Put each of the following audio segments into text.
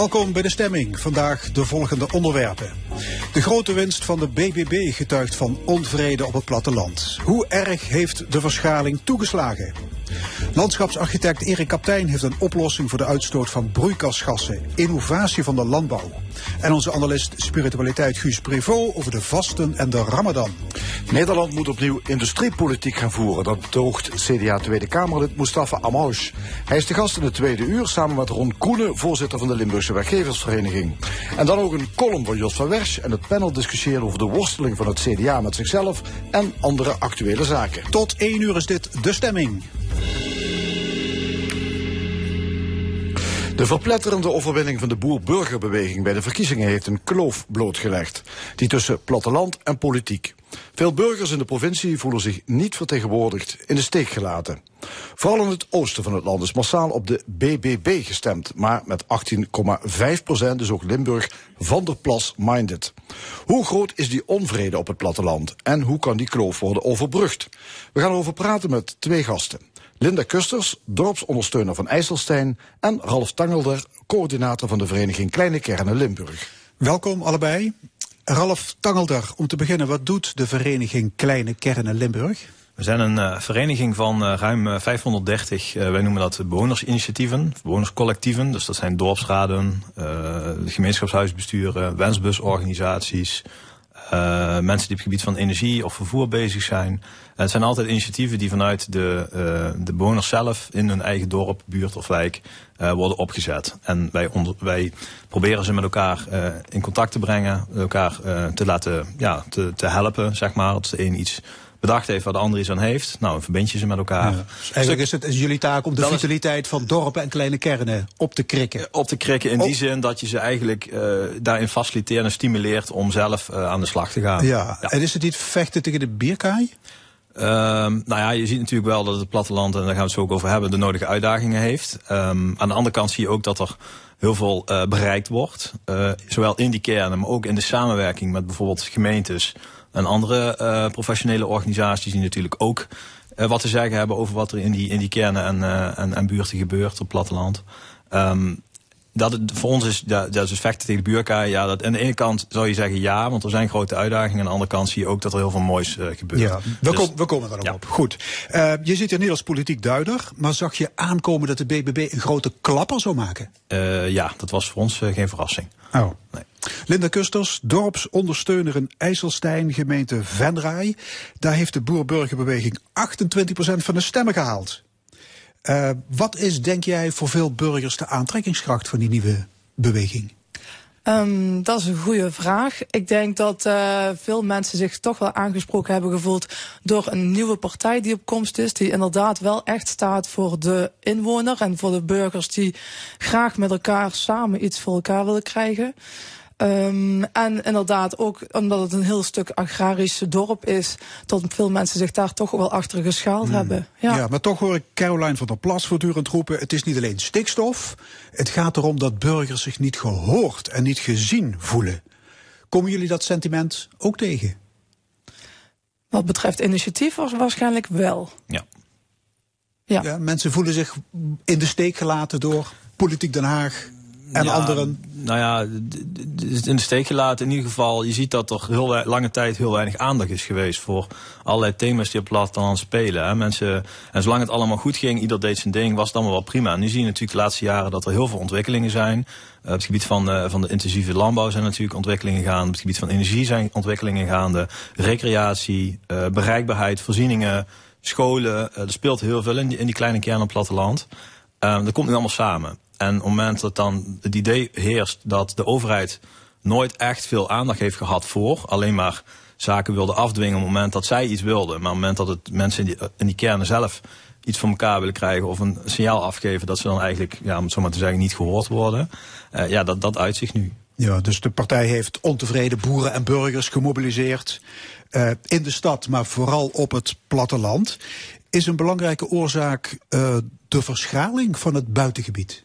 Welkom bij de stemming. Vandaag de volgende onderwerpen. De grote winst van de BBB getuigt van onvrede op het platteland. Hoe erg heeft de verschaling toegeslagen? Landschapsarchitect Erik Kaptein heeft een oplossing voor de uitstoot van broeikasgassen. Innovatie van de landbouw. En onze analist spiritualiteit Guus Prevot over de vasten en de ramadan. Nederland moet opnieuw industriepolitiek gaan voeren. Dat betoogt CDA Tweede Kamerlid Mustafa Amouche. Hij is de gast in het tweede uur samen met Ron Koenen, voorzitter van de Limburgse Werkgeversvereniging. En dan ook een column van Jos van Wersch en het panel discussiëren over de worsteling van het CDA met zichzelf en andere actuele zaken. Tot één uur is dit de stemming. De verpletterende overwinning van de boer-burgerbeweging bij de verkiezingen heeft een kloof blootgelegd. Die tussen platteland en politiek. Veel burgers in de provincie voelen zich niet vertegenwoordigd, in de steek gelaten. Vooral in het oosten van het land is massaal op de BBB gestemd, maar met 18,5 procent is ook Limburg van der Plas minded. Hoe groot is die onvrede op het platteland en hoe kan die kloof worden overbrugd? We gaan erover praten met twee gasten. Linda Kusters, dorpsondersteuner van IJsselstein... en Ralf Tangelder, coördinator van de vereniging Kleine Kernen Limburg. Welkom allebei. Ralf Tangelder, om te beginnen, wat doet de vereniging Kleine Kernen Limburg? We zijn een uh, vereniging van uh, ruim uh, 530, wij noemen dat bewonersinitiatieven, bewonerscollectieven. Dus dat zijn dorpsraden, gemeenschapshuisbesturen, wensbusorganisaties... Uh, mensen die op het gebied van energie of vervoer bezig zijn. het zijn altijd initiatieven die vanuit de, uh, de bewoners zelf in hun eigen dorp, buurt of wijk worden opgezet. En wij, wij proberen ze met elkaar in contact te brengen, elkaar te laten ja, te, te helpen, zeg maar. Dat de een iets bedacht heeft waar de ander iets aan heeft. Nou, dan verbind je ze met elkaar. Ja. Eigenlijk is het is jullie taak om de vitaliteit van dorpen en kleine kernen op te krikken. Op te krikken in die zin dat je ze eigenlijk uh, daarin faciliteert en stimuleert om zelf uh, aan de slag te gaan. Ja. ja. en is het niet vechten tegen de bierkaai? Um, nou ja, je ziet natuurlijk wel dat het platteland, en daar gaan we het zo ook over hebben, de nodige uitdagingen heeft. Um, aan de andere kant zie je ook dat er heel veel uh, bereikt wordt. Uh, zowel in die kernen, maar ook in de samenwerking met bijvoorbeeld gemeentes en andere uh, professionele organisaties die natuurlijk ook uh, wat te zeggen hebben over wat er in die, in die kernen en, uh, en, en buurten gebeurt op het platteland. Um, dat het, voor ons is, dat, dat is dus vechten tegen de buurkaai. Ja, dat, aan de ene kant zou je zeggen ja, want er zijn grote uitdagingen. Aan de andere kant zie je ook dat er heel veel moois uh, gebeurt. Ja, we, dus, kom, we komen daarop ja. op. Goed. Uh, je zit hier niet als politiek duider, maar zag je aankomen dat de BBB een grote klapper zou maken? Uh, ja, dat was voor ons geen verrassing. Oh. Nee. Linda Kusters, dorpsondersteuner in IJsselstein, gemeente Venray. Daar heeft de boer-burgerbeweging 28% van de stemmen gehaald. Uh, wat is, denk jij, voor veel burgers de aantrekkingskracht van die nieuwe beweging? Um, dat is een goede vraag. Ik denk dat uh, veel mensen zich toch wel aangesproken hebben gevoeld door een nieuwe partij die op komst is. Die inderdaad wel echt staat voor de inwoner en voor de burgers die graag met elkaar samen iets voor elkaar willen krijgen. Um, en inderdaad ook omdat het een heel stuk agrarisch dorp is, dat veel mensen zich daar toch wel achter geschaald mm. hebben. Ja. ja, maar toch hoor ik Caroline van der Plas voortdurend roepen: het is niet alleen stikstof, het gaat erom dat burgers zich niet gehoord en niet gezien voelen. Komen jullie dat sentiment ook tegen? Wat betreft initiatief was waarschijnlijk wel. Ja. Ja. ja mensen voelen zich in de steek gelaten door politiek Den Haag en ja, anderen? Nou ja, in de steek gelaten in ieder geval. Je ziet dat er heel lange tijd heel weinig aandacht is geweest voor allerlei thema's die op platteland spelen. Hè. Mensen, en zolang het allemaal goed ging, ieder deed zijn ding, was het allemaal wel prima. nu zie je natuurlijk de laatste jaren dat er heel veel ontwikkelingen zijn. Uh, op het gebied van, uh, van de intensieve landbouw zijn natuurlijk ontwikkelingen gaande. Op het gebied van energie zijn ontwikkelingen gaande. Recreatie, uh, bereikbaarheid, voorzieningen, scholen. er speelt heel veel in die, in die kleine kern op het platteland. dat komt nu allemaal samen. En op het moment dat dan het idee heerst dat de overheid nooit echt veel aandacht heeft gehad voor, alleen maar zaken wilde afdwingen op het moment dat zij iets wilden. Maar op het moment dat het mensen in die, kernen zelf iets van elkaar willen krijgen of een signaal afgeven dat ze dan eigenlijk, ja, om het zo maar te zeggen, niet gehoord worden. Uh, ja, dat, dat uit zich nu. Ja, dus de partij heeft ontevreden boeren en burgers gemobiliseerd uh, in de stad, maar vooral op het platteland. Is een belangrijke oorzaak uh, de verschaling van het buitengebied?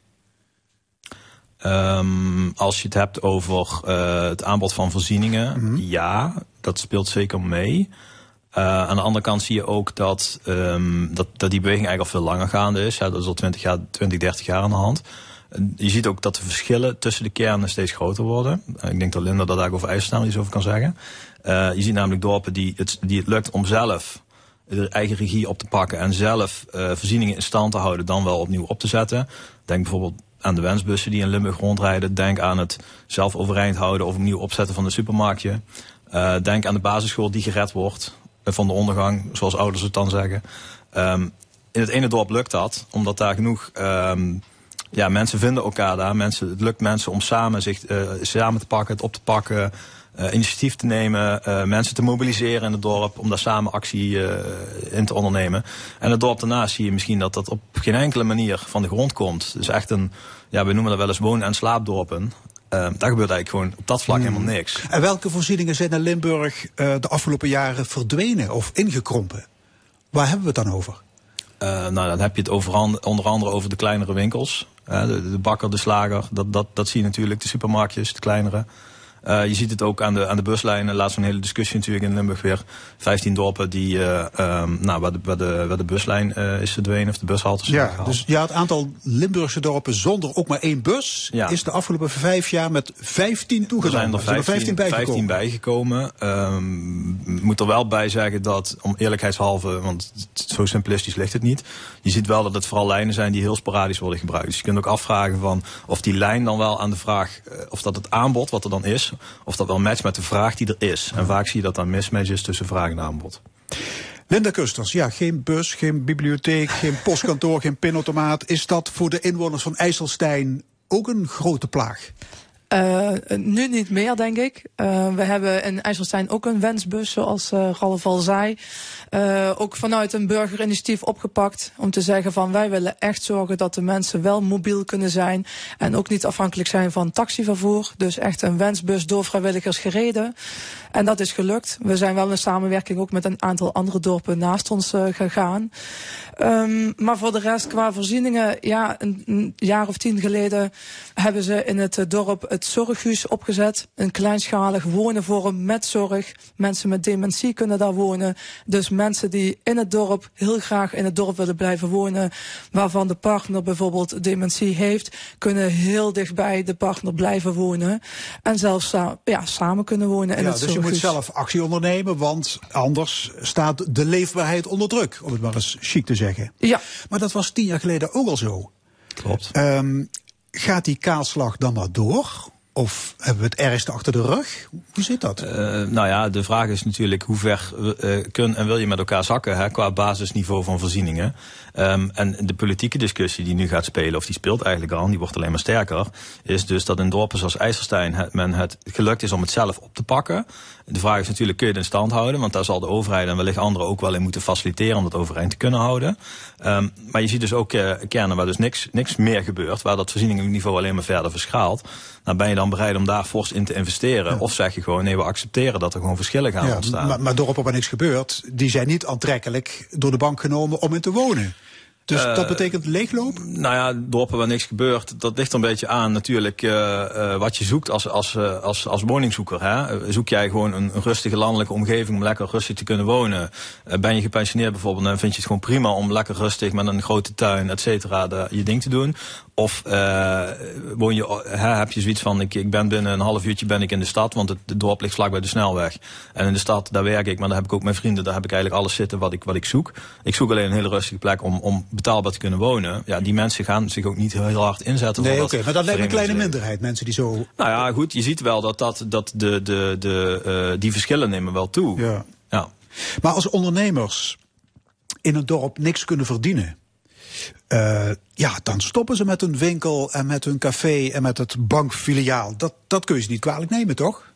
Um, als je het hebt over uh, het aanbod van voorzieningen, mm -hmm. ja, dat speelt zeker mee. Uh, aan de andere kant zie je ook dat, um, dat, dat die beweging eigenlijk al veel langer gaande is. Ja, dat is al 20, jaar, 20, 30 jaar aan de hand. Je ziet ook dat de verschillen tussen de kernen steeds groter worden. Ik denk dat Linda daar over IJsselstein iets over kan zeggen. Uh, je ziet namelijk dorpen die het, die het lukt om zelf de eigen regie op te pakken en zelf uh, voorzieningen in stand te houden, dan wel opnieuw op te zetten. Denk bijvoorbeeld aan de wensbussen die in Limburg rondrijden. Denk aan het zelf overeind houden of opnieuw opzetten van de supermarktje. Uh, denk aan de basisschool die gered wordt van de ondergang, zoals ouders het dan zeggen. Um, in het ene dorp lukt dat, omdat daar genoeg um, ja, mensen vinden elkaar daar. Mensen, het lukt mensen om samen zich uh, samen te pakken, het op te pakken, uh, initiatief te nemen, uh, mensen te mobiliseren in het dorp om daar samen actie in te ondernemen. En het dorp daarnaast zie je misschien dat dat op geen enkele manier van de grond komt. Dus echt een, ja, we noemen dat wel eens woon- en slaapdorpen. Daar gebeurt eigenlijk gewoon op dat vlak hmm. helemaal niks. En welke voorzieningen zijn in Limburg de afgelopen jaren verdwenen of ingekrompen? Waar hebben we het dan over? Uh, nou, dan heb je het over, onder andere over de kleinere winkels. De, de, bakker, de slager, dat, dat, dat zie je natuurlijk. De supermarktjes, de kleinere. Uh, je ziet het ook aan de, aan de buslijnen. Laatst een hele discussie natuurlijk in Limburg weer. 15 dorpen die, uh, um, nou, waar, de, waar, de, waar de buslijn uh, is verdwenen of de bushaltes Ja, dus ja, het aantal Limburgse dorpen zonder ook maar één bus ja. is de afgelopen vijf jaar met 15 toegenomen. Er zijn er 15, 15 bijgekomen. 15 bijgekomen. Um, moet er wel bij zeggen dat, om eerlijkheidshalve, want zo simplistisch ligt het niet. Je ziet wel dat het vooral lijnen zijn die heel sporadisch worden gebruikt. Dus je kunt ook afvragen van of die lijn dan wel aan de vraag, of dat het aanbod wat er dan is, of dat wel matcht met de vraag die er is. En vaak zie je dat dan mismatch is tussen vraag en aanbod. Linda Kusters, ja, geen bus, geen bibliotheek, geen postkantoor, geen pinautomaat. Is dat voor de inwoners van IJsselstein ook een grote plaag? Uh, nu niet meer, denk ik. Uh, we hebben in IJsselstein ook een wensbus, zoals uh, Ralf al zei. ook vanuit een burgerinitiatief opgepakt. Om te zeggen van wij willen echt zorgen dat de mensen wel mobiel kunnen zijn. En ook niet afhankelijk zijn van taxivervoer. Dus echt een wensbus door vrijwilligers gereden. En dat is gelukt. We zijn wel in samenwerking ook met een aantal andere dorpen naast ons gegaan. Um, maar voor de rest, qua voorzieningen, ja, een jaar of tien geleden hebben ze in het dorp het zorghuis opgezet. Een kleinschalig wonenvorm met zorg. Mensen met dementie kunnen daar wonen. Dus mensen die in het dorp heel graag in het dorp willen blijven wonen, waarvan de partner bijvoorbeeld dementie heeft, kunnen heel dichtbij de partner blijven wonen. En zelfs ja, samen kunnen wonen in ja, het dus zorghuis. je moet zelf actie ondernemen, want anders staat de leefbaarheid onder druk, om het maar eens chic te zeggen. Ja. Maar dat was tien jaar geleden ook al zo. Klopt. Um, gaat die kaalslag dan maar door? Of hebben we het ergste achter de rug? Hoe zit dat? Uh, nou ja, de vraag is natuurlijk hoe ver uh, kun en wil je met elkaar zakken hè, qua basisniveau van voorzieningen. Um, en de politieke discussie die nu gaat spelen, of die speelt eigenlijk al, die wordt alleen maar sterker, is dus dat in dorpen zoals IJsselstein het, men het gelukt is om het zelf op te pakken. De vraag is natuurlijk, kun je het in stand houden? Want daar zal de overheid en wellicht anderen ook wel in moeten faciliteren om dat overeind te kunnen houden. Um, maar je ziet dus ook uh, kernen waar dus niks, niks meer gebeurt, waar dat voorzieningenniveau alleen maar verder verschaalt. Nou ben je dan bereid om daar fors in te investeren? Ja. Of zeg je gewoon, nee, we accepteren dat er gewoon verschillen gaan ja, ontstaan? Maar, maar dorpen waar niks gebeurt, die zijn niet aantrekkelijk door de bank genomen om in te wonen. Dus uh, dat betekent leegloop? Nou ja, dorpen waar niks gebeurt, dat ligt er een beetje aan natuurlijk uh, uh, wat je zoekt als, als, als, als woningzoeker. Hè? Zoek jij gewoon een, een, rustige landelijke omgeving om lekker rustig te kunnen wonen? ben je gepensioneerd bijvoorbeeld, dan vind je het gewoon prima om lekker rustig met een grote tuin, et cetera, je ding te doen. Of woon je, hè, heb je zoiets van, ik, ik ben binnen een half uurtje ben ik in de stad, want het, het dorp ligt vlak bij de snelweg. En in de stad, daar werk ik, maar daar heb ik ook mijn vrienden, daar heb ik eigenlijk alles zitten wat ik, wat ik zoek. Ik zoek alleen een hele rustige plek om, om betaalbaar te kunnen wonen. Ja, die mensen gaan zich ook niet heel hard inzetten. Nee, oké, okay, maar dat lijkt me een kleine minderheid, mensen die zo... Nou ja, goed, je ziet wel dat, dat, dat de, de, de, uh, die verschillen nemen wel toe. Ja. ja. Maar als ondernemers in een dorp niks kunnen verdienen... Uh, ja, dan stoppen ze met hun winkel en met hun café en met het bankfiliaal. Dat, dat kun je ze niet kwalijk nemen, toch?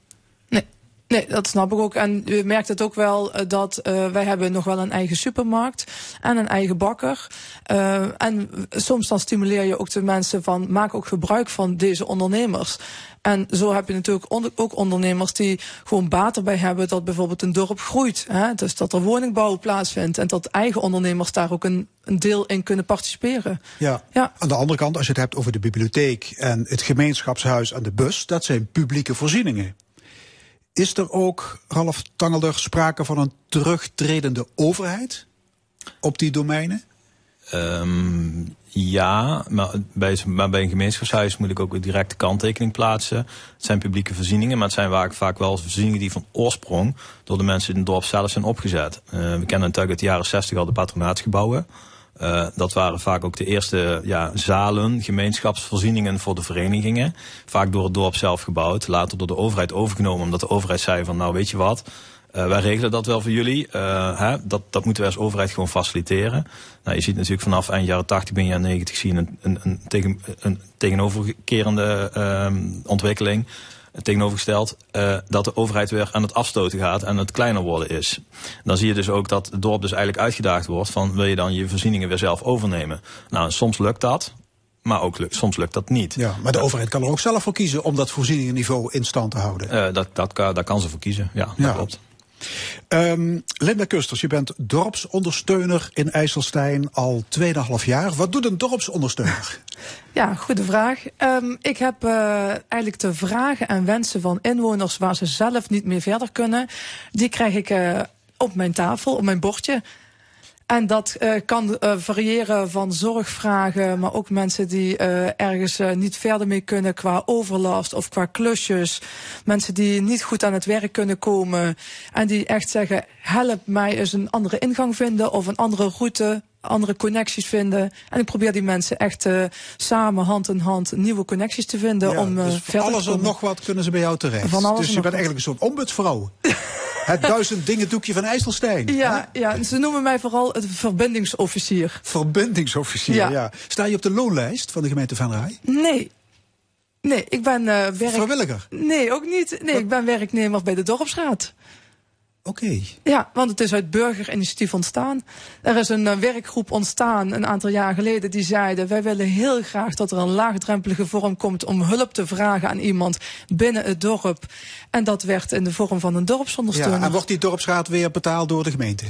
Nee. Dat snap ik ook. En u merkt het ook wel uh, dat uh, wij hebben nog wel een eigen supermarkt en een eigen bakker. Uh, en soms dan stimuleer je ook de mensen van maak ook gebruik van deze ondernemers. En zo heb je natuurlijk onder, ook ondernemers die gewoon baat erbij hebben dat bijvoorbeeld een dorp groeit. Hè? Dus dat er woningbouw plaatsvindt en dat eigen ondernemers daar ook een, een deel in kunnen participeren. Ja. ja. Aan de andere kant, als je het hebt over de bibliotheek en het gemeenschapshuis en de bus, dat zijn publieke voorzieningen. Is er ook, Ralf Tangelder, sprake van een terugtredende overheid op die domeinen? Um, ja, maar bij, bij een gemeenschapshuis moet ik ook een directe kanttekening plaatsen. Het zijn publieke voorzieningen, maar het zijn vaak, vaak wel voorzieningen die van oorsprong door de mensen in het dorp zelf zijn opgezet. Uh, we kennen natuurlijk uit de jaren 60 al de patronaatsgebouwen. Uh, dat waren vaak ook de eerste ja, zalen, gemeenschapsvoorzieningen voor de verenigingen. Vaak door het dorp zelf gebouwd, later door de overheid overgenomen, omdat de overheid zei van nou weet je wat, uh, wij regelen dat wel voor jullie. Uh, hè, dat, dat moeten wij als overheid gewoon faciliteren. Nou, je ziet natuurlijk vanaf eind jaren 80, begin jaren 90 zien een, een, een, tegen, een tegenoverkerende uh, ontwikkeling. Tegenovergesteld uh, dat de overheid weer aan het afstoten gaat en het kleiner worden is. Dan zie je dus ook dat het dorp dus eigenlijk uitgedaagd wordt van wil je dan je voorzieningen weer zelf overnemen. Nou, soms lukt dat, maar ook soms lukt dat niet. Ja, maar de overheid kan er ook zelf voor kiezen om dat voorzieningenniveau in stand te houden. Uh, dat, dat, daar kan ze voor kiezen, ja, dat ja. klopt. Um, Linda Kusters, je bent dorpsondersteuner in IJsselstein al 2,5 jaar. Wat doet een dorpsondersteuner? Ja, goede vraag. Um, ik heb uh, eigenlijk de vragen en wensen van inwoners waar ze zelf niet meer verder kunnen, die krijg ik uh, op mijn tafel, op mijn bordje. En dat uh, kan uh, variëren van zorgvragen, maar ook mensen die uh, ergens niet verder mee kunnen qua overlast of qua klusjes. Mensen die niet goed aan het werk kunnen komen en die echt zeggen: help mij eens een andere ingang vinden of een andere route andere connecties vinden. En ik probeer die mensen echt uh, samen, hand in hand, nieuwe connecties te vinden. Ja, om uh, dus verder alles te en nog wat kunnen ze bij jou terecht. Van alles dus je bent eigenlijk een soort ombudsvrouw. het duizend dingen doekje van IJsselstein. Ja, ja, ze noemen mij vooral het verbindingsofficier. Verbindingsofficier, ja. ja. Sta je op de loonlijst van de gemeente Van Rij? Nee. Nee, ik ben uh, werk... Vrijwilliger? Nee, ook niet. Nee, ik ben werknemer bij de dorpsraad. Oké. Okay. Ja, want het is uit burgerinitiatief ontstaan. Er is een uh, werkgroep ontstaan een aantal jaar geleden die zeiden: wij willen heel graag dat er een laagdrempelige vorm komt om hulp te vragen aan iemand binnen het dorp. En dat werd in de vorm van een dorpsondersteuner. Ja, en wordt die dorpsraad weer betaald door de gemeente?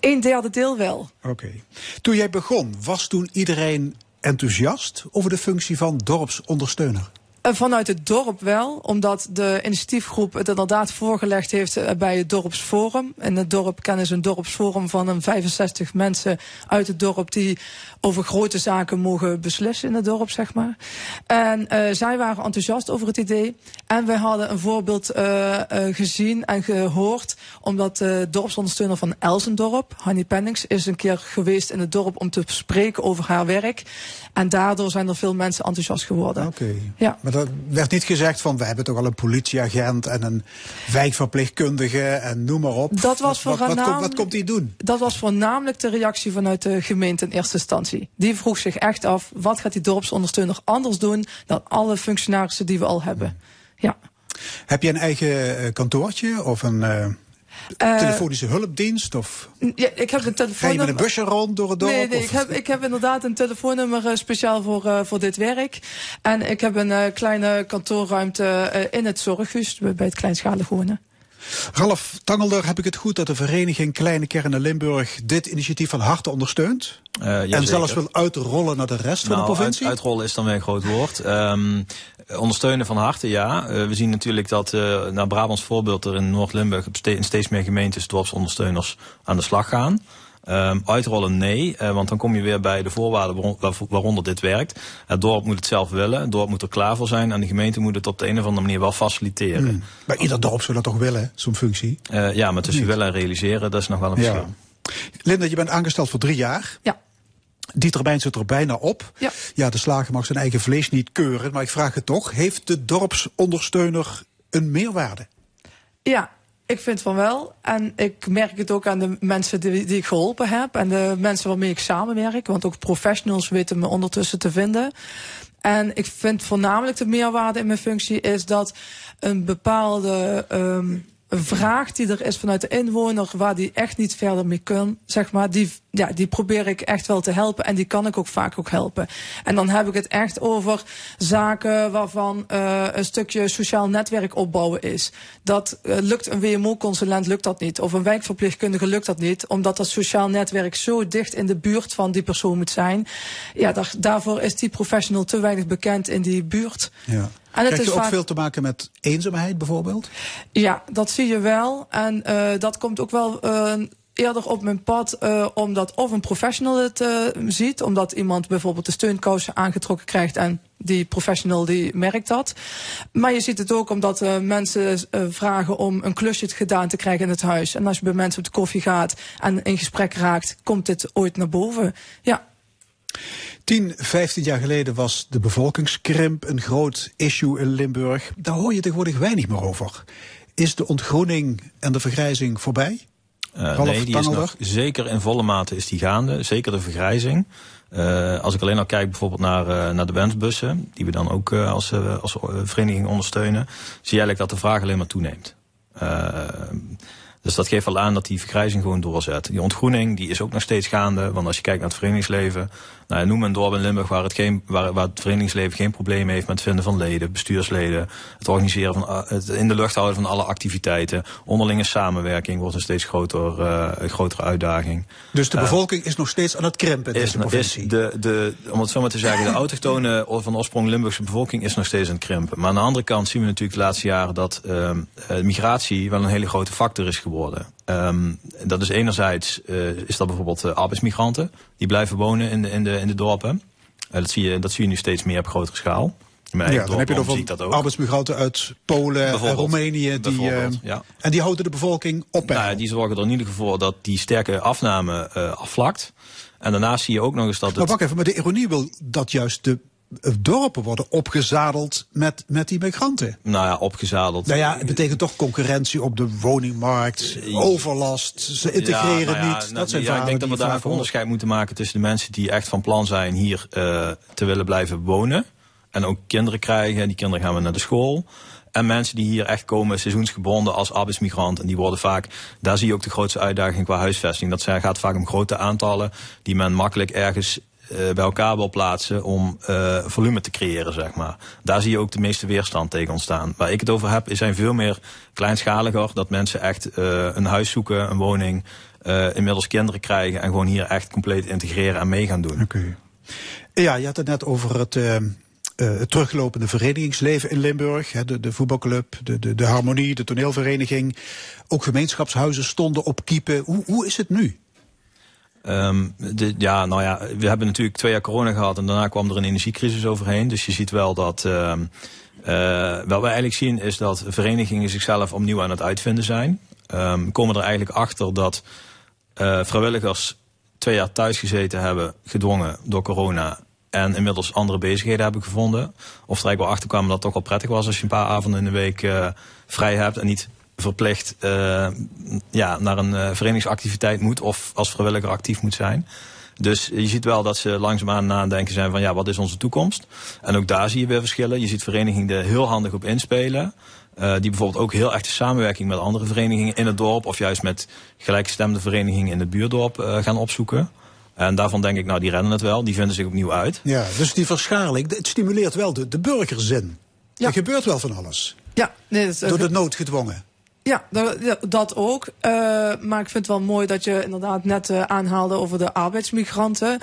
Een derde deel wel. Oké. Okay. Toen jij begon, was toen iedereen enthousiast over de functie van dorpsondersteuner? Vanuit het dorp wel, omdat de initiatiefgroep het inderdaad voorgelegd heeft bij het dorpsforum. In het dorp kennen ze een dorpsforum van een 65 mensen uit het dorp die over grote zaken mogen beslissen in het dorp, zeg maar. En uh, zij waren enthousiast over het idee. En wij hadden een voorbeeld uh, uh, gezien en gehoord, omdat de dorpsondersteuner van Elsendorp, Hanny Pennings, is een keer geweest in het dorp om te spreken over haar werk. En daardoor zijn er veel mensen enthousiast geworden. Oké. Okay. Ja. Maar er werd niet gezegd van, we hebben toch al een politieagent en een wijkverpleegkundige en noem maar op. Dat was wat, wat, wat, wat, wat komt hij doen? Dat was voornamelijk de reactie vanuit de gemeente in eerste instantie. Die vroeg zich echt af, wat gaat die dorpsondersteuner anders doen dan alle functionarissen die we al hebben. Ja. Heb je een eigen kantoortje of een... Uh... Uh, telefonische hulpdienst? Of ja, ik heb een telefoonnummer. Ga je met een busje rond door het dorp? Nee, nee ik, heb, ik heb inderdaad een telefoonnummer uh, speciaal voor, uh, voor dit werk. En ik heb een kleine kantoorruimte in het zorghuis bij het kleinschalig wonen. Ralf Tangelder, heb ik het goed dat de vereniging Kleine Kernen Limburg dit initiatief van harte ondersteunt? Uh, ja, en zelfs wil uitrollen naar de rest nou, van de provincie? Uit, uitrollen is dan weer een groot woord. Um, ondersteunen van harte, ja. Uh, we zien natuurlijk dat uh, naar Brabants voorbeeld er in Noord-Limburg steeds meer gemeentes dorpsondersteuners aan de slag gaan. Um, uitrollen nee, uh, want dan kom je weer bij de voorwaarden waaronder dit werkt. Het dorp moet het zelf willen, het dorp moet er klaar voor zijn en de gemeente moet het op de een of andere manier wel faciliteren. Hmm. Maar ieder dorp zou dat toch willen, zo'n functie? Uh, ja, maar tussen willen en realiseren, dat is nog wel een verschil. Ja. Linda, je bent aangesteld voor drie jaar. Ja. Die termijn zit er bijna op. Ja. ja, de slager mag zijn eigen vlees niet keuren, maar ik vraag het toch. Heeft de dorpsondersteuner een meerwaarde? Ja, ik vind van wel. En ik merk het ook aan de mensen die, ik geholpen heb. En de mensen waarmee ik samenwerk. Want ook professionals weten me ondertussen te vinden. En ik vind voornamelijk de meerwaarde in mijn functie is dat een bepaalde um, vraag die er is vanuit de inwoner, waar die echt niet verder mee kan, zeg maar, die, ja, die probeer ik echt wel te helpen en die kan ik ook vaak ook helpen. En dan heb ik het echt over zaken waarvan uh, een stukje sociaal netwerk opbouwen is. Dat uh, lukt een WMO-consulent lukt dat niet, of een wijkverpleegkundige lukt dat niet, omdat dat sociaal netwerk zo dicht in de buurt van die persoon moet zijn. Ja, daar, daarvoor is die professional te weinig bekend in die buurt. Ja. En het Krijg je ook vaak... veel te maken met eenzaamheid bijvoorbeeld? Ja, dat zie je wel. En uh, dat komt ook wel uh, eerder op mijn pad, uh, omdat of een professional het ziet, omdat iemand bijvoorbeeld de steunkousen aangetrokken krijgt en die professional die merkt dat. Maar je ziet het ook omdat uh, mensen uh, vragen om een klusje gedaan te krijgen in het huis. En als je bij mensen op de koffie gaat en in gesprek raakt, komt dit ooit naar boven. Ja. 10, 15 jaar geleden was de bevolkingskrimp een groot issue in Limburg. Daar hoor je tegenwoordig weinig meer over. Is de ontgroening en de vergrijzing voorbij? Uh, nee, die is nog, zeker in volle mate is die gaande. Zeker de vergrijzing. Uh, als ik alleen al kijk bijvoorbeeld naar, uh, naar de wensbussen, die we dan ook als, als vereniging ondersteunen, zie je eigenlijk dat de vraag alleen maar toeneemt. Dus dat geeft al aan dat die vergrijzing gewoon doorzet. Die ontgroening die is ook nog steeds gaande. Want als je kijkt naar het verenigingsleven. Nou, noem een dorp in Limburg waar het, geen, waar, waar het verenigingsleven geen probleem heeft met het vinden van leden, bestuursleden. Het organiseren van eh, het in de lucht houden van alle activiteiten. Onderlinge samenwerking wordt een steeds groter, uh, een grotere uitdaging. Dus de eh, bevolking is nog steeds aan het krimpen in is, deze provincie? Is de, de, om het zo maar te zeggen, de autochtone van oorsprong Limburgse bevolking is nog steeds aan het krimpen. Maar aan de andere kant zien we natuurlijk de laatste jaren dat uh, migratie wel een hele grote factor is geworden. Um, dat is enerzijds uh, is dat bijvoorbeeld uh, arbeidsmigranten die blijven wonen in de, in de, in de dorpen. Uh, dat, zie je, dat zie je nu steeds meer op grotere schaal. ja, dan heb je nog arbeidsmigranten uit Polen en Roemenië. Die, ja. En die houden de bevolking op nou, Die zorgen er in ieder geval voor dat die sterke afname afvlakt. En daarnaast zie je ook nog eens dat. Maar wacht even, maar de ironie wil dat juist de dorpen worden opgezadeld met, met die migranten. Nou ja, opgezadeld. Nou ja, het betekent toch concurrentie op de woningmarkt, overlast, ze integreren ja, nou ja, niet. Nou, dat zijn ja, ik denk dat we daar even onderscheid moeten maken tussen de mensen die echt van plan zijn hier uh, te willen blijven wonen. En ook kinderen krijgen, die kinderen gaan we naar de school. En mensen die hier echt komen seizoensgebonden als arbeidsmigrant. En die worden vaak, daar zie je ook de grootste uitdaging qua huisvesting. Dat gaat vaak om grote aantallen die men makkelijk ergens uh, bij elkaar wil plaatsen om uh, volume te creëren, zeg maar. Daar zie je ook de meeste weerstand tegen ontstaan. Waar ik het over heb, zijn veel meer kleinschaliger. Dat mensen echt uh, een huis zoeken, een woning, inmiddels kinderen krijgen en gewoon hier echt compleet integreren en mee gaan doen. Oké. Ja, je had het net over het het teruglopende verenigingsleven in Limburg. De, de voetbalclub, de, de, de harmonie, de toneelvereniging. Ook gemeenschapshuizen stonden op kiepen. Hoe, hoe is het nu? Um, de, ja, nou ja, we hebben natuurlijk twee jaar corona gehad en daarna kwam er een energiecrisis overheen. Dus je ziet wel dat. Uh, uh, wat we eigenlijk zien is dat verenigingen zichzelf opnieuw aan het uitvinden zijn. Um, komen er eigenlijk achter dat uh, vrijwilligers twee jaar thuis gezeten hebben, gedwongen door corona. En inmiddels andere bezigheden hebben gevonden. Of er eigenlijk wel achter kwamen dat het toch wel prettig was als je een paar avonden in de week uh, vrij hebt. En niet verplicht uh, ja, naar een uh, verenigingsactiviteit moet of als vrijwilliger actief moet zijn. Dus je ziet wel dat ze langzaamaan nadenken zijn van ja, wat is onze toekomst? En ook daar zie je weer verschillen. Je ziet verenigingen er heel handig op inspelen. Uh, die bijvoorbeeld ook heel echt de samenwerking met andere verenigingen in het dorp of juist met gelijkgestemde verenigingen in het buurdorp uh, gaan opzoeken. En daarvan denk ik, nou, die rennen het wel. Die vinden zich opnieuw uit. Ja, dus die verschaling, het stimuleert wel de, de burgerzin. Ja. Er gebeurt wel van alles. Ja, nee, dat, Door de nood gedwongen. Ja, dat ook. Uh, maar ik vind het wel mooi dat je inderdaad net uh, aanhaalde over de arbeidsmigranten.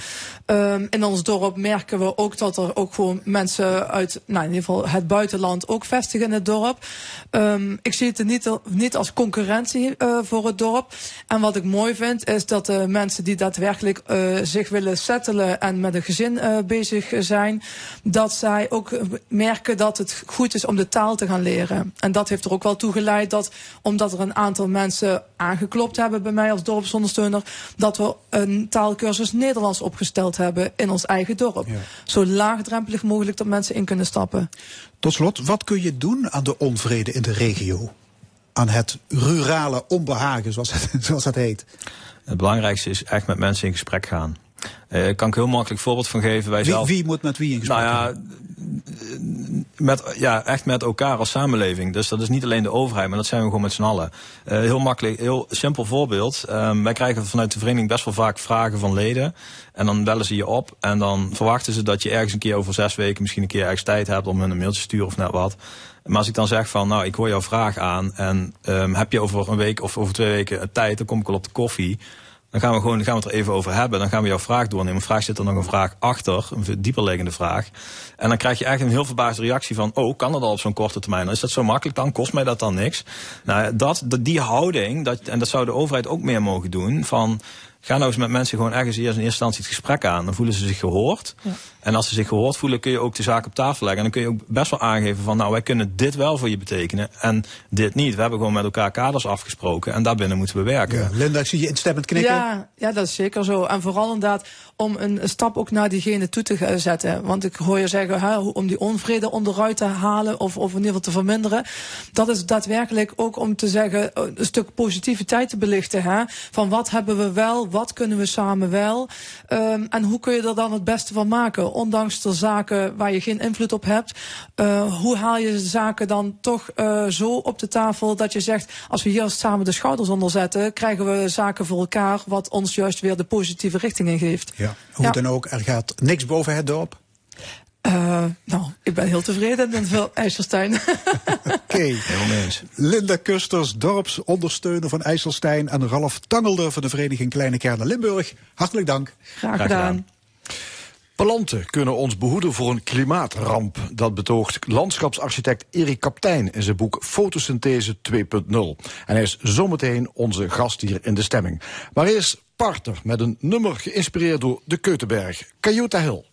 Um, in ons dorp merken we ook dat er ook gewoon mensen uit, nou in ieder geval het buitenland ook vestigen in het dorp. Um, ik zie het niet, niet als concurrentie uh, voor het dorp. En wat ik mooi vind is dat de mensen die daadwerkelijk zich willen settelen en met een gezin bezig zijn, dat zij ook merken dat het goed is om de taal te gaan leren. En dat heeft er ook wel toe geleid dat omdat er een aantal mensen aangeklopt hebben bij mij als dorpsondersteuner, dat we een taalkursus Nederlands opgesteld hebben in ons eigen dorp. Ja. Zo laagdrempelig mogelijk dat mensen in kunnen stappen. Tot slot, wat kun je doen aan de onvrede in de regio? Aan het rurale onbehagen, zoals het, zoals het heet? Het belangrijkste is echt met mensen in gesprek gaan. Uh, kan ik heel makkelijk voorbeeld van geven. Wij wie, zelf, wie moet met wie in gesprek nou ja, met, ja, echt met elkaar als samenleving. Dus dat is niet alleen de overheid, maar dat zijn we gewoon met z'n allen. Uh, heel makkelijk, heel simpel voorbeeld. Um, wij krijgen vanuit de vereniging best wel vaak vragen van leden. En dan bellen ze je op en dan verwachten ze dat je ergens een keer over zes weken misschien een keer ergens tijd hebt om hun een mailtje te sturen of net wat. Maar als ik dan zeg van, nou, ik hoor jouw vraag aan en um, heb je over een week of over twee weken tijd, dan kom ik wel op de koffie. Dan gaan we gewoon gaan we het er even over hebben. Dan gaan we jouw vraag doornemen. Vraag zit er nog een vraag achter, een dieperliggende vraag. En dan krijg je eigenlijk een heel verbaasde reactie van: Oh, kan dat al op zo'n korte termijn? Is dat zo makkelijk dan? Kost mij dat dan niks? Nou, dat, die houding, dat, en dat zou de overheid ook meer mogen doen. Van ga nou eens met mensen gewoon ergens eerst in eerste instantie het gesprek aan. Dan voelen ze zich gehoord. Ja. En als ze zich gehoord voelen, kun je ook de zaak op tafel leggen. En dan kun je ook best wel aangeven van, nou, wij kunnen dit wel voor je betekenen en dit niet. We hebben gewoon met elkaar kaders afgesproken en daarbinnen moeten we werken. Ja, Linda, ik zie je instemmend knikken. Ja, ja, dat is zeker zo. En vooral inderdaad om een stap ook naar diegene toe te zetten. Want ik hoor je zeggen, hè, om die onvrede onderuit te halen of, of in ieder geval te verminderen. Dat is daadwerkelijk ook om te zeggen, een stuk positiviteit te belichten. Hè? Van wat hebben we wel, wat kunnen we samen wel. Um, en hoe kun je er dan het beste van maken? ondanks de zaken waar je geen invloed op hebt. Uh, hoe haal je de zaken dan toch uh, zo op de tafel dat je zegt, als we hier samen de schouders onder zetten, krijgen we zaken voor elkaar wat ons juist weer de positieve richting in geeft. Ja, hoe ja. dan ook, er gaat niks boven het dorp. Uh, nou, ik ben heel tevreden met veel IJsselstein. Oké. Okay. Linda Kusters, dorpsondersteuner van IJsselstein. En Ralf Tangelder van de Vereniging Kleine Kernen Limburg. Hartelijk dank. Graag gedaan. Graag gedaan. Planten kunnen ons behoeden voor een klimaatramp. Dat betoogt landschapsarchitect Erik Kaptein in zijn boek Fotosynthese 2.0. En hij is zometeen onze gast hier in de stemming. Maar eerst Parter met een nummer geïnspireerd door de Keutenberg, Cayuta Hill.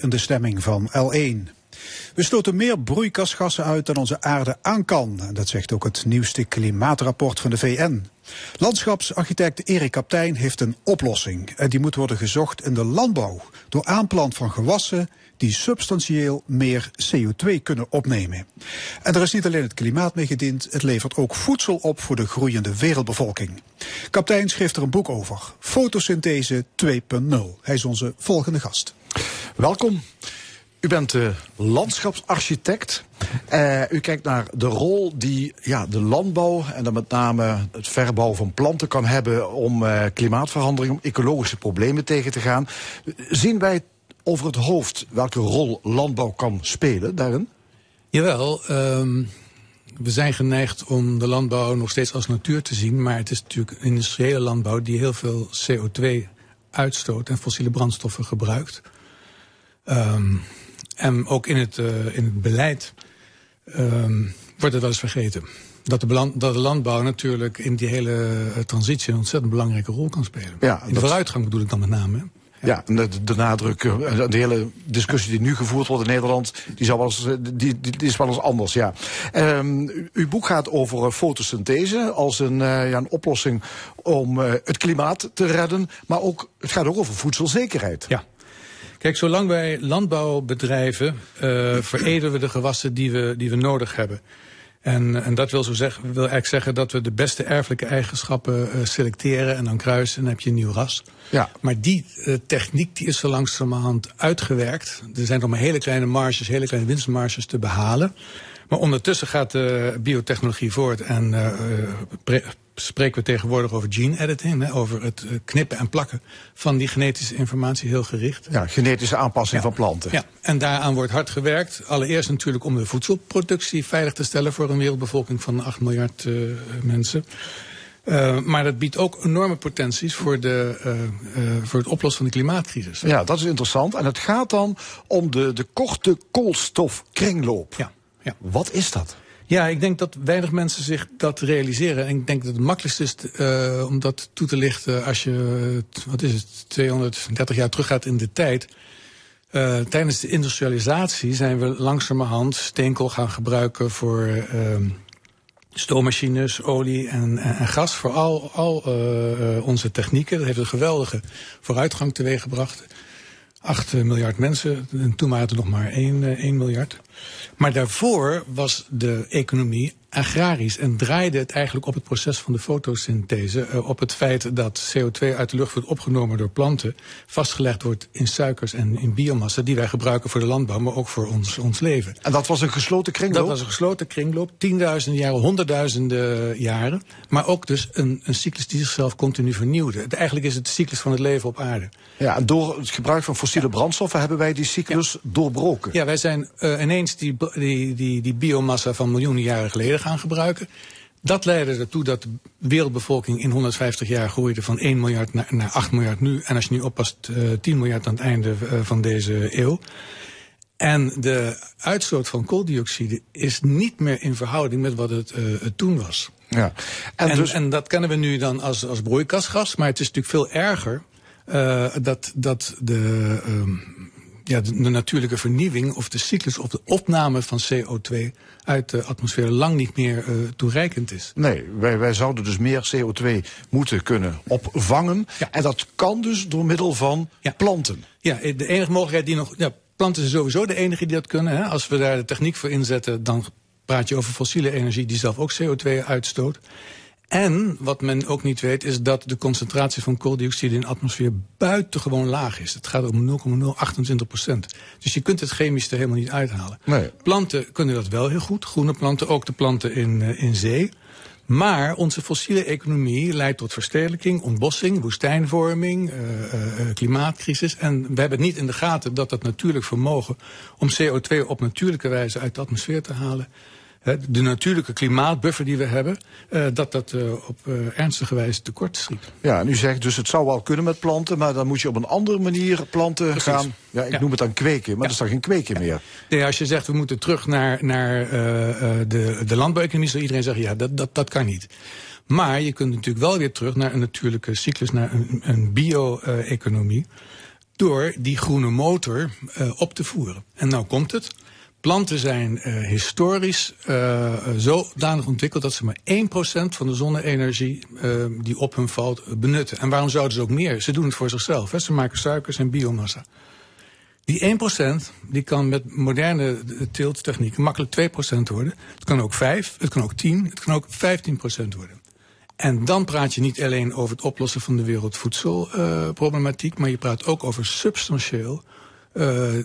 In de stemming van L1. We stoten meer broeikasgassen uit dan onze aarde aan kan. Dat zegt ook het nieuwste klimaatrapport van de VN. Landschapsarchitect Erik Kaptein heeft een oplossing. En die moet worden gezocht in de landbouw. Door aanplant van gewassen die substantieel meer CO2 kunnen opnemen. En er is niet alleen het klimaat mee gediend, het levert ook voedsel op voor de groeiende wereldbevolking. Kaptein schreef er een boek over, Fotosynthese 2.0. Hij is onze volgende gast. Welkom. U bent uh, landschapsarchitect. Uh, u kijkt naar de rol die ja, de landbouw en dan met name het verbouwen van planten kan hebben om uh, klimaatverandering, om ecologische problemen tegen te gaan. Zien wij over het hoofd welke rol landbouw kan spelen daarin? Jawel. Um, we zijn geneigd om de landbouw nog steeds als natuur te zien, maar het is natuurlijk industriële landbouw die heel veel CO2 uitstoot en fossiele brandstoffen gebruikt. Um, en ook in het, uh, in het beleid um, wordt het wel eens vergeten. Dat de, dat de, landbouw natuurlijk in die hele uh, transitie een ontzettend belangrijke rol kan spelen. Ja, in de vooruitgang bedoel ik dan met name. Ja, de, de, nadruk, eh, de hele discussie die nu gevoerd wordt in Nederland, die, wel eens, die, die, is wel eens anders, ja. Um, uw boek gaat over fotosynthese als een, uh, ja, een oplossing om uh, het klimaat te redden, maar ook, het gaat ook over voedselzekerheid. Ja. Kijk, zolang wij landbouw bedrijven, uh, veredelen we de gewassen die we, die we nodig hebben. En, en dat wil, zo zeggen, wil eigenlijk zeggen dat we de beste erfelijke eigenschappen uh, selecteren en dan kruisen en dan heb je een nieuw ras. Ja. Maar die uh, techniek die is zo langzamerhand uitgewerkt. Er zijn nog maar hele kleine marges, hele kleine winstmarges te behalen. Maar ondertussen gaat de biotechnologie voort en uh, spreken we tegenwoordig over gene editing, hè, over het knippen en plakken van die genetische informatie heel gericht. Ja, genetische aanpassing ja. van planten. Ja, en daaraan wordt hard gewerkt. Allereerst natuurlijk om de voedselproductie veilig te stellen voor een wereldbevolking van 8 miljard uh, mensen. Uh, maar dat biedt ook enorme potenties voor, de, uh, uh, voor het oplossen van de klimaatcrisis. Ja, dat is interessant. En het gaat dan om de, de korte koolstofkringloop. Ja, ja. Wat is dat? Ja, ik denk dat weinig mensen zich dat realiseren. En ik denk dat het makkelijkst is uh, om dat toe te lichten als je, wat is het, 230 jaar teruggaat in de tijd. Uh, tijdens de industrialisatie zijn we langzamerhand steenkool gaan gebruiken voor uh, stoommachines, olie en, en, gas. Voor al, al onze technieken. Dat heeft een geweldige vooruitgang teweeggebracht. 8 miljard mensen, en toen waren nog maar 1, 1 miljard. Maar daarvoor was de economie agrarisch en draaide het eigenlijk op het proces van de fotosynthese. Uh, op het feit dat CO2 uit de lucht wordt opgenomen door planten, vastgelegd wordt in suikers en in biomassa, die wij gebruiken voor de landbouw, maar ook voor ons, ons leven. En dat was een gesloten kringloop? Dat was een gesloten kringloop, tienduizenden jaren, honderdduizenden jaren. Maar ook dus een, een cyclus die zichzelf continu vernieuwde. Eigenlijk is het de cyclus van het leven op aarde. Ja, en door het gebruik van fossiele ja. brandstoffen hebben wij die cyclus ja. doorbroken. Ja, wij zijn uh, ineens die, die, die, die biomassa van miljoenen jaren geleden gaan gebruiken. Dat leidde ertoe dat de wereldbevolking in 150 jaar groeide van 1 miljard naar, naar 8 miljard nu. En als je nu oppast, uh, 10 miljard aan het einde uh, van deze eeuw. En de uitstoot van kooldioxide is niet meer in verhouding met wat het, uh, het toen was. Ja. En, en, dus... en, dat kennen we nu dan als, als broeikasgas, maar het is natuurlijk veel erger dat, dat de, um, ja, de, de, natuurlijke vernieuwing of de cyclus of de opname van CO2 uit de atmosfeer lang niet meer uh, toereikend is. Nee, wij, wij zouden dus meer CO2 moeten kunnen opvangen. Ja. En dat kan dus door middel van ja. planten. Ja, de enige mogelijkheid die nog. Ja, planten zijn sowieso de enige die dat kunnen. Hè. Als we daar de techniek voor inzetten, dan praat je over fossiele energie die zelf ook CO2 uitstoot. En wat men ook niet weet, is dat de concentratie van kooldioxide in de atmosfeer buitengewoon laag is. Het gaat om 0,028 procent. Dus je kunt het chemisch er helemaal niet uithalen. Nee. Planten kunnen dat wel heel goed. Groene planten, ook de planten in, uh, in zee. Maar onze fossiele economie leidt tot verstedelijking, ontbossing, woestijnvorming, uh, uh, klimaatcrisis. En we hebben het niet in de gaten dat dat natuurlijk vermogen om CO2 op natuurlijke wijze uit de atmosfeer te halen de natuurlijke klimaatbuffer die we hebben, uh, dat dat uh, op uh, ernstige wijze tekort schiet. Ja, en u zegt dus het zou wel kunnen met planten, maar dan moet je op een andere manier planten Precies. gaan. Ja, ik ja. noem het dan kweken, maar ja. dat is dan geen kweken meer. Nee, als je zegt we moeten terug naar, naar de, de landbouweconomie, zal iedereen zeggen ja, dat, dat, dat kan niet. Maar je kunt natuurlijk wel weer terug naar een natuurlijke cyclus, naar een, een bio-economie. door die groene motor uh, op te voeren. En nou komt het. Planten zijn uh, historisch uh, zodanig ontwikkeld dat ze maar 1% van de zonne-energie die op hun valt benutten. En waarom zouden ze ook meer? Ze doen het voor zichzelf. Hè? Ze maken suikers en biomassa. Die 1% die kan met moderne teelttechnieken makkelijk 2% worden. Het kan ook 5, het kan ook 10, het kan ook 15% worden. En dan praat je niet alleen over het oplossen van de wereldvoedselproblematiek, maar je praat ook over substantieel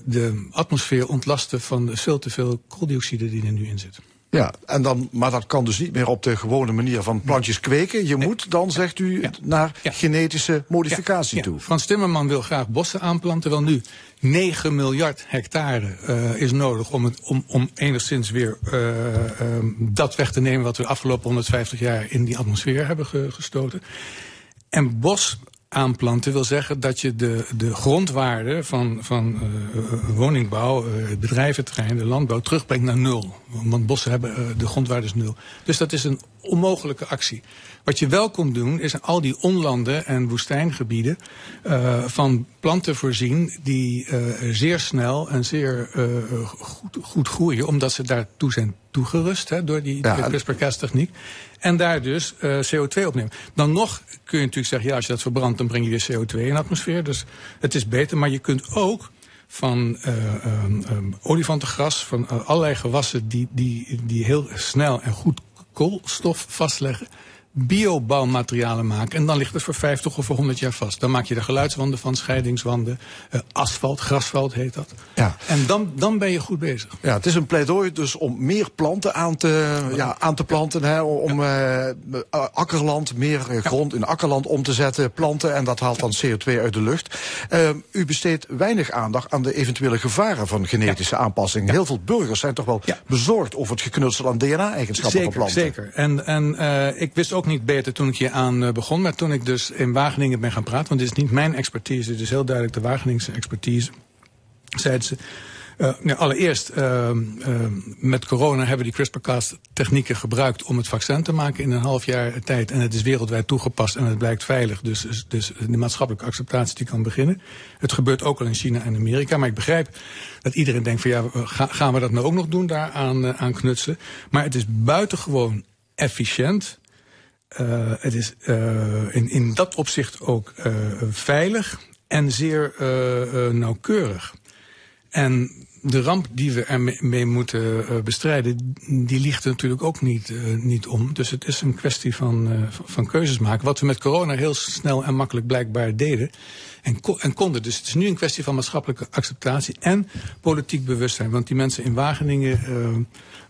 de atmosfeer ontlasten van veel te veel kooldioxide die er nu in zit. Ja, en dan, maar dat kan dus niet meer op de gewone manier van plantjes kweken. Je moet dan, zegt u, naar genetische modificatie toe. Frans Timmerman wil graag bossen aanplanten. Wel nu, 9 miljard hectare uh, is nodig om, het, om, om enigszins weer uh, uh, dat weg te nemen... wat we de afgelopen 150 jaar in die atmosfeer hebben gestoten. En bos aanplanten wil zeggen dat je de, de grondwaarde van, van uh, woningbouw, uh, bedrijventerrein, de landbouw terugbrengt naar nul. Want bossen hebben uh, de grondwaarde is nul. Dus dat is een onmogelijke actie. Wat je wel kon doen, is al die onlanden en woestijngebieden van planten voorzien die zeer snel en zeer goed, goed, groeien, omdat ze daartoe zijn toegerust hè, door die ja, CRISPR-Cas-techniek. En daar dus CO2 opnemen. Dan nog kun je natuurlijk zeggen, ja, als je dat verbrandt, dan breng je weer CO2 in de atmosfeer. Dus het is beter, maar je kunt ook van uh, um, um, olifantengras, van uh, allerlei gewassen die, die, die heel snel en goed koolstof vastleggen biobouwmaterialen maken. En dan ligt het voor 50 of voor 100 jaar vast. Dan maak je er geluidswanden van, scheidingswanden, uh, asfalt, grasveld heet dat. Ja. En dan, dan ben je goed bezig. Ja, het is een pleidooi dus om meer planten aan te, ja, aan te planten. Hè, om ja. uh, akkerland, meer grond in akkerland om te zetten, planten. En dat haalt dan CO2 uit de lucht. Uh, u besteedt weinig aandacht aan de eventuele gevaren van genetische aanpassing. Heel veel burgers zijn toch wel bezorgd over het geknutsel aan DNA-eigenschappen van planten. Zeker, en, en ik wist ook niet beter toen ik hier aan uh, begon. Maar toen ik dus in Wageningen ben gaan praten, want dit is niet mijn expertise, dit is heel duidelijk de Wageningse expertise, zeiden ze. Uh, nou, allereerst, uh, met corona hebben we die CRISPR-Cas-technieken gebruikt om het vaccin te maken in een half jaar tijd. En het is wereldwijd toegepast en het blijkt veilig. Dus, dus, de maatschappelijke acceptatie die kan beginnen. Het gebeurt ook al in China en Amerika. Maar ik begrijp dat iedereen denkt van ja, gaan we dat nou ook nog doen daar aan, knutselen. Maar het is buitengewoon efficiënt uh, het is uh, in, in dat opzicht ook uh, veilig en zeer nauwkeurig. En de ramp die we ermee moeten bestrijden, die ligt er natuurlijk ook niet, niet om. Dus het is een kwestie van, van keuzes maken. Wat we met corona heel snel en makkelijk blijkbaar deden en, en konden. Dus het is nu een kwestie van maatschappelijke acceptatie en politiek bewustzijn. Want die mensen in Wageningen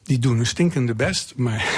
die doen een stinkende best. Maar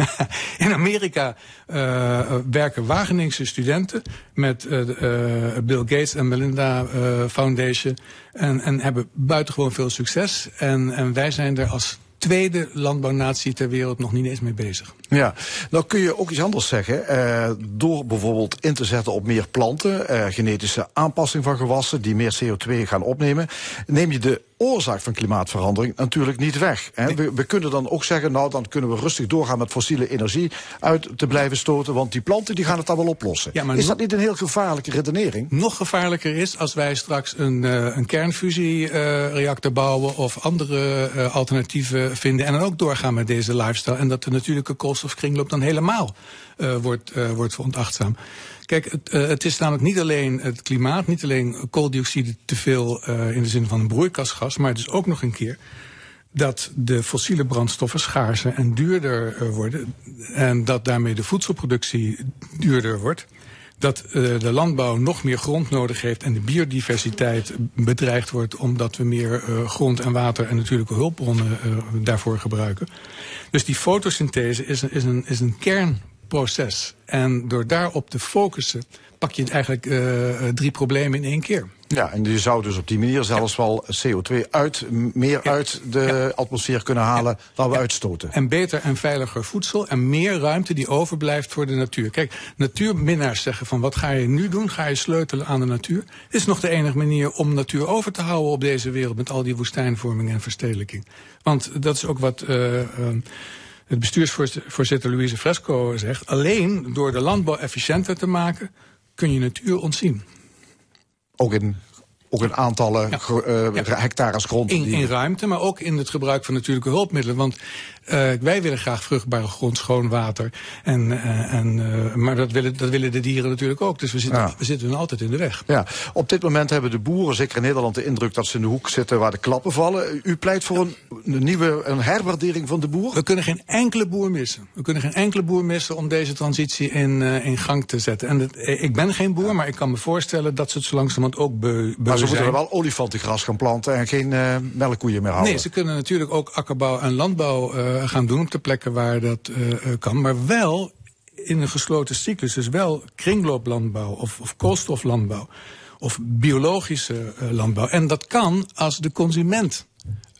in Amerika uh, werken Wageningse studenten met uh, Bill Gates en Melinda Foundation. En, en hebben buitengewoon veel succes. En, en wij zijn er als tweede landbouwnatie ter wereld nog niet eens mee bezig. Ja, nou kun je ook iets anders zeggen. Uh, door bijvoorbeeld in te zetten op meer planten, uh, genetische aanpassing van gewassen die meer CO2 gaan opnemen, neem je de oorzaak van klimaatverandering natuurlijk niet weg. Hè? We, we, kunnen dan ook zeggen, nou dan kunnen we rustig doorgaan met fossiele energie uit te blijven stoten, want die planten die gaan het dan wel oplossen. Ja, maar is dat niet een heel gevaarlijke redenering? Nog gevaarlijker is als wij straks een, uh, een kernfusiereactor uh, bouwen of andere uh, alternatieven vinden en dan ook doorgaan met deze lifestyle en dat de natuurlijke koolstofkringloop dan helemaal wordt, wordt veronachtzaam. Kijk, het, uh, het, is namelijk niet alleen het klimaat, niet alleen kooldioxide te veel uh, in de zin van een broeikasgas, maar het is ook nog een keer dat de fossiele brandstoffen schaarser en duurder uh, worden en dat daarmee de voedselproductie duurder wordt. Dat de landbouw nog meer grond nodig heeft en de biodiversiteit bedreigd wordt omdat we meer grond en water en natuurlijke hulpbronnen daarvoor gebruiken. Dus die fotosynthese is is een, is een kern proces. En door daarop te focussen pak je eigenlijk uh, drie problemen in één keer. Ja, en je zou dus op die manier zelfs ja. wel CO2 uit, meer ja. uit de ja. atmosfeer kunnen halen dan we uitstoten. En beter en veiliger voedsel en meer ruimte die overblijft voor de natuur. Kijk, natuurminnaars zeggen van wat ga je nu doen? Ga je sleutelen aan de natuur? Dit is nog de enige manier om natuur over te houden op deze wereld met al die woestijnvorming en verstedelijking. Want dat is ook wat... Uh, het bestuursvoorzitter Louise Fresco zegt... alleen door de landbouw efficiënter te maken kun je natuur ontzien. Ook in ook in aantallen gro- eh, hectares grond. In, die- in ruimte, maar ook in het gebruik van natuurlijke hulpmiddelen. Want eh, wij willen graag vruchtbare grond, schoon water. En, eh, en, eh, maar dat willen, dat willen de dieren natuurlijk ook. Dus we zitten, Ja. we zitten altijd in de weg. Ja, op dit moment hebben de boeren, zeker in Nederland, de indruk dat ze in de hoek zitten waar de klappen vallen. U pleit voor een, een nieuwe een herwaardering van de boer? We kunnen geen enkele boer missen. We kunnen geen enkele boer missen om deze transitie in, in gang te zetten. En het, ik ben geen boer, maar ik kan me voorstellen dat ze het zo langzamerhand ook beu, beu Maar ze zijn. moeten er wel olifantengras gaan planten en geen melkkoeien meer houden. Nee, ze kunnen natuurlijk ook akkerbouw en landbouw gaan doen op de plekken waar dat eh, eh, kan. Maar wel in een gesloten cyclus. Dus wel kringlooplandbouw of, of koolstoflandbouw. Of biologische eh, landbouw. En dat kan als de consument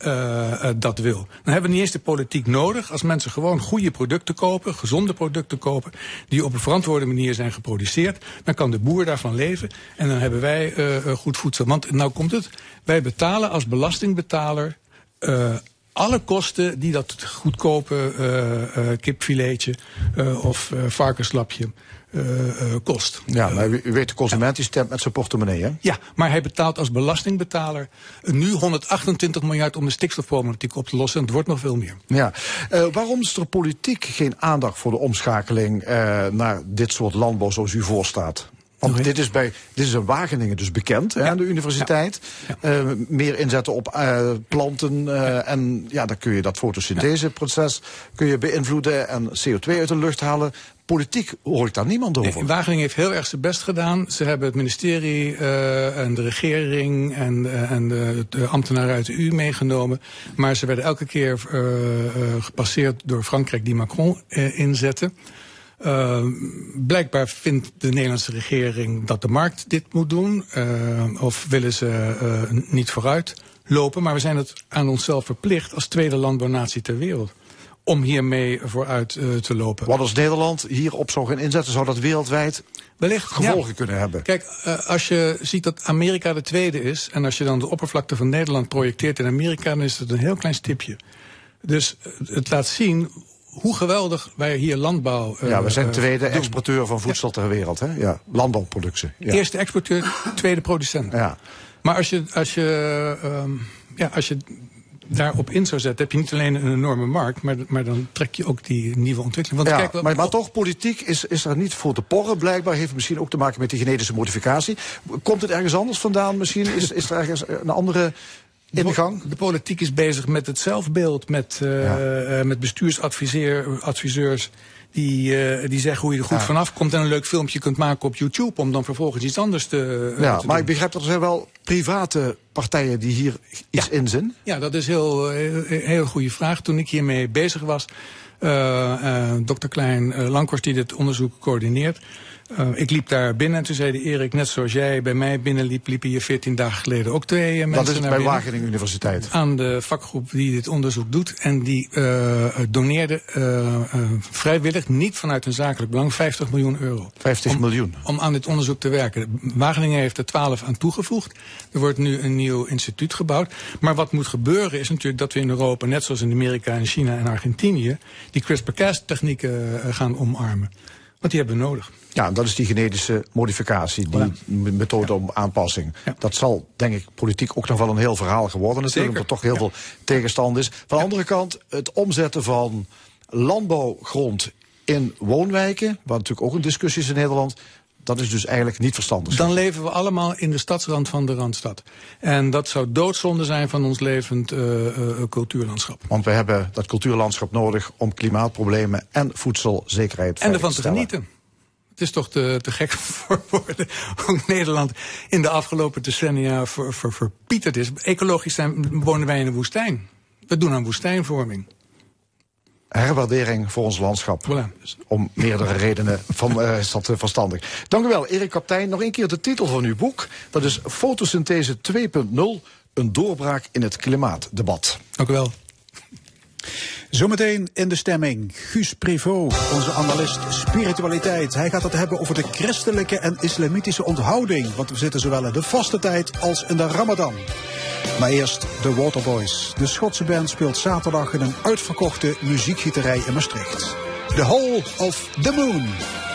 eh, eh, dat wil. Dan hebben we niet eens de politiek nodig. Als mensen gewoon goede producten kopen, gezonde producten kopen, die op een verantwoorde manier zijn geproduceerd, dan kan de boer daarvan leven. En dan hebben wij eh, eh, goed voedsel. Want nou komt het, wij betalen als belastingbetaler eh, alle kosten die dat goedkope eh, eh, kipfiletje eh, of varkenslapje kost. Ja, maar u, weet, de consument die stemt met zijn portemonnee, hè? Ja, maar hij betaalt als belastingbetaler nu 128 miljard om de stikstofproblematiek op te lossen. En het wordt nog veel meer. Ja. Waarom is er politiek geen aandacht voor de omschakeling naar dit soort landbouw zoals u voorstaat? Want dit is, bij, dit is in Wageningen dus bekend, hè, aan de universiteit. Eh, meer inzetten op eh, planten. eh, En ja, dan kun je dat fotosyntheseproces kun je beïnvloeden en CO2 uit de lucht halen. Politiek hoor ik daar niemand over. Nee, Wageningen heeft heel erg zijn best gedaan. Ze hebben het ministerie en de regering en, en de, de ambtenaren uit de EU meegenomen. Maar ze werden elke keer gepasseerd door Frankrijk die Macron inzette. Uh, blijkbaar vindt de Nederlandse regering dat de markt dit moet doen. Uh, of willen ze uh, niet vooruit lopen. Maar we zijn het aan onszelf verplicht als tweede landbouwnatie ter wereld. Om hiermee vooruit te lopen. Wat als Nederland hierop zou gaan inzetten, zou dat wereldwijd Wellicht gevolgen ja. kunnen hebben. Kijk, als je ziet dat Amerika de tweede is. En als je dan de oppervlakte van Nederland projecteert in Amerika, dan is het een heel klein stipje. Dus het laat zien hoe geweldig wij hier landbouw. Uh, ja, we zijn tweede uh, exporteur van voedsel ter wereld, hè? Ja, landbouwproductie. Ja. Eerste exporteur, tweede producent. Ja. Maar als je, als je, um, ja, als je daarop in zou zetten, heb je niet alleen een enorme markt, maar, maar dan trek je ook die nieuwe ontwikkeling. Want ja, kijk, maar, maar toch, politiek is, is er niet voor te porren, blijkbaar. Heeft misschien ook te maken met die genetische modificatie. Komt het ergens anders vandaan misschien? Is, is er ergens een andere in de gang? De politiek is bezig met het zelfbeeld, met, uh, ja. uh, met bestuursadviseurs die, uh, die zeggen hoe je er goed ja. vanaf komt en een leuk filmpje kunt maken op YouTube om dan vervolgens iets anders te. ja, te maar doen. ik begrijp dat er zijn wel private partijen die hier iets ja. in zijn. Ja, dat is heel, heel, heel goede vraag. Toen ik hiermee bezig was, uh, dokter Klein Lankhorst die dit onderzoek coördineert. Uh, ik liep daar binnen en toen zei de Erik, net zoals jij bij mij binnenliep, liepen hier 14 dagen geleden ook twee uh, mensen Dat is naar bij binnen. Wageningen Universiteit. Aan de vakgroep die dit onderzoek doet. En die uh, doneerde vrijwillig, niet vanuit een zakelijk belang, 50 miljoen euro. 50 om, miljoen? Om aan dit onderzoek te werken. Wageningen heeft er 12 aan toegevoegd. Er wordt nu een nieuw instituut gebouwd. Maar wat moet gebeuren is natuurlijk dat we in Europa, net zoals in Amerika en China en Argentinië, die CRISPR-Cas technieken gaan omarmen. Want die hebben we nodig. Ja, dat is die genetische modificatie, die methode om aanpassing. Ja. Dat zal, denk ik, politiek ook nog wel een heel verhaal geworden natuurlijk, omdat er toch heel ja. veel tegenstand is. Van de andere kant, het omzetten van landbouwgrond in woonwijken, waar natuurlijk ook een discussie is in Nederland, dat is dus eigenlijk niet verstandig. Dan leven we allemaal in de stadsrand van de Randstad. En dat zou doodzonde zijn van ons levend uh, uh, cultuurlandschap. Want we hebben dat cultuurlandschap nodig om klimaatproblemen en voedselzekerheid En ervan te, te genieten. Het is toch te, te gek voor woorden hoe Nederland in de afgelopen decennia ver, ver, verpieterd is. Ecologisch zijn, wonen wij in een woestijn. We doen aan woestijnvorming herwaardering voor ons landschap. Voilà. Om meerdere redenen van, uh, is dat uh, verstandig. Dank u wel, Erik Kaptein. Nog een keer de titel van uw boek. Dat is Fotosynthese 2.0, een doorbraak in het klimaatdebat. Dank u wel. Zometeen in de stemming. Guus Privot, onze analist spiritualiteit. Hij gaat het hebben over de christelijke en islamitische onthouding. Want we zitten zowel in de vaste tijd als in de ramadan. Maar eerst de Waterboys. De Schotse band speelt zaterdag in een uitverkochte muziekgieterij in Maastricht. The Hall of the Moon.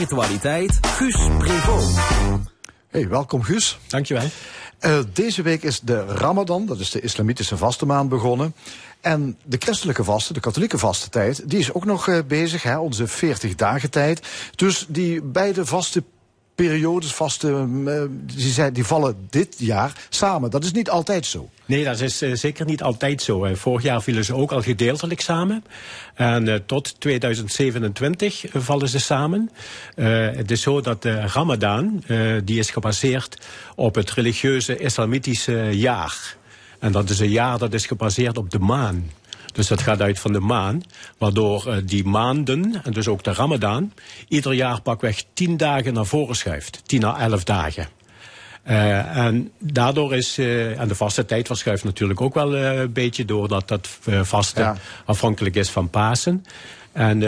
Spiritualiteit Guus Prevot. Hey, welkom Guus. Dankjewel. Uh, deze week is de Ramadan, dat is de islamitische vaste maand begonnen. En de christelijke vaste, de katholieke vaste tijd, die is ook nog uh, bezig, hè, onze 40 dagen tijd. Dus die beide vaste periodes, vaste, uh, die, zijn, die vallen dit jaar samen. Dat is niet altijd zo. Nee, dat is uh, zeker niet altijd zo. Vorig jaar vielen ze ook al gedeeltelijk samen. En tot 2027 vallen ze samen. het is zo dat de Ramadan, die is gebaseerd op het religieuze islamitische jaar. En dat is een jaar dat is gebaseerd op de maan. Dus dat gaat uit van de maan, waardoor uh, die maanden, en dus ook de Ramadan, ieder jaar pakweg tien dagen naar voren schuift. Tien à elf dagen. Uh, en daardoor is, uh, en de vaste tijd verschuift natuurlijk ook wel uh, een beetje, doordat dat vaste ja. afhankelijk is van Pasen. En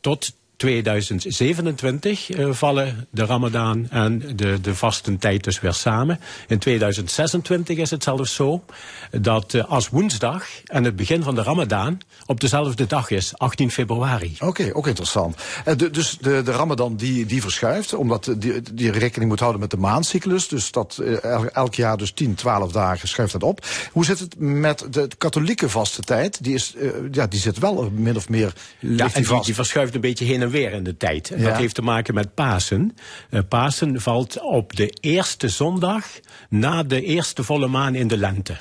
tot 2027 uh, vallen de Ramadan en de, de vastentijd dus weer samen. In 2026 is het zelfs zo dat uh, als woensdag en het begin van de Ramadan op dezelfde dag is, 18 februari. Oké, okay, ook interessant. De, dus de, de Ramadan die, die verschuift, omdat die, die rekening moet houden met de maancyclus. Dus dat elk jaar dus 10, 12 dagen schuift dat op. Hoe zit het met de katholieke vaste tijd? Die, is, ja, die zit wel min of meer. Ja, en die, die verschuift een beetje heen en weer in de tijd. En ja. dat heeft te maken met Pasen. Uh, Pasen valt op de eerste zondag na de eerste volle maan in de lente.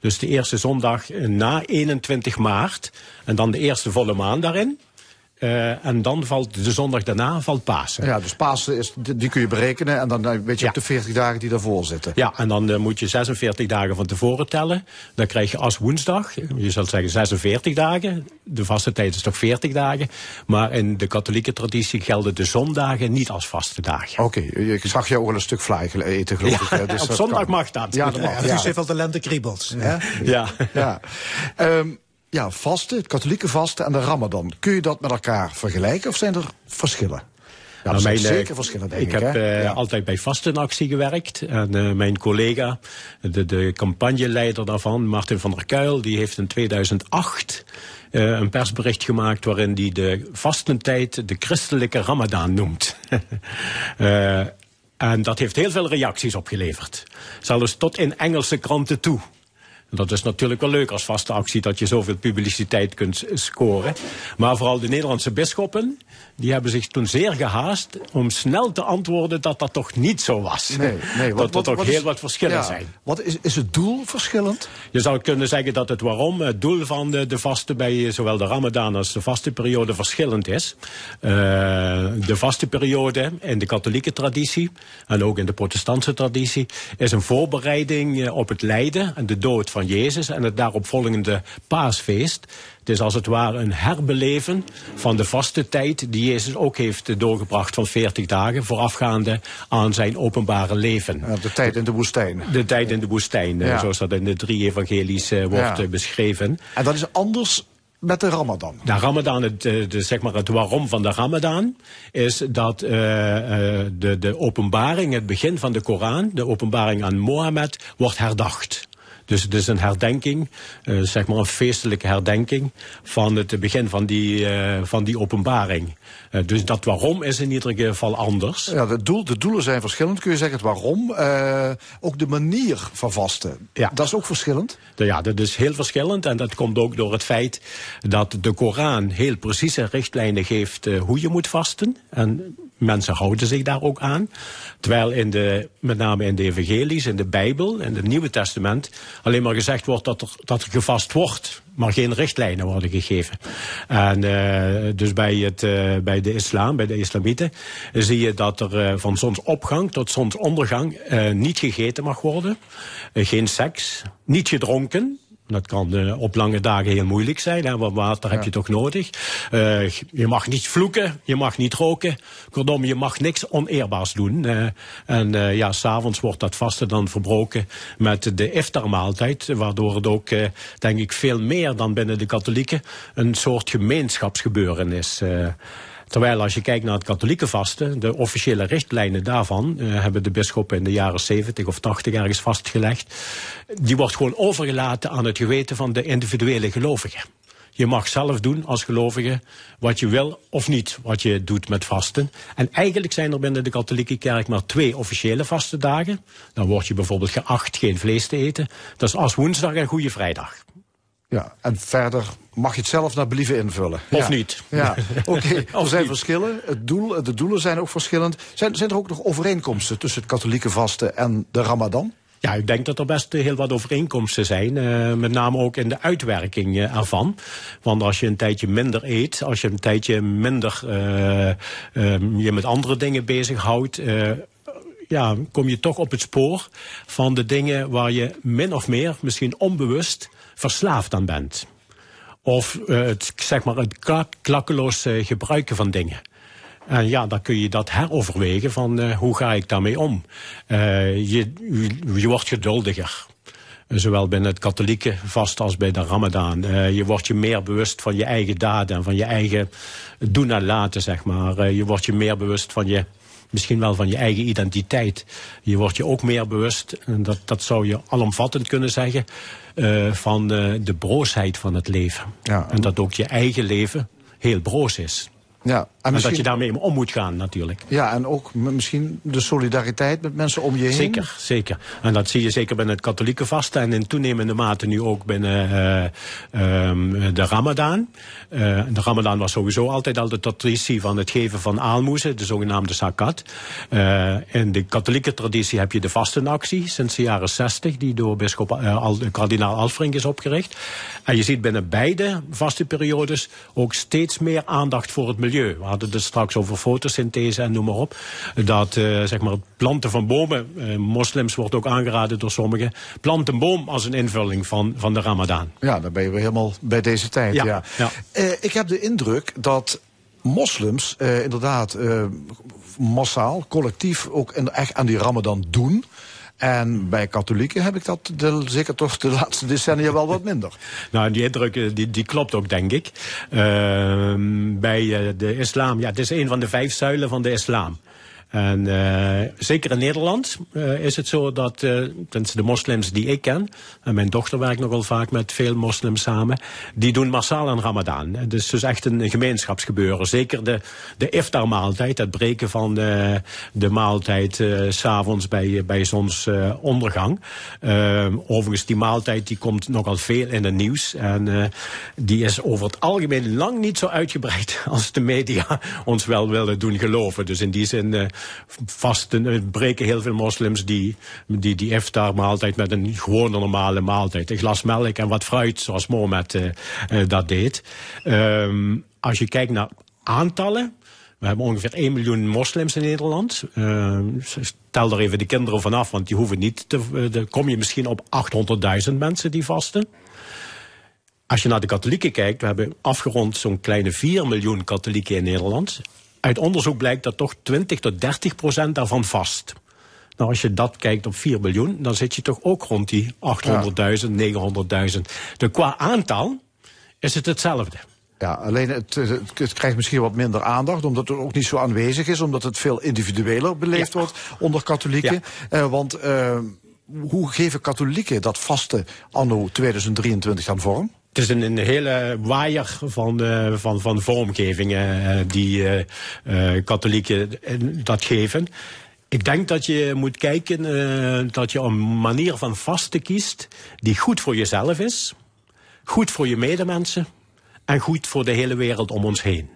Dus de eerste zondag na 21 maart. En dan de eerste volle maan daarin. Uh, en dan valt de zondag daarna valt Pasen. Ja, dus Pasen is, die kun je berekenen en dan weet je ja. op de 40 dagen die daarvoor zitten. Ja, en dan uh, moet je 46 dagen van tevoren tellen. Dan krijg je als woensdag, je zou zeggen 46 dagen. De vaste tijd is toch 40 dagen. Maar in de katholieke traditie gelden de zondagen niet als vaste dagen. Oké, okay, ik zag jou ook wel een stuk vlijgen eten geloof ja, ik. Dus op zondag kan. mag dat. Ja, dat mag. Ja, het is even de lente kriebelt. Ja. ja. ja. um, ja, vasten, het katholieke vasten en de ramadan. Kun je dat met elkaar vergelijken of zijn er verschillen? Ja, nou, mijn, zeker verschillen, denk ik. Ik heb uh, ja. altijd bij Vastenactie gewerkt. En uh, mijn collega, de, de campagneleider daarvan, Martin van der Kuil... die heeft in 2008 uh, een persbericht gemaakt... waarin hij de vastentijd de christelijke ramadan noemt. en dat heeft heel veel reacties opgeleverd. Zelfs tot in Engelse kranten toe. Dat is natuurlijk wel leuk als vaste actie dat je zoveel publiciteit kunt scoren. Maar vooral de Nederlandse bisschoppen, die hebben zich toen zeer gehaast om snel te antwoorden dat dat toch niet zo was. Nee, nee, wat, dat er toch wat heel is, wat verschillen ja, zijn. Wat is, is het doel verschillend? Je zou kunnen zeggen dat het waarom, het doel van de, de vaste bij zowel de ramadan als de vaste periode verschillend is. Uh, de vaste periode in de katholieke traditie en ook in de protestantse traditie is een voorbereiding op het lijden en de dood van Jezus en het daaropvolgende paasfeest. Het is als het ware een herbeleven van de vaste tijd die Jezus ook heeft doorgebracht van 40 dagen voorafgaande aan zijn openbare leven. De tijd in de woestijn. De tijd in de woestijn, ja. zoals dat in de drie evangelies wordt ja. beschreven. En dat is anders met de Ramadan? De Ramadan, het, de, zeg maar het waarom van de Ramadan, is dat uh, de, de openbaring, het begin van de Koran, de openbaring aan Mohammed, wordt herdacht. Dus het is een herdenking, uh, zeg maar een feestelijke herdenking van het begin van die, uh, van die openbaring. Uh, dus dat waarom is in ieder geval anders. Ja, de, doel, de doelen zijn verschillend, kun je zeggen het waarom. ook de manier van vasten, ja. dat is ook verschillend? Ja, dat is heel verschillend en dat komt ook door het feit dat de Koran heel precieze richtlijnen geeft hoe je moet vasten. En mensen houden zich daar ook aan. Terwijl in de, met name in de evangelies, in de Bijbel, in het Nieuwe Testament, alleen maar gezegd wordt dat er, dat er gevast wordt, maar geen richtlijnen worden gegeven. En uh, dus bij, het, uh, bij de islam, bij de islamieten, zie je dat er uh, van zonsopgang tot zonsondergang niet gegeten mag worden. geen seks, niet gedronken, dat kan uh, op lange dagen heel moeilijk zijn, hè, want water ja. heb je toch nodig. Uh, je mag niet vloeken, je mag niet roken. Kortom, je mag niks oneerbaars doen. Uh, en ja, s'avonds wordt dat vaste dan verbroken met de iftarmaaltijd, waardoor het ook, denk ik, veel meer dan binnen de katholieken een soort gemeenschapsgebeuren is. Terwijl als je kijkt naar het katholieke vasten, de officiële richtlijnen daarvan uh, hebben de bisschoppen in de jaren 70 of 80 ergens vastgelegd. Die wordt gewoon overgelaten aan het geweten van de individuele gelovigen. Je mag zelf doen als gelovige wat je wil of niet wat je doet met vasten. En eigenlijk zijn er binnen de katholieke kerk maar twee officiële vaste dagen. Dan word je bijvoorbeeld geacht geen vlees te eten. Dat is als woensdag en Goede Vrijdag. Ja, en verder mag je het zelf naar believen invullen. Of Ja. niet. Ja, oké. Er Of zijn niet. verschillen. Het doel, de doelen zijn ook verschillend. Zijn, zijn er ook nog overeenkomsten tussen het katholieke vasten en de ramadan? Ja, ik denk dat er best heel wat overeenkomsten zijn. eh, met name ook in de uitwerking eh, ervan. Want als je een tijdje minder eet, als je een tijdje minder eh, eh, je met andere dingen bezighoudt. ja, kom je toch op het spoor van de dingen waar je min of meer, misschien onbewust, verslaafd aan bent. Of eh, het, zeg maar, het klak- klakkeloos gebruiken van dingen. En ja, dan kun je dat heroverwegen van eh, hoe ga ik daarmee om. Eh, je, je, wordt geduldiger. Zowel binnen het katholieke vast als bij de ramadan. Eh, je wordt je meer bewust van je eigen daden en van je eigen doen en laten, zeg maar. Je wordt je meer bewust van je, misschien wel van je eigen identiteit. Je wordt je ook meer bewust, en dat, dat zou je alomvattend kunnen zeggen, eh, van de broosheid van het leven. Ja. En dat ook je eigen leven heel broos is. Ja, en, dat je daarmee om moet gaan, natuurlijk. ja, en ook misschien de solidariteit met mensen om je heen. Zeker, zeker. En dat zie je zeker binnen het katholieke vasten en in toenemende mate nu ook binnen eh, ehm, de Ramadan. Eh, de Ramadan was sowieso altijd al de traditie van het geven van aalmoezen, de zogenaamde zakat. Eh, in de katholieke traditie heb je de vastenactie sinds de jaren 60, die door bischop Al- kardinaal Alfrink is opgericht. En je ziet binnen beide vastenperiodes ook steeds meer aandacht voor het milieu. We hadden het straks over fotosynthese en noem maar op. Dat eh, zeg maar het planten van bomen, eh, moslims wordt ook aangeraden door sommigen, plant een boom als een invulling van, van de Ramadan. Ja, dan ben je weer helemaal bij deze tijd. Ja. Ja, ja. Eh, ik heb de indruk dat moslims inderdaad massaal, collectief ook echt aan die ramadan doen. En bij katholieken heb ik dat de, zeker toch de laatste decennia wel wat minder. Nou, die indruk eh, die, die klopt ook, denk ik. Ehm, bij eh, de islam, ja, het is een van de vijf zuilen van de islam. En eh, zeker in Nederland eh, is het zo dat, tenminste de moslims die ik ken, en mijn dochter werkt nogal vaak met veel moslims samen, die doen massaal aan Ramadan. Het is dus echt een gemeenschapsgebeuren. Zeker de, de iftar-maaltijd, het breken van de, de maaltijd s s'avonds bij, bij zonsondergang. Overigens, die maaltijd die komt nogal veel in het nieuws. En die is over het algemeen lang niet zo uitgebreid als de media ons wel willen doen geloven. Dus in die zin vasten, eh, breken heel veel moslims die, die, die iftar maaltijd met een gewone normale maaltijd. Een glas melk en wat fruit, zoals Mohammed eh, eh, dat deed. Ehm, als je kijkt naar aantallen. We hebben ongeveer 1 miljoen moslims in Nederland. Uh, stel er even de kinderen vanaf, want die hoeven niet te. Uh, dan kom je misschien op 800.000 mensen die vasten. Als je naar de katholieken kijkt, we hebben afgerond zo'n kleine 4 miljoen katholieken in Nederland. Uit onderzoek blijkt dat toch 20 tot 30 procent daarvan vast. Nou, als je dat kijkt op 4 miljoen, dan zit je toch ook rond die 800.000, 900.000. Dus qua aantal is het hetzelfde. Ja, alleen het, het, krijgt misschien wat minder aandacht, omdat het ook niet zo aanwezig is, omdat het veel individueler beleefd ja. wordt onder katholieken. Ja. Uh, want uh, hoe geven katholieken dat vaste anno 2023 dan vorm? Het is een, hele waaier van, van, van vormgevingen uh, die uh, katholieken dat geven. Ik denk dat je moet kijken dat je een manier van vasten kiest die goed voor jezelf is, goed voor je medemensen en goed voor de hele wereld om ons heen.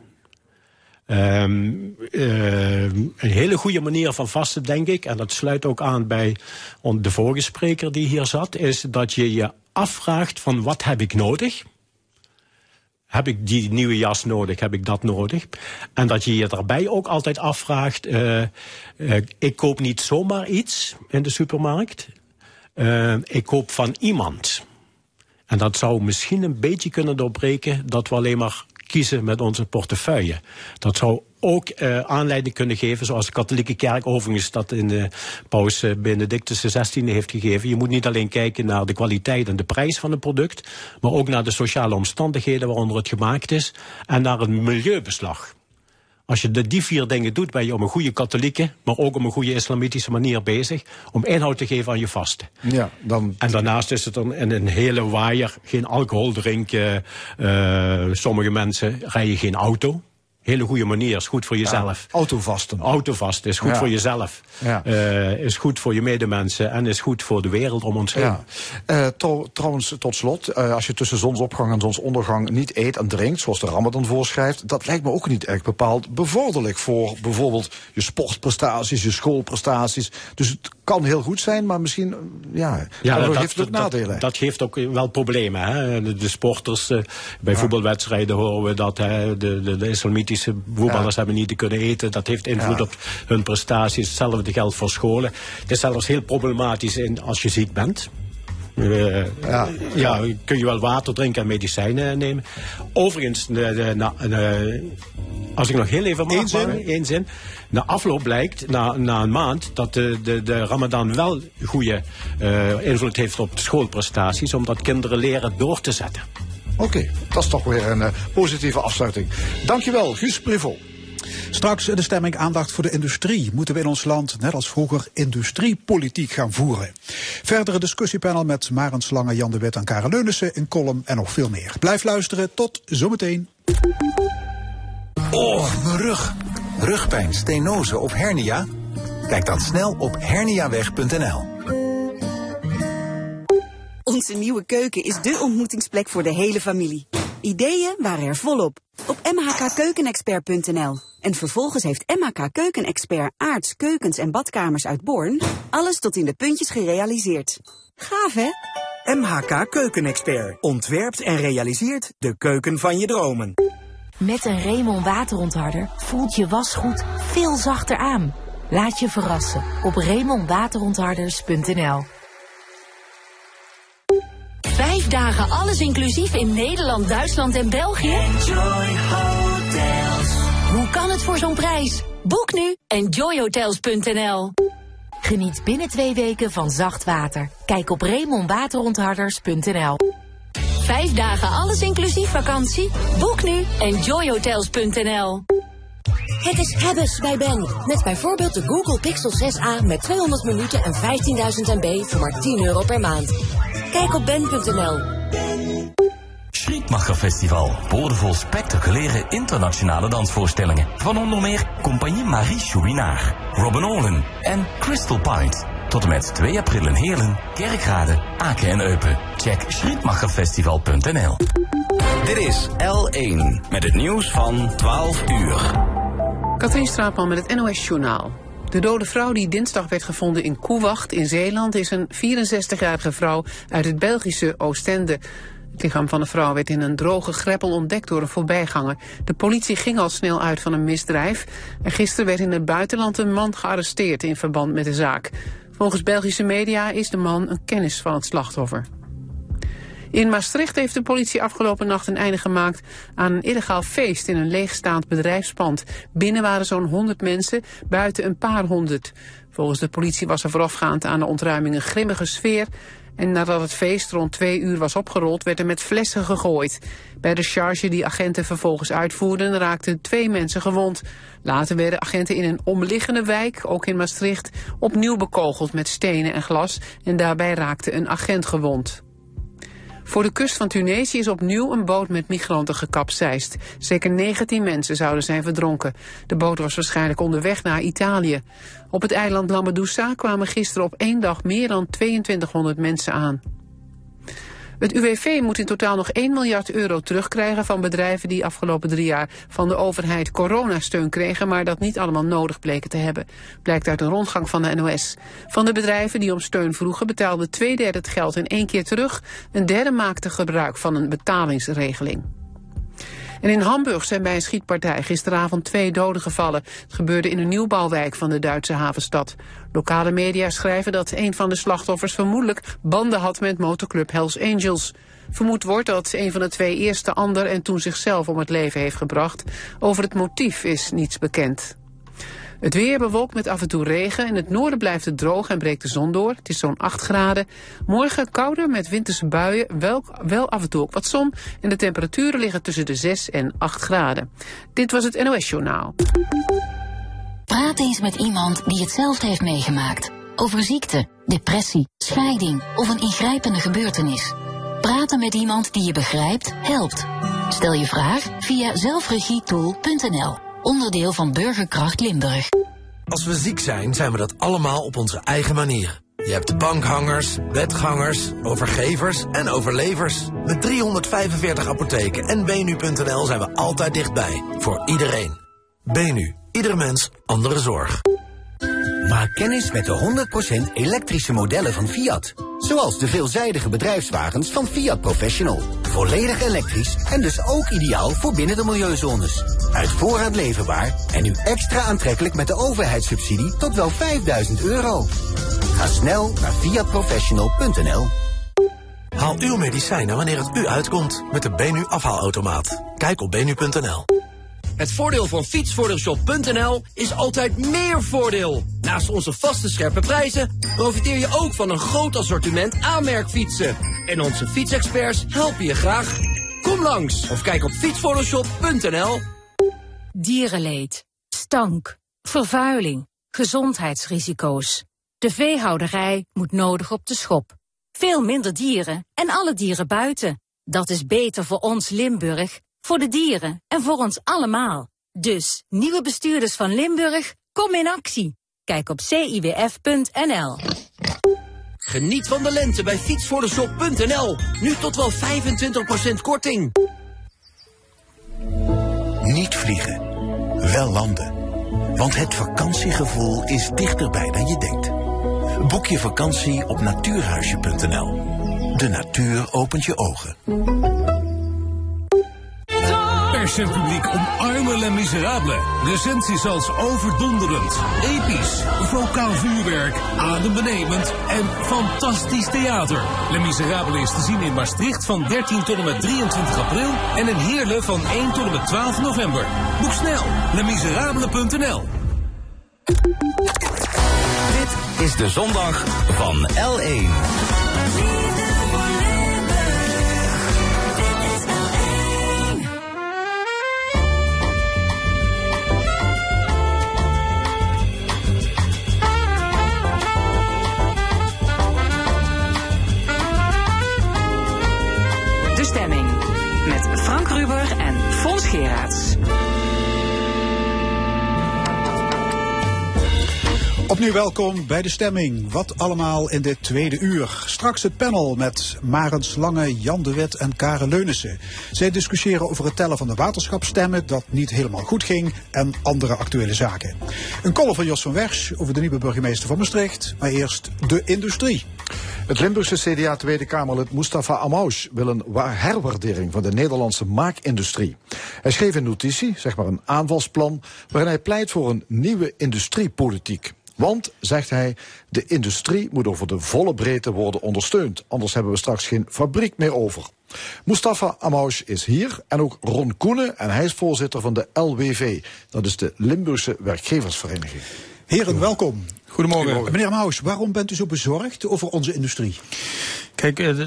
Uh, een hele goede manier van vasten, denk ik, en dat sluit ook aan bij de vorige spreker die hier zat, is dat je je afvraagt van wat heb ik nodig? Heb ik die nieuwe jas nodig? Heb ik dat nodig? En dat je je daarbij ook altijd afvraagt, uh, uh, ik koop niet zomaar iets in de supermarkt. ik koop van iemand. En dat zou misschien een beetje kunnen doorbreken dat we alleen maar kiezen met onze portefeuille. Dat zou ook uh, aanleiding kunnen geven, zoals de katholieke kerk overigens dat in de paus Benedictus XVI heeft gegeven. Je moet niet alleen kijken naar de kwaliteit en de prijs van een product, maar ook naar de sociale omstandigheden waaronder het gemaakt is en naar het milieubeslag. Als je de, die vier dingen doet, ben je op een goede katholieke, maar ook op een goede islamitische manier bezig. Om inhoud te geven aan je vasten. Ja, dan... En daarnaast is het dan in een hele waaier. Geen alcohol drinken. Uh, sommige mensen rijden geen auto hele goede manier. Is goed voor jezelf. Ja, autovasten. Autovast is goed Ja. voor jezelf. Ja. Eh, is goed voor je medemensen. En is goed voor de wereld om ons heen. Ja. Eh, tro- trouwens, tot slot, eh, als je tussen zonsopgang en zonsondergang niet eet en drinkt, zoals de Ramadan voorschrijft, dat lijkt me ook niet echt bepaald bevorderlijk voor bijvoorbeeld je sportprestaties, je schoolprestaties. Dus het kan heel goed zijn, maar misschien, eh, ja, daardoor heeft het ook nadelen. Dat, dat geeft ook wel problemen. Hè? De, de sporters, bij voetbalwedstrijden horen we dat hè, de, de, de islamitische voetballers Ja. hebben niet te kunnen eten. Dat heeft invloed op hun prestaties. Hetzelfde geldt voor scholen. Het is zelfs heel problematisch in, als je ziek bent. Eh, Ja. ja. kun je wel water drinken en medicijnen nemen. Overigens, de, de, als ik nog heel even mag, Eén zin? maar, één zin. Na afloop blijkt, na, na een maand, dat de, de, de Ramadan wel goede eh, invloed heeft op schoolprestaties, omdat kinderen leren door te zetten. Oké, dat is toch weer een eh, positieve afsluiting. Dankjewel, Guus Privo. Straks de stemming aandacht voor de industrie. Moeten we in ons land, net als vroeger, industriepolitiek gaan voeren? Verdere discussiepanel met Maren Slange, Jan de Wit en Karen Leunissen in column en nog veel meer. Blijf luisteren, tot zometeen. Oh, mijn rug. Rugpijn, stenose of hernia? Kijk dan snel op herniaweg.nl. Onze nieuwe keuken is dé ontmoetingsplek voor de hele familie. Ideeën waren er volop. Op mhkkeukenexpert.nl. En vervolgens heeft MHK Keukenexpert aards, keukens en badkamers uit Born... alles tot in de puntjes gerealiseerd. Gaaf, hè? MHK Keukenexpert ontwerpt en realiseert de keuken van je dromen. Met een Raymond waterontharder voelt je wasgoed veel zachter aan. Laat je verrassen op RaymondWaterontharders.nl. Vijf dagen alles inclusief in Nederland, Duitsland en België? Enjoy Hotels. Hoe kan het voor zo'n prijs? Boek nu enjoyhotels.nl. Geniet binnen twee weken van zacht water. Kijk op RaymondWaterontharders.nl. Vijf dagen alles inclusief vakantie? Boek nu enjoyhotels.nl. Het is Hebbes bij Ben. Met bijvoorbeeld de Google Pixel 6a met 200 minuten en 15.000 MB voor maar 10 euro per maand. Kijk op ben.nl. Schrietmacher Festival. Boordevol spectaculaire internationale dansvoorstellingen. Van onder meer Compagnie Marie Chouinard, Robin Olin en Crystal Pint. Tot en met 2 april in Heerlen, Kerkrade, Aken en Eupen. Check schrietmacherfestival.nl Dit is L1 met het nieuws van 12 uur. Katrien Straatman met het NOS Journaal. De dode vrouw die dinsdag werd gevonden in Koewacht in Zeeland... is een 64-jarige vrouw uit het Belgische Oostende. Het lichaam van de vrouw werd in een droge greppel ontdekt door een voorbijganger. De politie ging al snel uit van een misdrijf. En gisteren werd in het buitenland een man gearresteerd in verband met de zaak. Volgens Belgische media is de man een kennis van het slachtoffer. In Maastricht heeft de politie afgelopen nacht een einde gemaakt aan een illegaal feest in een leegstaand bedrijfspand. Binnen waren zo'n 100 mensen, buiten een paar honderd. Volgens de politie was er voorafgaand aan de ontruiming een grimmige sfeer. En nadat het feest rond twee uur was opgerold, werd er met flessen gegooid. Bij de charge die agenten vervolgens uitvoerden, raakten twee mensen gewond. Later werden agenten in een omliggende wijk, ook in Maastricht, opnieuw bekogeld met stenen en glas. En daarbij raakte een agent gewond. Voor de kust van Tunesië is opnieuw een boot met migranten gekapseist. Zeker 19 mensen zouden zijn verdronken. De boot was waarschijnlijk onderweg naar Italië. Op het eiland Lampedusa kwamen gisteren op één dag meer dan 2200 mensen aan. Het UWV moet in totaal nog 1 miljard euro terugkrijgen van bedrijven die afgelopen drie jaar van de overheid coronasteun kregen, maar dat niet allemaal nodig bleken te hebben. Blijkt uit een rondgang van de NOS. Van de bedrijven die om steun vroegen betaalde twee derde het geld in één keer terug. Een derde maakte gebruik van een betalingsregeling. En in Hamburg zijn bij een schietpartij gisteravond twee doden gevallen. Het gebeurde in een nieuwbouwwijk van de Duitse havenstad. Lokale media schrijven dat een van de slachtoffers vermoedelijk banden had met motoclub Hells Angels. Vermoed wordt dat een van de twee eerst de ander en toen zichzelf om het leven heeft gebracht. Over het motief is niets bekend. Het weer bewolkt met af en toe regen. In het noorden blijft het droog en breekt de zon door. Het is zo'n 8 graden. Morgen kouder met winterse buien. Wel, wel af en toe ook wat zon. En de temperaturen liggen tussen de 6 en 8 graden. Dit was het NOS Journaal. Praat eens met iemand die hetzelfde heeft meegemaakt. Over ziekte, depressie, scheiding of een ingrijpende gebeurtenis. Praten met iemand die je begrijpt helpt. Stel je vraag via zelfregietool.nl. Onderdeel van Burgerkracht Limburg. Als we ziek zijn, zijn we dat allemaal op onze eigen manier. Je hebt bankhangers, bedgangers, overgevers en overlevers. Met 345 apotheken en benu.nl zijn we altijd dichtbij. Voor iedereen. Benu. Ieder mens, andere zorg. Maak kennis met de 100% elektrische modellen van Fiat. Zoals de veelzijdige bedrijfswagens van Fiat Professional. Volledig elektrisch en dus ook ideaal voor binnen de milieuzones. Uit voorraad leverbaar en nu extra aantrekkelijk met de overheidssubsidie tot wel 5000 euro. Ga snel naar fiatprofessional.nl. Haal uw medicijnen wanneer het u uitkomt met de Benu afhaalautomaat. Kijk op benu.nl. Het voordeel van fietsvoordeelshop.nl is altijd meer voordeel. Naast onze vaste scherpe prijzen profiteer je ook van een groot assortiment aanmerkfietsen. En onze fietsexperts helpen je graag. Kom langs of kijk op fietsvoordeelshop.nl. Dierenleed, stank, vervuiling, gezondheidsrisico's. De veehouderij moet nodig op de schop. Veel minder dieren en alle dieren buiten. Dat is beter voor ons Limburg, voor de dieren en voor ons allemaal. Dus, nieuwe bestuurders van Limburg, kom in actie. Kijk op ciwf.nl. Geniet van de lente bij fietsvoordeelshop.nl. Nu tot wel 25% korting. Niet vliegen, wel landen. Want het vakantiegevoel is dichterbij dan je denkt. Boek je vakantie op natuurhuisje.nl. De natuur opent je ogen. En publiek omarmen Les Miserables. Recensies als overdonderend, episch, vocaal vuurwerk, adembenemend en fantastisch theater. Les Miserables is te zien in Maastricht van 13 tot en met 23 april en in Heerlen van 1 tot en met 12 november. Boek snel, lesmiserabele.nl. Dit is de zondag van L1. De stemming. Met Frank Ruber en Fons Geraerts. Opnieuw welkom bij de stemming. Wat allemaal in dit tweede uur. Straks het panel met Marens Lange, Jan de Wet en Karen Leunissen. Zij discussiëren over het tellen van de waterschapsstemmen dat niet helemaal goed ging en andere actuele zaken. Een column van Jos van Wersch over de nieuwe burgemeester van Maastricht. Maar eerst de industrie. Het Limburgse CDA Tweede Kamerlid Mustafa Amouche wil een herwaardering van de Nederlandse maakindustrie. Hij schreef een notitie, zeg maar een aanvalsplan, waarin hij pleit voor een nieuwe industriepolitiek. Want, zegt hij, de industrie moet over de volle breedte worden ondersteund. Anders hebben we straks geen fabriek meer over. Mustafa Amouche is hier en ook Ron Koenen en hij is voorzitter van de LWV. Dat is de Limburgse Werkgeversvereniging. Heren, welkom. Goedemorgen. Meneer Maus, waarom bent u zo bezorgd over onze industrie? Kijk, eh,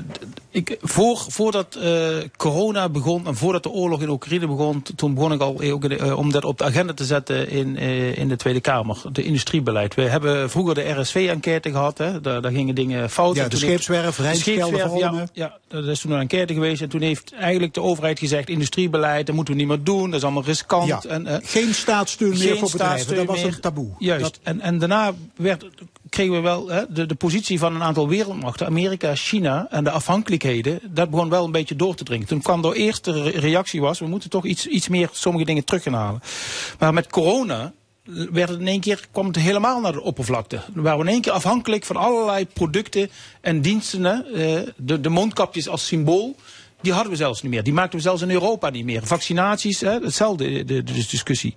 ik, voor, voordat eh, corona begon en voordat de oorlog in Oekraïne begon, toen begon ik al eh, om dat op de agenda te zetten in, in de Tweede Kamer, de industriebeleid. We hebben vroeger de RSV-enquête gehad, hè, daar, daar gingen dingen fout. Ja, de scheepswerf, de Rijnskelde, scheepswerf, ja, ja, dat is toen een enquête geweest en toen heeft eigenlijk de overheid gezegd, industriebeleid, dat moeten we niet meer doen, dat is allemaal riskant. Ja, en, geen staatssteun meer geen voor bedrijven. Dat was meer. een taboe. Juist. Dat- En, en daarna werd, kregen we wel hè, de, de positie van een aantal wereldmachten, Amerika, China en de afhankelijkheden. Dat begon wel een beetje door te dringen. Toen kwam de eerste re- reactie was, we moeten toch iets, iets meer sommige dingen terug gaan halen. Maar met corona werd het in één keer, kwam het helemaal naar de oppervlakte. We waren in één keer afhankelijk van allerlei producten en diensten. Eh, de, de mondkapjes als symbool. Die hadden we zelfs niet meer. Die maakten we zelfs in Europa niet meer. Vaccinaties, hè, hetzelfde de, de, discussie.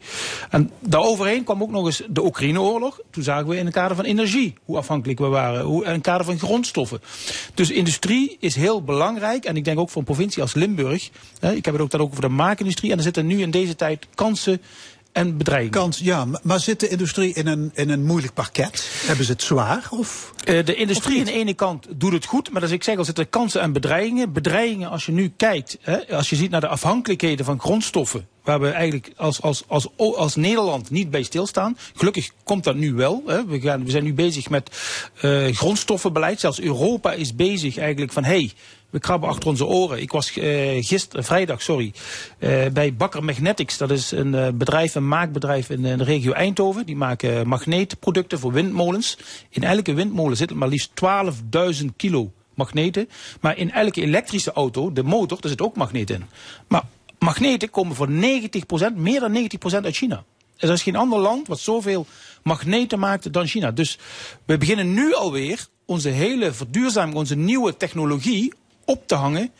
En daaroverheen kwam ook nog eens de Oekraïne-oorlog. Toen zagen we in het kader van energie hoe afhankelijk we waren. Hoe, in het kader van grondstoffen. Dus industrie is heel belangrijk. En ik denk ook voor een provincie als Limburg. Hè, ik heb het ook dan ook over de maakindustrie. En er zitten nu in deze tijd kansen en bedreigingen. Kans, ja, maar- zit de industrie in een, in een moeilijk parket? Hebben ze het zwaar? Of? Eh, de industrie aan de ene kant doet het goed, maar als ik zeg, al zitten kansen en bedreigingen. Bedreigingen, als je nu kijkt, hè, als je ziet naar de afhankelijkheden van grondstoffen, waar we eigenlijk als, als, als, als Nederland niet bij stilstaan. Gelukkig komt dat nu wel. Hè. We, gaan, we zijn nu bezig met eh, grondstoffenbeleid. Zelfs Europa is bezig eigenlijk van, hey, we krabben achter onze oren. Ik was eh gisteren, vrijdag, sorry, eh, bij Bakker Magnetics. Dat is een eh, bedrijf, een maakbedrijf in, eh, de regio Eindhoven. Die maken magneetproducten voor windmolens. In elke windmolen zitten maar liefst 12.000 kilo magneten. Maar in elke elektrische auto, de motor, daar zit ook magneet in. Maar magneten komen voor 90%, meer dan 90% uit China. Er is geen ander land wat zoveel magneten maakt dan China. Dus we beginnen nu alweer onze hele verduurzaming, onze nieuwe technologie op te hangen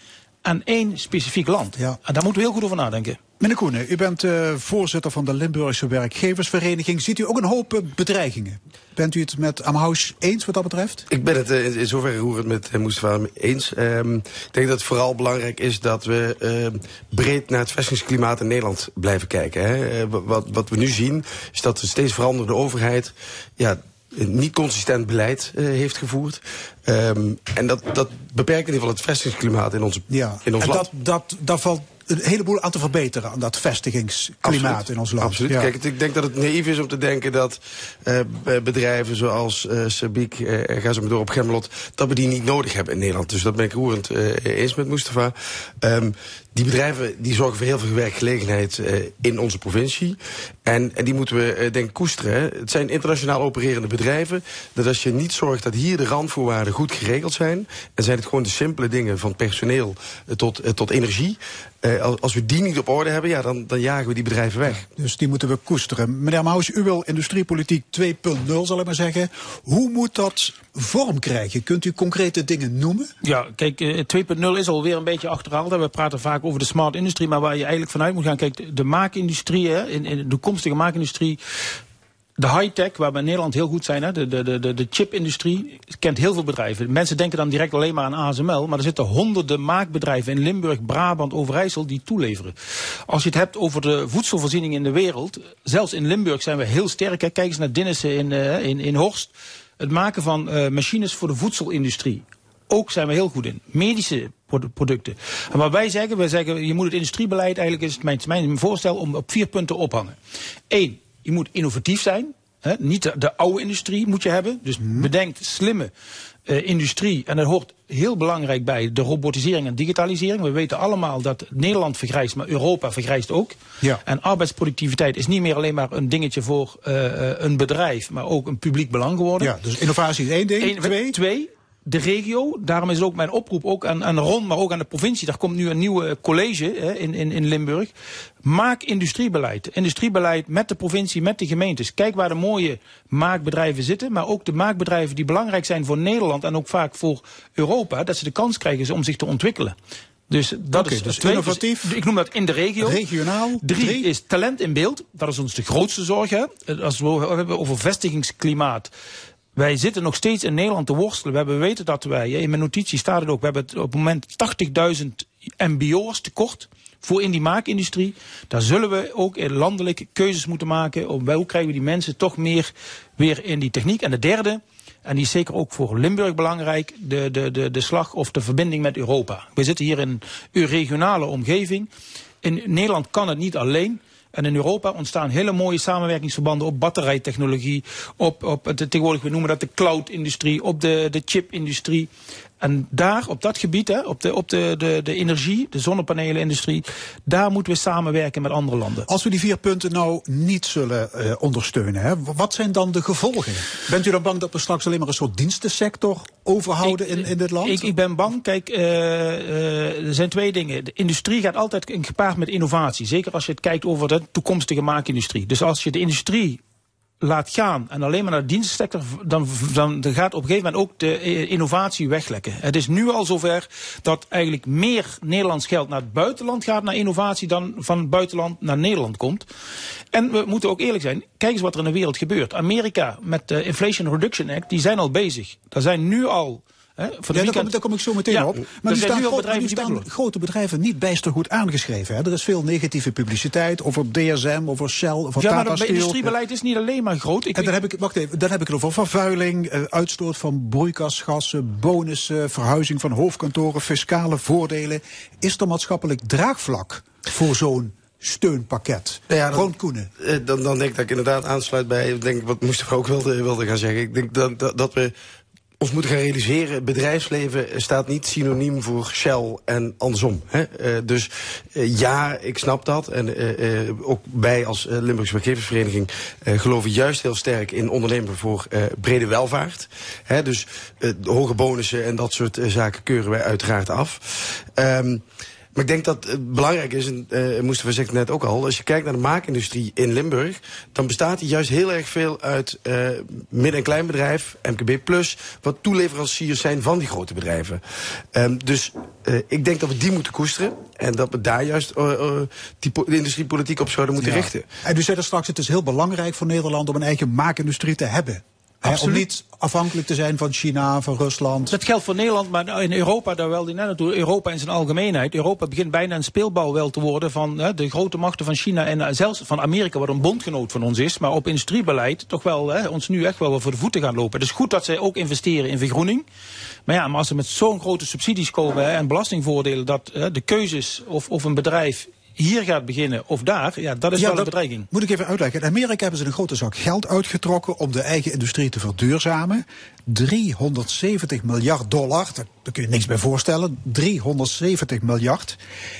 aan één specifiek land. En daar moeten we heel goed over nadenken. Meneer Koenen, u bent eh, voorzitter van de Limburgse Werkgeversvereniging. Ziet u ook een hoop eh, bedreigingen? Bent u het met Amhaus eens wat dat betreft? Ik ben het eh, in zoverre roerend met uh, Mustafa eens. Ehm, ik denk dat het vooral belangrijk is dat we ehm, breed naar het vestigingsklimaat in Nederland blijven kijken. Hè. Wat, wat we nu zien is dat de steeds veranderde overheid ja, niet consistent beleid eh, heeft gevoerd. Ehm, en dat, dat beperkt in ieder geval het vestigingsklimaat in, onze, Ja, in ons en land. dat, dat, daar valt een heleboel aan te verbeteren aan dat vestigingsklimaat Absoluut. in ons land. Absoluut. Ja. Kijk, het- ik denk dat het naïef is om te denken dat eh, b- bedrijven zoals eh Sabiek, eh, ga zo maar door op Gemmelot, dat we die niet nodig hebben in Nederland. Dus dat ben ik roerend eh, eens met Mustafa. Ehm, die bedrijven die zorgen voor heel veel werkgelegenheid eh, in onze provincie. En, en die moeten we eh, denk ik koesteren. hè. Het zijn internationaal opererende bedrijven. Dat als je niet zorgt dat hier de randvoorwaarden goed geregeld zijn. En zijn het gewoon de simpele dingen van personeel eh, tot, tot energie. Eh, als, we die niet op orde hebben, ja, dan, dan jagen we die bedrijven weg. Dus die moeten we koesteren. Meneer Maus, u wil industriepolitiek 2.0, zal ik maar zeggen. Hoe moet dat vorm krijgen? Kunt u concrete dingen noemen? Ja, kijk, eh, 2.0 is alweer een beetje achterhaald. We praten vaak over de smart industrie, maar waar je eigenlijk vanuit moet gaan. Kijk, de- maakindustrie, hè, in, in de toekomstige maakindustrie. De high-tech, waar we in Nederland heel goed zijn, hè, de, de, de, de, de chipindustrie, kent heel veel bedrijven. Mensen denken dan direct alleen maar aan ASML, maar er zitten honderden maakbedrijven in Limburg, Brabant, Overijssel die toeleveren. Als je het hebt over de voedselvoorziening in de wereld, zelfs in Limburg zijn we heel sterk. hè. Kijk eens naar Dinnissen in, eh, in, in Horst. Het maken van eh, machines voor de voedselindustrie. Ook zijn we heel goed in. Medische produ- producten. En wat wij zeggen, wij zeggen, je moet het industriebeleid, eigenlijk is het mijn, mijn voorstel om op vier punten ophangen. Eén, je moet innovatief zijn. Hè? Niet de, de oude industrie moet je hebben. Dus bedenk slimme eh, industrie. En daar hoort heel belangrijk bij de robotisering en digitalisering. We weten allemaal dat Nederland vergrijst, maar Europa vergrijst ook. Ja. En arbeidsproductiviteit is niet meer alleen maar een dingetje voor eh, eh, een bedrijf, maar ook een publiek belang geworden. Ja, dus innovatie is één ding. Eén- Twee? Twee, de regio. Daarom is ook mijn oproep ook aan, aan Ron, maar ook aan de provincie. Daar komt nu een nieuwe college hè, in, in, in Limburg. Maak industriebeleid. Industriebeleid met de provincie, met de gemeentes. Kijk waar de mooie maakbedrijven zitten. Maar ook de maakbedrijven die belangrijk zijn voor Nederland en ook vaak voor Europa. Dat ze de kans krijgen om zich te ontwikkelen. Dus dat is dus twee. innovatief. ik noem dat in de regio. Regionaal. Drie, is talent in beeld. Dat is ons de grootste zorg. Hè. Als we hebben over vestigingsklimaat. Wij zitten nog steeds in Nederland te worstelen. We, hebben, we weten dat wij, in mijn notitie staat het ook, we hebben op het moment 80.000 mbo'ers tekort voor in die maakindustrie. Daar zullen we ook landelijk keuzes moeten maken. Om hoe krijgen we die mensen toch meer weer in die techniek. En de derde, en die is zeker ook voor Limburg belangrijk, de, de, de, de slag of de verbinding met Europa. We zitten hier in een regionale omgeving. In Nederland kan het niet alleen. En in Europa ontstaan hele mooie samenwerkingsverbanden op batterijtechnologie, op, op het, tegenwoordig we noemen dat de cloud-industrie, op de, de chip-industrie. En daar, op dat gebied, hè, op, de, op de, de, de energie, de zonnepanelenindustrie, daar moeten we samenwerken met andere landen. Als we die vier punten nou niet zullen eh, ondersteunen, hè, wat zijn dan de gevolgen? Bent u dan bang dat we straks alleen maar een soort dienstensector overhouden in, in dit land? Ik, ik ben bang. Kijk, eh, eh, er zijn twee dingen. De industrie gaat altijd gepaard met innovatie. Zeker als je het kijkt over de toekomstige maakindustrie. Dus als je de industrie laat gaan en alleen maar naar de dienstensector, dan, dan, gaat op een gegeven moment ook de eh, innovatie weglekken. Het is nu al zover dat eigenlijk meer Nederlands geld naar het buitenland gaat, naar innovatie, dan van het buitenland naar Nederland komt. En we moeten ook eerlijk zijn, kijk eens wat er in de wereld gebeurt. Amerika met de Inflation Reduction Act, die zijn al bezig. Er zijn nu al Hè, voor de Ja, daar, kom, daar kom ik zo meteen Ja, op. Maar nu staan, nu bedrijven staan grote bedrijven niet bijster goed aangeschreven. Hè. Er is veel negatieve publiciteit over DSM, over Shell, over Ja, maar Tata het Steel. industriebeleid is niet alleen maar groot. Ik En dan heb ik, wacht even, dan heb ik het over vervuiling, eh, uitstoot van broeikasgassen, bonussen, verhuizing van hoofdkantoren, fiscale voordelen. Is er maatschappelijk draagvlak voor zo'n steunpakket? Nou ja, dan- Koenen. Eh, Dan, dan denk ik dat ik inderdaad aansluit bij denk ik, wat Mustafa ook wilde, wilde gaan zeggen. Ik denk dat, dat, dat we ons moeten gaan realiseren, bedrijfsleven staat niet synoniem voor Shell en andersom. Hè? Eh, dus eh, ja, ik snap dat. En eh, ook wij als Limburgse werkgeversvereniging geloven juist heel sterk in ondernemen voor brede welvaart. Hè? Dus hoge bonussen en dat soort zaken keuren wij uiteraard af. Ehm, maar ik denk dat het belangrijk is, en uh, Mustafa zegt net ook al... als je kijkt naar de maakindustrie in Limburg... dan bestaat die juist heel erg veel uit uh, midden- en kleinbedrijf, MKB+... wat toeleveranciers zijn van die grote bedrijven. Um, dus uh, ik denk dat we die moeten koesteren... en dat we daar juist die de industriepolitiek op zouden moeten Ja. richten. En u zei er straks, het is heel belangrijk voor Nederland om een eigen maakindustrie te hebben. Hè, om Absoluut. niet afhankelijk te zijn van China, van Rusland. Dat geldt voor Nederland, maar in Europa, daar wel die net naartoe. Europa in zijn algemeenheid. Europa begint bijna een speelbouw wel te worden van hè, de grote machten van China en eh, zelfs van Amerika, wat een bondgenoot van ons is. Maar op industriebeleid toch wel hè, ons nu echt wel voor de voeten gaan lopen. Het is goed dat zij ook investeren in vergroening. Maar ja, maar als ze met zo'n grote subsidies komen hè, en belastingvoordelen, dat hè, de keuzes of, of een bedrijf hier gaat beginnen of daar, ja, dat is wel een bedreiging. Moet ik even uitleggen. In Amerika hebben ze een grote zak geld uitgetrokken om de eigen industrie te verduurzamen. 370 miljard dollar, daar, daar kun je niks bij voorstellen. 370 miljard.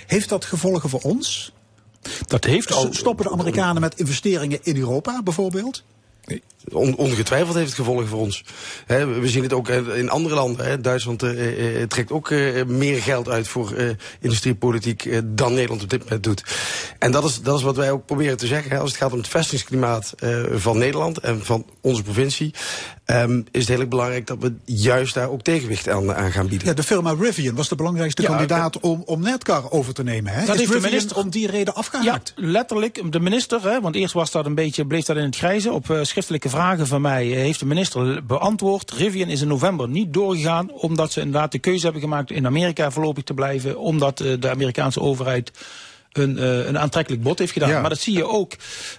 Heeft dat gevolgen voor ons? Dat heeft al. Stoppen de Amerikanen met investeringen in Europa bijvoorbeeld? On, ongetwijfeld heeft het gevolgen voor ons. Hè, we zien het ook eh, in andere landen. Hè. Duitsland eh, eh, trekt ook eh, meer geld uit voor eh, industriepolitiek eh, dan Nederland op dit moment doet. En dat is, dat is wat wij ook proberen te zeggen. Hè. Als het gaat om het vestigingsklimaat eh, van Nederland en van onze provincie, ehm, is het heel erg belangrijk dat we juist daar ook tegenwicht aan, aan gaan bieden. Ja, de firma Rivian was de belangrijkste Ja, kandidaat om, om Netcar over te nemen. Hè? Dat is heeft de minister- om die reden afgehaakt? Ja, letterlijk. De minister, hè, want eerst was dat een beetje, bleef dat in het grijze. Op eh, schriftelijke vragen van mij heeft de minister beantwoord. Rivian is in november niet doorgegaan, omdat ze inderdaad de keuze hebben gemaakt in Amerika voorlopig te blijven. Omdat eh, de Amerikaanse overheid een, eh, een aantrekkelijk bod heeft gedaan. Ja. Maar dat zie je ook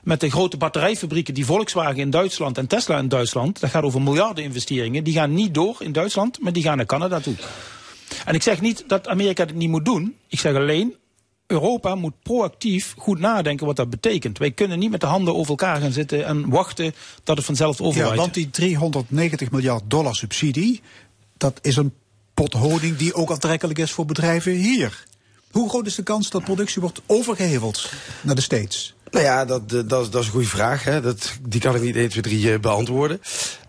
met de grote batterijfabrieken die Volkswagen in Duitsland en Tesla in Duitsland. Dat gaat over miljarden investeringen. Die gaan niet door in Duitsland, maar die gaan naar Canada toe. En ik zeg niet dat Amerika dit niet moet doen. Ik zeg alleen, Europa moet proactief goed nadenken wat dat betekent. Wij kunnen niet met de handen over elkaar gaan zitten en wachten dat het vanzelf overwaait. Ja, want die 390 miljard dollar subsidie, dat is een pot honing die ook aantrekkelijk is voor bedrijven hier. Hoe groot is de kans dat productie wordt overgeheveld naar de States? Nou ja, dat, dat, is- dat is een goede vraag. Hè. Dat, die kan ik niet 1, 2, 3 eh, beantwoorden.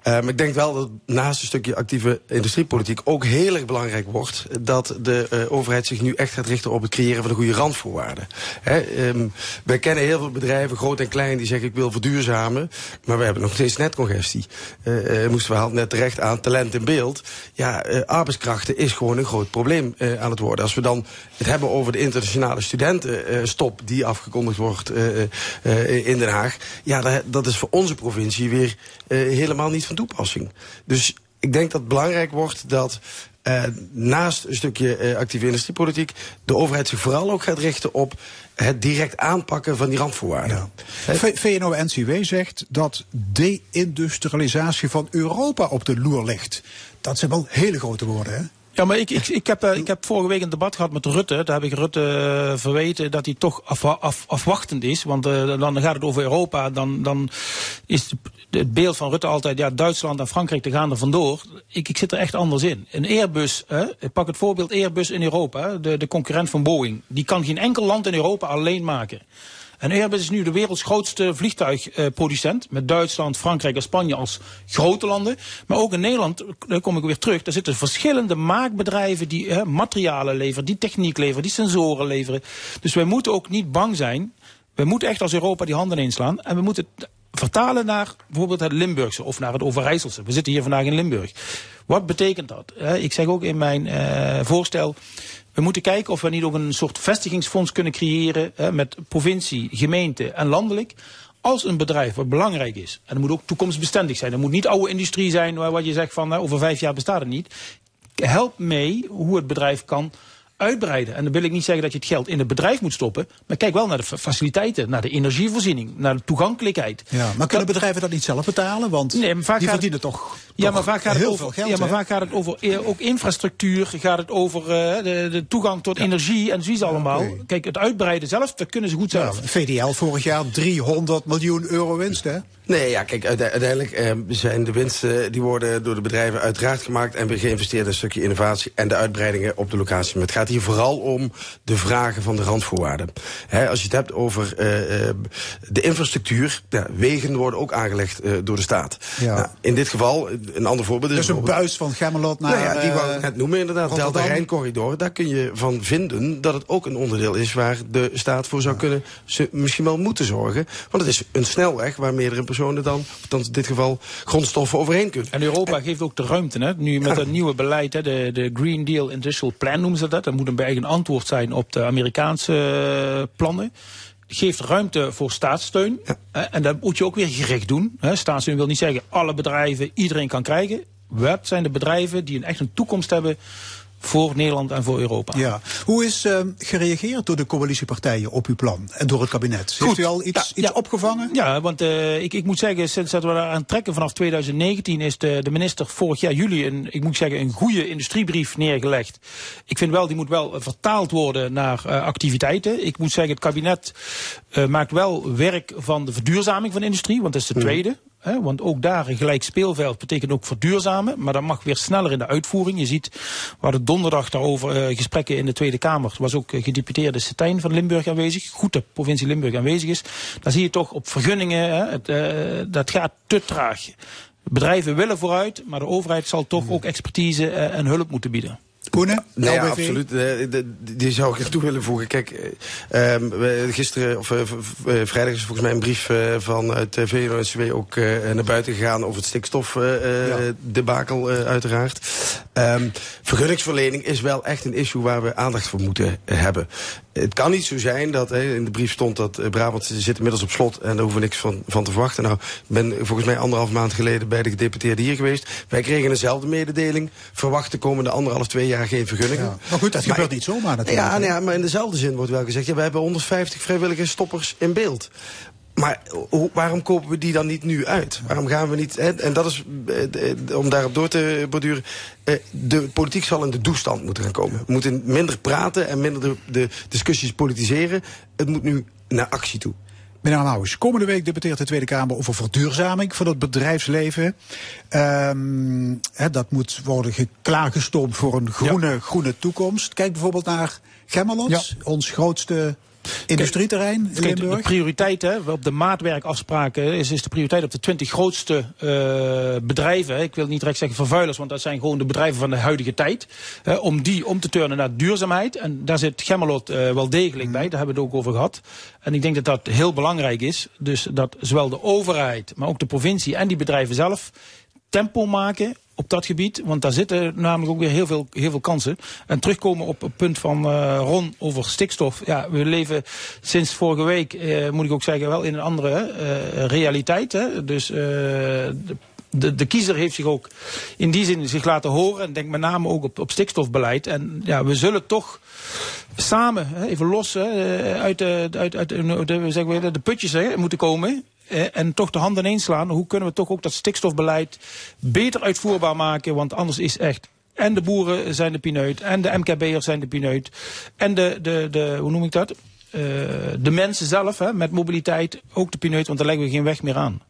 Maar ik denk wel dat naast een stukje actieve industriepolitiek ook heel erg belangrijk wordt dat de eh, overheid zich nu echt gaat richten op het creëren van de goede randvoorwaarden. Hè, ehm, wij kennen heel veel bedrijven, groot en klein, die zeggen ik wil verduurzamen, maar we hebben nog steeds netcongestie. Eh, moesten we hadden net terecht aan talent in beeld. Ja, arbeidskrachten is gewoon een groot probleem aan het worden. Als we dan het hebben over de internationale studentenstop die afgekondigd wordt in Den Haag. Ja, dat, is voor onze provincie weer helemaal niet van toepassing. Dus ik denk dat het belangrijk wordt dat eh, naast een stukje eh, actieve industriepolitiek de overheid zich vooral ook gaat richten op het direct aanpakken van die randvoorwaarden. VNO-NCW zegt dat deindustrialisatie van Europa op de loer ligt. Dat zijn wel hele grote woorden, hè? Ja, maar ik, ik, ik, heb, eh, ik heb vorige week een debat gehad met Rutte. Daar heb ik Rutte eh, verweten dat hij toch af, af, afwachtend is. Want eh, dan gaat het over Europa. Dan, dan is het beeld van Rutte altijd... ja, Duitsland en Frankrijk die gaan er vandoor. Ik, ik zit er echt anders in. Een Airbus, ik pak het voorbeeld Airbus in Europa. De, de concurrent van Boeing. Die kan geen enkel land in Europa alleen maken. En Airbus is nu de werelds grootste vliegtuigproducent. met Duitsland, Frankrijk en Spanje als grote landen. Maar ook in Nederland, daar kom ik weer terug. Daar zitten verschillende maakbedrijven die materialen leveren, die techniek leveren, die sensoren leveren. Dus wij moeten ook niet bang zijn. We moeten echt als Europa die handen inslaan. En we moeten het vertalen naar bijvoorbeeld het Limburgse of naar het Overijsselse. We zitten hier vandaag in Limburg. Wat betekent dat? Ik zeg ook in mijn eh, voorstel. We moeten kijken of we niet ook een soort vestigingsfonds kunnen creëren hè, met provincie, gemeente en landelijk. Als een bedrijf wat belangrijk is, en dat moet ook toekomstbestendig zijn. Het moet niet oude industrie zijn waar wat je zegt van nou, over vijf jaar bestaat het niet. help mee hoe het bedrijf kan uitbreiden. En dan wil ik niet zeggen dat je het geld in het bedrijf moet stoppen. Maar kijk wel naar de fa- faciliteiten, naar de energievoorziening, naar de toegankelijkheid. Ja, maar kunnen bedrijven dat niet zelf betalen? Want Nee, maar vaak die verdienen toch, Ja, toch maar vaak gaat het heel over, veel geld. ja, maar vaak gaat het over eh, ook infrastructuur, gaat het over eh, de, de toegang tot energie en zoiets allemaal. Kijk, het uitbreiden zelf, dat kunnen ze goed zelf. VDL vorig jaar 300 miljoen euro winst, hè? Nee, ja, kijk, uite- uiteindelijk eh, zijn de winsten die worden door de bedrijven uiteraard gemaakt en weer geïnvesteerd een stukje innovatie en de uitbreidingen op de locatie. Maar het gaat hier vooral om de vragen van de randvoorwaarden. Als je het hebt over eh, eh, de infrastructuur, ja, wegen worden ook aangelegd eh, door de staat. Ja. Nou, in dit geval, een ander voorbeeld is Dus een buis van Gemmelot naar... nou ja, die wou ik net noemen inderdaad. Rotterdam. Delta-Rijncorridor. Daar kun je van vinden dat het ook een onderdeel is waar de staat voor zou kunnen, ze misschien wel moeten zorgen. Want het is een snelweg waar meerdere personen dan, althans in dit geval, grondstoffen overheen kunnen. En Europa geeft ook de ruimte, hè? nu met het nieuwe beleid, hè, de, de Green Deal Industrial Plan noemen ze dat. Dat moet een eigen antwoord zijn op de Amerikaanse eh, plannen. Geeft ruimte voor staatssteun. hè, En dat moet je ook weer gericht doen. Hè. Staatssteun wil niet zeggen alle bedrijven, iedereen kan krijgen. Wat zijn de bedrijven die een echt een toekomst hebben voor Nederland en voor Europa? Ja. Hoe is eh, gereageerd door de coalitiepartijen op uw plan en door het kabinet? Goed. Heeft u al iets, Ja, iets ja. opgevangen? Ja, want eh, ik, ik moet zeggen, sinds dat we daar aan trekken vanaf 2019 is de, de minister vorig jaar juli een, ik moet zeggen, een goede industriebrief neergelegd. Ik vind wel, die moet wel eh, vertaald worden naar activiteiten. Ik moet zeggen, het kabinet maakt wel werk van de verduurzaming van de industrie, want dat is de tweede. Want ook daar een gelijk speelveld betekent ook verduurzamen. Maar dat mag weer sneller in de uitvoering. Je ziet, we hadden donderdag daarover eh, gesprekken in de Tweede Kamer. Er was ook eh, gedeputeerde Setijn van Limburg aanwezig. Goed dat provincie Limburg aanwezig is. Dan zie je toch op vergunningen, hè, het, eh, dat gaat te traag. Bedrijven willen vooruit, maar de overheid zal toch ook expertise en hulp moeten bieden. Koenen? Nee, ja, LBV? absoluut. Eh, Die zou ik er toe willen voegen. Kijk, eh, ehm, gisteren, of eh, vrijdag is volgens mij een brief eh, vanuit uh, VNO-NCW ook naar buiten gegaan over het stikstofdebakel, uiteraard. Ehm, vergunningsverlening is wel echt een issue waar we aandacht voor moeten hebben. Het kan niet zo zijn dat, in de brief stond dat Brabant zit inmiddels op slot en daar hoeven we niks van, van te verwachten. Nou, ik ben volgens mij anderhalf maand geleden bij de gedeputeerde hier geweest. Wij kregen dezelfde mededeling. Verwacht de komende anderhalf, twee jaar geen vergunningen. Maar goed, dat gebeurt niet zomaar natuurlijk. Ja, nou ja, maar in dezelfde zin wordt wel gezegd... Ja, we hebben 150 vrijwillige stoppers in beeld. Maar waarom kopen we die dan niet nu uit? Waarom gaan we niet... Hè, en dat is, eh, om daarop door te borduren... eh, de politiek zal in de doestand moeten gaan komen. We moeten minder praten en minder de, de discussies politiseren. Het moet nu naar actie toe. Meneer Lauwers, komende week debatteert de Tweede Kamer over verduurzaming van het bedrijfsleven. Ehm, hè, dat moet worden ge- klaargestoomd voor een groene, groene toekomst. Kijk bijvoorbeeld naar Gemmelot, ons grootste industrieterrein in Limburg. de prioriteit hè, op de maatwerkafspraken is, is de prioriteit op de 20 grootste eh, bedrijven. Ik wil niet direct zeggen vervuilers, want dat zijn gewoon de bedrijven van de huidige tijd. hè, om die om te turnen naar duurzaamheid. En daar zit Gemmelot eh, wel degelijk bij, daar hebben we het ook over gehad. En ik denk dat dat heel belangrijk is. Dus dat zowel de overheid, maar ook de provincie en die bedrijven zelf tempo maken op dat gebied. Want daar zitten namelijk ook weer heel veel, heel veel kansen. En terugkomen op het punt van eh, Ron over stikstof. Ja, we leven sinds vorige week, eh, moet ik ook zeggen, wel in een andere eh, realiteit. Hè? Dus de, de, de kiezer heeft zich ook in die zin zich laten horen. En denk met name ook op, op stikstofbeleid. En ja, we zullen toch samen, even los, uit, de, uit, uit de, de, de putjes moeten komen. Eh, En toch de handen ineens slaan. Hoe kunnen we toch ook dat stikstofbeleid beter uitvoerbaar maken? Want anders is echt. En de boeren zijn de pineut. En de MKB'ers zijn de pineut. En de, de, de hoe noem ik dat? Eh, de mensen zelf, hè, met mobiliteit, ook de pineut. Want daar leggen we geen weg meer aan.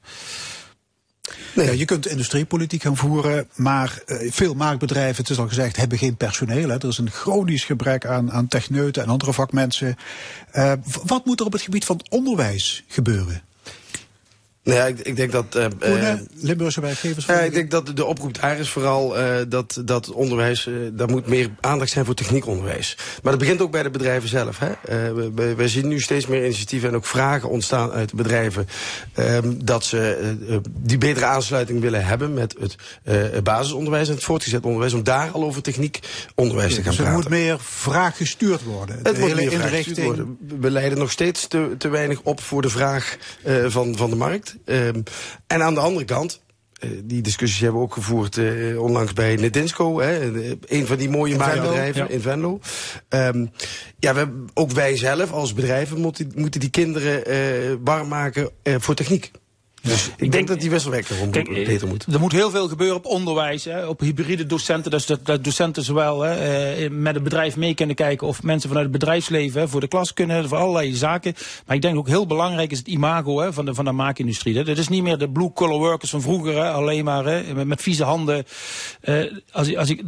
Ja, je kunt industriepolitiek gaan voeren, maar eh, veel marktbedrijven, het is al gezegd, hebben geen personeel. Hè. Er is een chronisch gebrek aan, aan techneuten en andere vakmensen. Wat moet er op het gebied van het gebeuren? Nou ja, ik, ik denk dat... Koenen, Limburgse werkgevers. Ja, ik denk dat de oproep daar is vooral eh, dat, dat onderwijs, daar moet meer aandacht zijn voor techniekonderwijs. Maar dat begint ook bij de bedrijven zelf. Hè. We, we- zien nu steeds meer initiatieven en ook vragen ontstaan uit de bedrijven ehm, dat ze die betere aansluiting willen hebben met het basisonderwijs en het voortgezet onderwijs, om daar al over techniekonderwijs te gaan dus er praten. moet meer vraag gestuurd worden. Het De moet meer vraag gestuurd worden. We leiden nog steeds te, te weinig op voor de vraag van, van de markt. Ehm, en aan de andere kant, eh, die discussies hebben we ook gevoerd eh, onlangs bij Nedinsco. Hè, eh, een van die mooie maakbedrijven ja. in Venlo. Ehm, ja, we, ook wij zelf als bedrijven moeten, moeten die kinderen eh, warm maken voor techniek. Dus ik, denk, dat die wisselwerking Kijk, eh, beter moet. Er moet heel veel gebeuren op onderwijs, hè, op hybride docenten. Dus dat, dat docenten zowel hè, eh, met het bedrijf mee kunnen kijken of mensen vanuit het bedrijfsleven hè, voor de klas kunnen, voor allerlei zaken. Maar ik denk ook heel belangrijk is het imago hè, van, de, van de maakindustrie. Hè. Dat is niet meer de blue collar workers van vroeger, hè, alleen maar hè, met, met vieze handen. Eh, als, ik- als ik,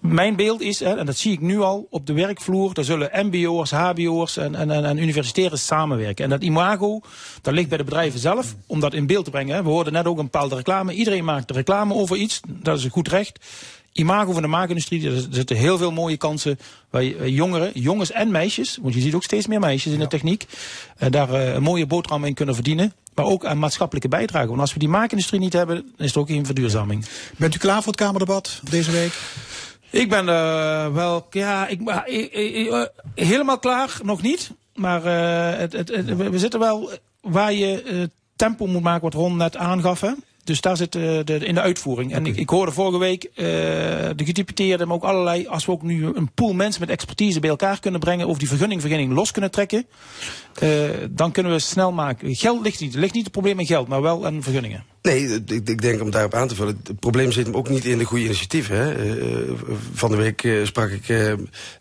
mijn beeld is, en dat zie ik nu al op de werkvloer, daar zullen mbo'ers, hbo'ers en, en, en, samenwerken. En dat imago, dat ligt bij de bedrijven zelf, om dat in beeld te brengen. We hoorden net ook een bepaalde reclame. Iedereen maakt reclame over iets, dat is een goed recht. Imago van de maakindustrie, er zitten heel veel mooie kansen waar eh, jongeren, jongens en meisjes, want je ziet ook steeds meer meisjes in de techniek, eh, daar eh, een mooie boterham in kunnen verdienen. Maar ook aan maatschappelijke bijdrage. Want als we die maakindustrie niet hebben, dan is er ook geen verduurzaming. Bent u klaar voor het Kamerdebat deze week? Ik ben eh, wel, ja, ik, ik- ik- eh, helemaal klaar, nog niet. Maar eh, het, het, we zitten wel waar je eh, tempo moet maken, wat Ron net aangaf. Hè? Dus daar zit eh, de, in de uitvoering. En ik, ik hoorde vorige week eh, de gedeputeerden, maar ook allerlei, als we ook nu een pool mensen met expertise bij elkaar kunnen brengen, of die vergunning, vergunning los kunnen trekken, eh, dan kunnen we snel maken. Geld ligt niet, ligt niet het probleem in geld, maar wel aan vergunningen. Nee, ik, ik denk om daarop aan te vullen. Het probleem zit hem ook niet in de goede initiatieven. Hè. Van de week sprak ik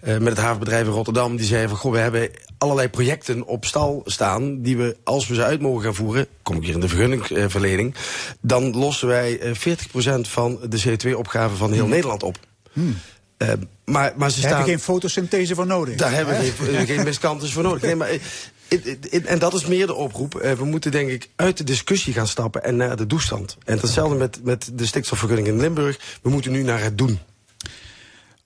met het havenbedrijf in Rotterdam. Die zei van, goh, we hebben allerlei projecten op stal staan... die we, als we ze uit mogen gaan voeren... kom ik hier in de vergunningverlening... dan lossen wij eh, 40% van de CO2-opgave van heel Nederland op. Eh, maar, maar ze Daar staan... heb je geen fotosynthese voor nodig. Daar hebben we geen, geen miskantes voor nodig. Nee, maar, eh, en dat is meer de oproep. Eh, we moeten denk ik uit de discussie gaan stappen en naar de doestand. En hetzelfde met, met de stikstofvergunning in Limburg. We moeten nu naar het doen.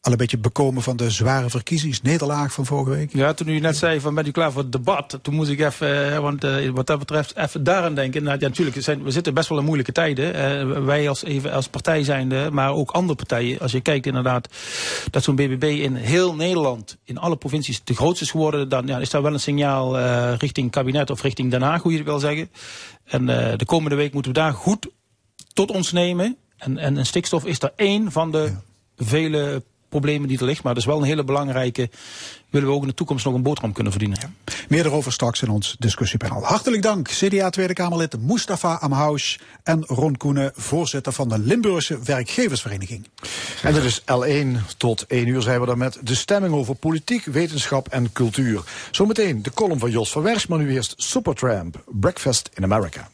Al een beetje bekomen van de zware verkiezingsnederlaag van vorige week. Ja, toen u net zei van bent u klaar voor het debat, toen moest ik even, eh, want eh, wat dat betreft, even daaraan denken. Nou, ja, natuurlijk, zijn, we zitten best wel in moeilijke tijden. Wij als, even als partij zijnde, maar ook andere partijen. Als je kijkt inderdaad dat zo'n BBB in heel Nederland, in alle provincies, de grootste is geworden, dan ja, is daar wel een signaal eh, richting kabinet of richting Den Haag, hoe je het wil zeggen. En de komende week moeten we daar goed tot ons nemen. En, en, en stikstof is daar één van de vele problemen die er ligt. Maar dat is wel een hele belangrijke. Willen we ook in de toekomst nog een boterham kunnen verdienen. Meer erover straks in ons discussiepanel. Hartelijk dank, CDA Tweede Kamerlid Mustafa Amhaus en Ron Koenen, voorzitter van de Limburgse Werkgeversvereniging. En dit is L1 tot 1 uur zijn we dan met de stemming over politiek, wetenschap en cultuur. Zometeen de column van Jos van Wersch, maar nu eerst Supertramp, Breakfast in America.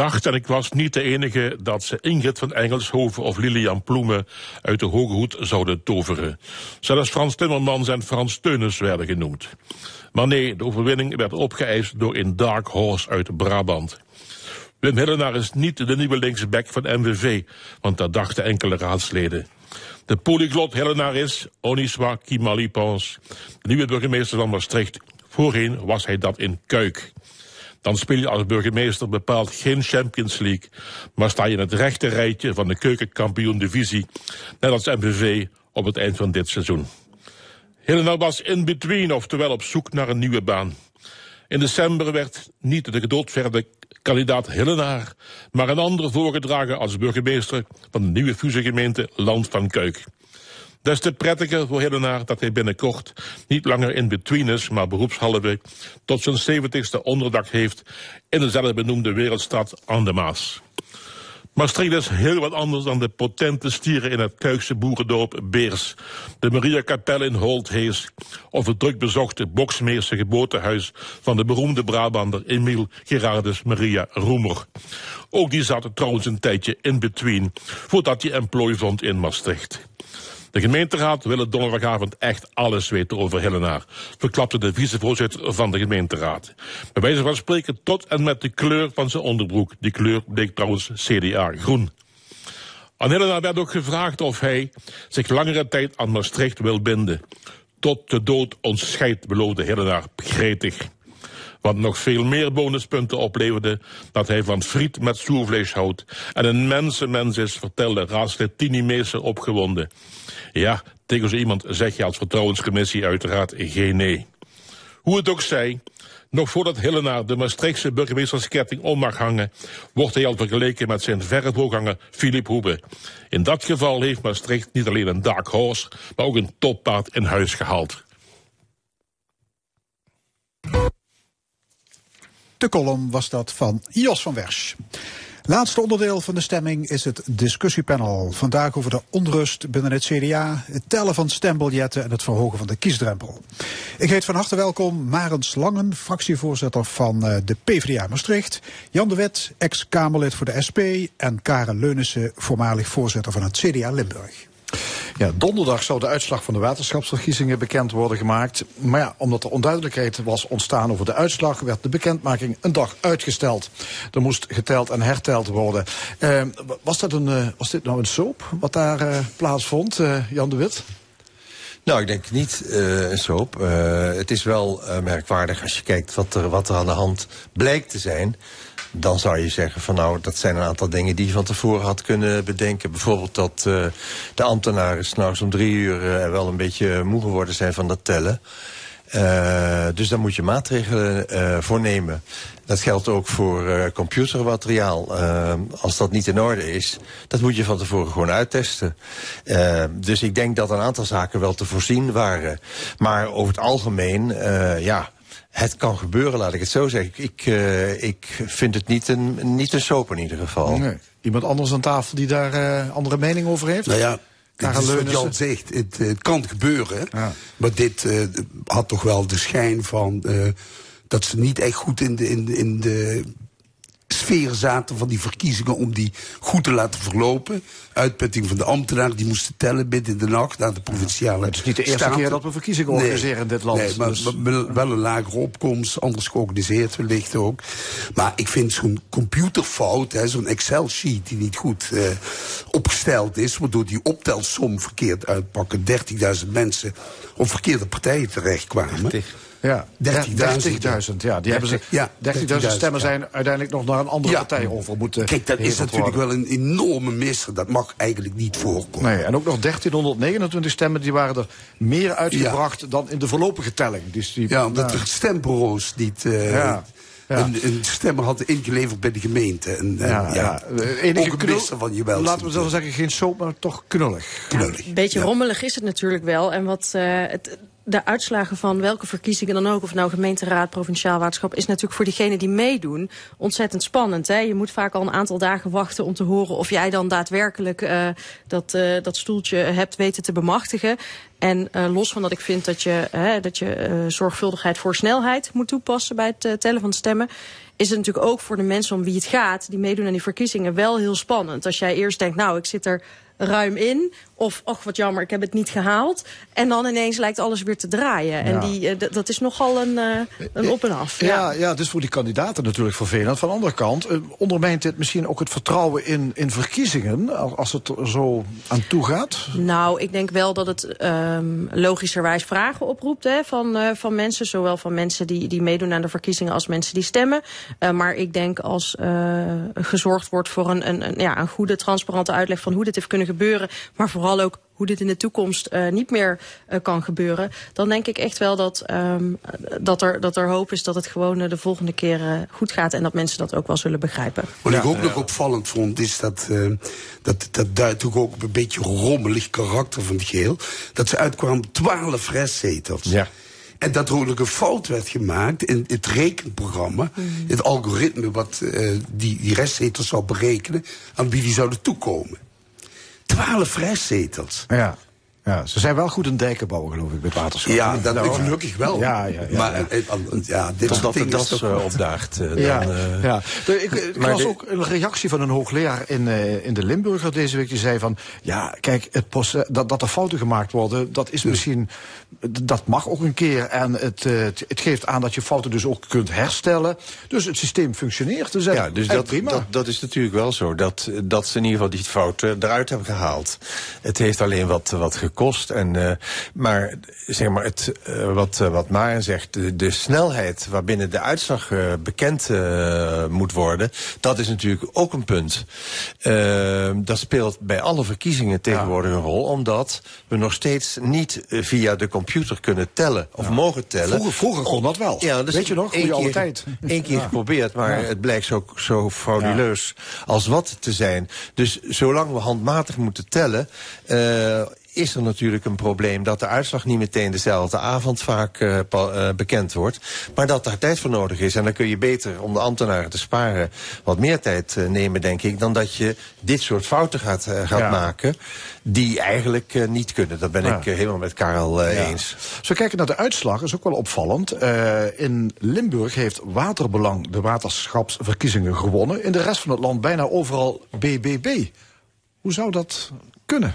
Dacht, en ik was niet de enige, dat ze Ingrid van Engelshoven of Lilian Ploemen uit de Hoge Hoed zouden toveren. Zelfs Frans Timmermans en Frans Teunis werden genoemd. Maar nee, de overwinning werd opgeëist door een Dark Horse uit Brabant. Wim Hillenaar is niet de nieuwe linksback van MVV, want dat dachten enkele raadsleden. De polyglot Hillenaar is, Oniswa Kimalipans, de nieuwe burgemeester van Maastricht. Voorheen was hij dat in Kuik. Dan speel je als burgemeester bepaald geen Champions League, maar sta je in het rechte rijtje van de keukenkampioen divisie, net als MVV op het eind van dit seizoen. Hillenaar was in between, oftewel op zoek naar een nieuwe baan. In december werd niet de gedoodverde kandidaat Hillenaar, maar een andere voorgedragen als burgemeester van de nieuwe fusiegemeente Land van Kuik. Des te prettiger voor Hillenaar dat hij binnenkort niet langer in between is, maar beroepshalve tot zijn zeventigste onderdak heeft in de zelfbenoemde wereldstad aan. Maastricht is heel wat anders dan de potente stieren in het Kuikse boerendorp Beers, de Mariakapel in Holthees of het drukbezochte Boksmeerse geboortehuis van de beroemde Brabander Emile Gerardus Maria Roemer. Ook die zat trouwens een tijdje in between, voordat hij emplooi vond in Maastricht. De gemeenteraad wil donderdagavond echt alles weten over Hillenaar, verklapte de vicevoorzitter van de gemeenteraad. Bij wijze van spreken tot en met de kleur van zijn onderbroek. Die kleur bleek trouwens CDA groen. Aan Hillenaar werd ook gevraagd of hij zich langere tijd aan Maastricht wil binden. Tot de dood ons scheidt, beloofde Hillenaar gretig. Wat nog veel meer bonuspunten opleverde dat hij van friet met zoervlees houdt en een mensenmens is, vertelde raadslid Tini opgewonden. Ja, tegen zo iemand zeg je als vertrouwenscommissie uiteraard geen nee. Hoe het ook zij, nog voordat Hillenaar de Maastrichtse burgemeestersketting om mag hangen, wordt hij al vergeleken met zijn verre voorganger Philip Hoebe. In dat geval heeft Maastricht niet alleen een dark horse, maar ook een toppaard in huis gehaald. De column was dat van Jos van Wersch. Laatste onderdeel van de stemming is het discussiepanel. Vandaag over de onrust binnen het CDA, het tellen van stembiljetten en het verhogen van de kiesdrempel. Ik heet van harte welkom Marens Langen, fractievoorzitter van eh, de PvdA Maastricht. Jan de Wet, ex-Kamerlid voor de SP. En Karen Leunissen, voormalig voorzitter van het CDA Limburg. Ja, donderdag zou de uitslag van de waterschapsverkiezingen bekend worden gemaakt. Maar ja, omdat er onduidelijkheid was ontstaan over de uitslag, werd de bekendmaking een dag uitgesteld. Er moest geteld en herteld worden. Eh, was, dat een, eh, was dit nou een soap wat daar eh, plaatsvond, eh, Jan de Wit? Nou, ik denk niet een soap. Het is wel merkwaardig als je kijkt wat er, wat er aan de hand blijkt te zijn. Dan zou je zeggen van nou, dat zijn een aantal dingen die je van tevoren had kunnen bedenken. Bijvoorbeeld dat eh, de ambtenaren s'nachts om drie uur eh, wel een beetje moe geworden zijn van dat tellen. Eh, dus daar moet je maatregelen voor nemen. Dat geldt ook voor computermateriaal. Als dat niet in orde is, dat moet je van tevoren gewoon uittesten. Dus ik denk dat een aantal zaken wel te voorzien waren. Maar over het algemeen, ja, het kan gebeuren, laat ik het zo zeggen. Ik, eh, ik vind het niet een, niet een soap in ieder geval. Nee. Iemand anders aan tafel die daar eh, andere mening over heeft? Nou ja, het is wat? Jan zegt, het, het kan gebeuren. Maar dit eh, had toch wel de schijn van eh, dat ze niet echt goed in de, in, de- in de sfeer zaten van die verkiezingen om die goed te laten verlopen. Uitputting van de ambtenaren, die moesten tellen midden in de nacht naar de provinciale Het is niet de eerste staten. keer dat we verkiezingen organiseren in dit land. Nee, maar, Dus- wel- een lagere opkomst, anders georganiseerd wellicht ook. Maar ik vind zo'n computerfout, hè, zo'n Excel-sheet die niet goed eh, opgesteld is... waardoor die optelsom verkeerd uitpakken, 30.000 mensen op verkeerde partijen terechtkwamen. Ja, 30.000. 30.000, ja. Die hebben ze, Ja, 30.000 stemmen ja. zijn uiteindelijk nog naar een andere Ja. partij over moeten Kijk, dat is natuurlijk worden. wel een enorme misser. Dat mag eigenlijk niet voorkomen. Nee, en ook nog 1329 stemmen, die waren er meer uitgebracht dan in de voorlopige telling. Dus die, Ja, omdat de stembureaus niet eh, Ja, ja. Een, een stemmer hadden ingeleverd bij de gemeente. En, en, ja, ja. De enige knul- van je wel. Laten we zo zeggen, geen soap, maar toch knullig. knullig. Een beetje rommelig is het natuurlijk wel. En wat, eh, het, de uitslagen van welke verkiezingen dan ook, of nou gemeenteraad, provinciaal waterschap, is natuurlijk voor diegenen die meedoen ontzettend spannend. Hè? Je moet vaak al een aantal dagen wachten om te horen of jij dan daadwerkelijk uh, dat, uh, dat stoeltje hebt weten te bemachtigen. En uh, los van dat ik vind dat je, hè, dat je zorgvuldigheid voor snelheid moet toepassen bij het tellen van stemmen, is het natuurlijk ook voor de mensen om wie het gaat, die meedoen aan die verkiezingen, wel heel spannend. Als jij eerst denkt, nou, ik zit er ruim in. Of, ach wat jammer, ik heb het niet gehaald. En dan ineens lijkt alles weer te draaien. En die, uh, dat is nogal een, uh, een op en af. Ja, ja, dus voor die kandidaten natuurlijk vervelend. Van de andere kant eh, ondermijnt dit misschien ook het vertrouwen in, in verkiezingen... als- als het er zo aan toe gaat? Nou, ik denk wel dat het um, logischerwijs vragen oproept hè, van, uh, van mensen. Zowel van mensen die, die meedoen aan de verkiezingen als mensen die stemmen. Uh, maar ik denk als uh, gezorgd wordt voor een, een, een, ja, een goede, transparante uitleg van hoe dit heeft kunnen gebeuren. Maar vooral ook hoe dit in de toekomst uh, niet meer uh, kan gebeuren. Dan denk ik echt wel dat, um, dat, er, dat er hoop is dat het gewoon uh, de volgende keer uh, goed gaat. En dat mensen dat ook wel zullen begrijpen. Wat ik ook nog opvallend vond, is dat, uh, dat, dat duidt toch ook op een beetje rommelig karakter van het geheel. Dat ze uitkwamen op twaalf restzetels. Ja. En dat er ook een fout werd gemaakt in het rekenprogramma. Mm. Het algoritme wat uh, die, die restzetels zou berekenen, aan wie die zouden toekomen. Twaalf restzetels. Ja. Ja, ze zijn wel goed in dijken bouwen, geloof ik, met waterschap. Ja, dat nou, is gelukkig wel. Ja, ja, ja. Maar eh, ja, dit Totdat de is toch- uh, opdaagt. Ja, dan, uh, ja. De, ik ik maar las de- ook een reactie van een hoogleraar in, uh, in de Limburger deze week. Die zei van, ja, kijk, het proces, dat, dat er fouten gemaakt worden, dat is misschien, dat mag ook een keer. En het, uh, het, het geeft aan dat je fouten dus ook kunt herstellen. Dus het systeem functioneert. Dus, Ja, dus dat, prima. dat, dat is natuurlijk wel zo. Dat, dat ze in ieder geval die fouten eruit hebben gehaald. Het heeft alleen wat, wat gekost. En, uh, maar zeg maar, het, uh, wat, uh, wat Maren zegt, de, de snelheid waarbinnen de uitslag bekend moet worden, dat is natuurlijk ook een punt. Uh, dat speelt bij alle verkiezingen tegenwoordig een rol, omdat we nog steeds niet via de computer kunnen tellen of Ja. mogen tellen. Vroeger- vroeger kon dat wel. Ja, dus Weet je nog, één goeie oude keer- tijd. één keer Ja. geprobeerd, maar het blijkt zo, zo frauduleus als wat te zijn. Dus zolang we handmatig moeten tellen, uh, is er natuurlijk een probleem dat de uitslag niet meteen dezelfde avond vaak uh, uh, bekend wordt. Maar dat daar tijd voor nodig is. En dan kun je beter, om de ambtenaren te sparen, wat meer tijd uh, nemen, denk ik, dan dat je dit soort fouten gaat, gaat Ja. maken. Die eigenlijk niet kunnen. Dat ben Ja. ik helemaal met Karel Ja. eens. Als we kijken naar de uitslag, is ook wel opvallend. In Limburg heeft Waterbelang de waterschapsverkiezingen gewonnen. In de rest van het land bijna overal BBB. Hoe zou dat kunnen?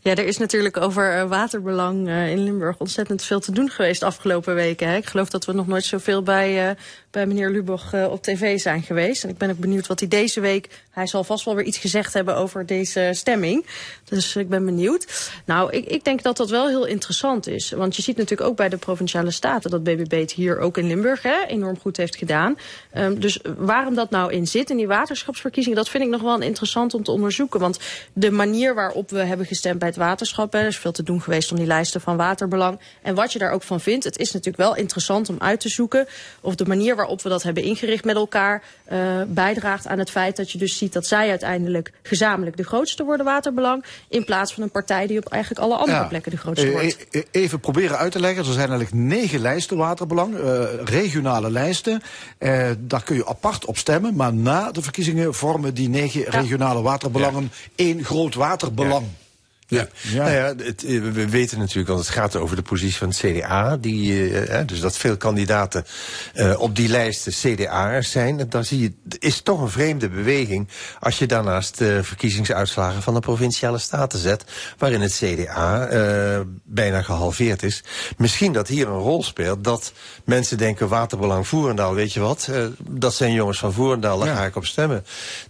Ja, er is natuurlijk over uh, waterbelang uh, in Limburg ontzettend veel te doen geweest de afgelopen weken. Ik geloof dat we nog nooit zoveel bij, uh, bij meneer uh, op tv zijn geweest. En ik ben ook benieuwd wat hij deze week... Hij zal vast wel weer iets gezegd hebben over deze stemming. Dus ik ben benieuwd. Nou, ik, ik denk dat dat wel heel interessant is. Want je ziet natuurlijk ook bij de Provinciale Staten... dat BBB het hier ook in Limburg hè, enorm goed heeft gedaan. Um, dus waarom dat nou in zit in die waterschapsverkiezingen... dat vind ik nog wel interessant om te onderzoeken. Want de manier waarop we hebben gestemd bij het waterschap... Hè, er is veel te doen geweest om die lijsten van waterbelang. En wat je daar ook van vindt, het is natuurlijk wel interessant om uit te zoeken... of de manier waarop we dat hebben ingericht met elkaar... Uh, bijdraagt aan het feit dat je dus ziet dat zij uiteindelijk gezamenlijk de grootste worden waterbelang... in plaats van een partij die op eigenlijk alle andere Ja. plekken de grootste Eh, wordt. eh, Even proberen uit te leggen. Er zijn eigenlijk negen lijsten waterbelang, uh, regionale lijsten. Uh, daar kun je apart op stemmen. Maar na de verkiezingen vormen die negen regionale waterbelangen één groot waterbelang. Ja. Ja. Nou ja, het, we weten natuurlijk, want het gaat over de positie van het CDA. Die, uh, dus dat veel kandidaten uh, op die lijsten CDA'ers zijn. Dan zie je, het is toch een vreemde beweging als je daarnaast de verkiezingsuitslagen van de provinciale staten zet. Waarin het CDA uh, bijna gehalveerd is. Misschien dat hier een rol speelt dat mensen denken Waterbelang Voerendaal, weet je wat? Uh, dat zijn jongens van Voerendaal, daar ja. ga ik op stemmen.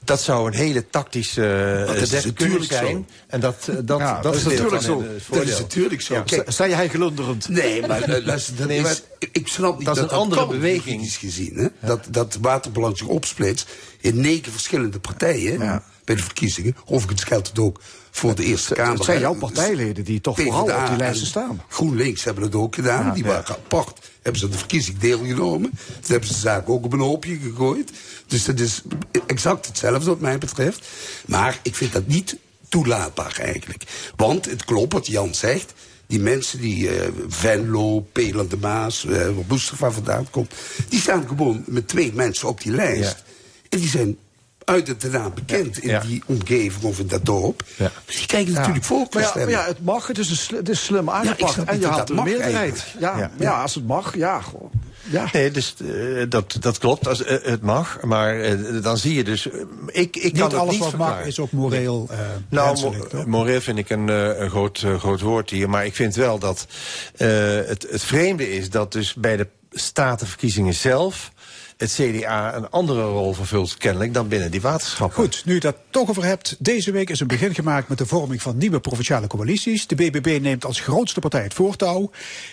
Dat zou een hele tactische zet kunnen zijn. zo. En dat, dat, Ja, dat, is natuurlijk zo. Dat is natuurlijk zo. Sta je hij glunderend? Nee, maar uh, luister, dat Nee, is, maar ik snap niet dat dat is een andere beweging. juridisch gezien. Hè? Dat, dat waterbelang zich opsplitst in negen verschillende partijen bij de verkiezingen. Geldt het ook voor de Eerste Kamer. Het zijn jouw partijleden die toch vooral op die en lijsten staan. GroenLinks hebben het ook gedaan. Ja, die ja. waren apart. Hebben ze de verkiezing deelgenomen. Toen hebben ze de zaak ook op een hoopje gegooid. Dus dat is exact hetzelfde wat mij betreft. Maar ik vind dat niet toelaatbaar eigenlijk. Want het klopt wat Jan zegt. die mensen die eh, Venlo, Pelan de Maas, eh, waar Mustafa vandaan komt, die staan gewoon met twee mensen op die lijst. En die zijn uit het naam bekend in die omgeving of in dat dorp. Dus die krijgen natuurlijk Maar ja, voorkeurstemmen. maar ja, het mag, het is, een sl- het is slim ik aangepakt. en je dat een meerderheid. Ja, Ja. ja. als het mag, ja. gewoon. Ja. Nee, dus, eh, dat, dat klopt, als, eh, het mag. Maar eh, dan zie je dus... ik, ik kan Niet het alles niet wat mag verklaren. is ook moreel Nou, mo- moreel vind ik een, een groot, groot woord hier. Maar ik vind wel dat het, het vreemde is dat dus bij de statenverkiezingen zelf... het CDA een andere rol vervult kennelijk dan binnen die waterschappen. Goed, nu je dat toch over hebt. Deze week is een begin gemaakt met de vorming van nieuwe provinciale coalities. De BBB neemt als grootste partij het voortouw.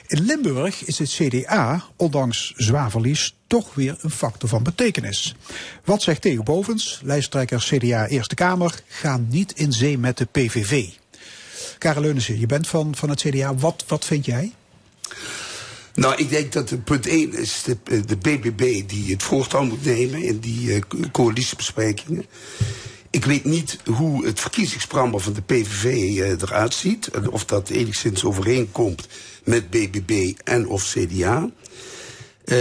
In Limburg is het CDA, ondanks zwaar verlies, toch weer een factor van betekenis. Wat zegt Theo Bovens, lijsttrekker CDA Eerste Kamer, ga niet in zee met de PVV. Karel Leunissen, je bent van, van het CDA. Wat, wat vind jij? Nou, ik denk dat punt 1 is de, BBB die het voortouw moet nemen in die eh, co- coalitiebesprekingen. Ik weet niet hoe het verkiezingsprogramma van de PVV eh, eruit ziet. En of dat enigszins overeenkomt met BBB en of CDA. Eh,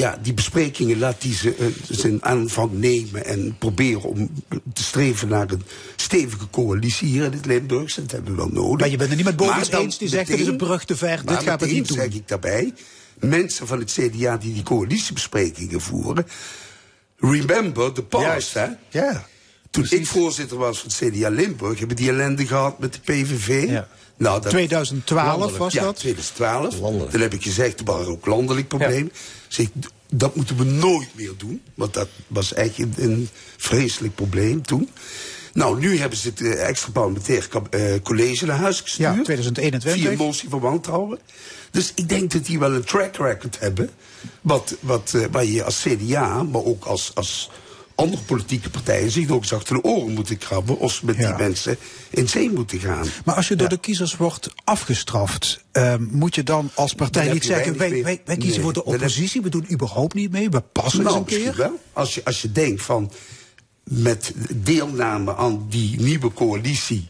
ja, die besprekingen laat die ze, eh, zijn aanvang nemen en proberen om te streven naar een stevige coalitie hier in het Limburgse. Dat hebben we wel nodig. Maar je bent het niet met dan eens, die zegt, dit is een brug te ver, dit gaat het niet doen. zeg ik daarbij, mensen van het CDA die die coalitiebesprekingen voeren, remember the past, hè? Ja. Toen ik voorzitter was van het CDA Limburg, hebben die ellende gehad met de PVV. Nou, dat, 2012 Landelijk, was ja, dat? 2012. Dan heb ik gezegd, er ook landelijk. Zeg, ik, dat moeten we nooit meer doen. Want dat was echt een, een vreselijk probleem toen. Nou, nu hebben ze het eh, extra parlementair kab- eh, college naar huis gestuurd. Ja, 2021. Via motie van wantrouwen. Dus ik denk dat die wel een track record hebben. Wat, wat, eh, waar je als CDA, maar ook als, als andere politieke partijen... zich ook eens achter de oren moeten krabben... of ze met die mensen in zee moeten gaan. Maar als je door de kiezers wordt afgestraft, ehm, moet je dan als partij Dan niet zeggen: wij, wij, wij kiezen Nee, voor de heb- oppositie, we doen überhaupt niet mee, we passen nou, eens een keer? wel. Als je, als je denkt van met deelname aan die nieuwe coalitie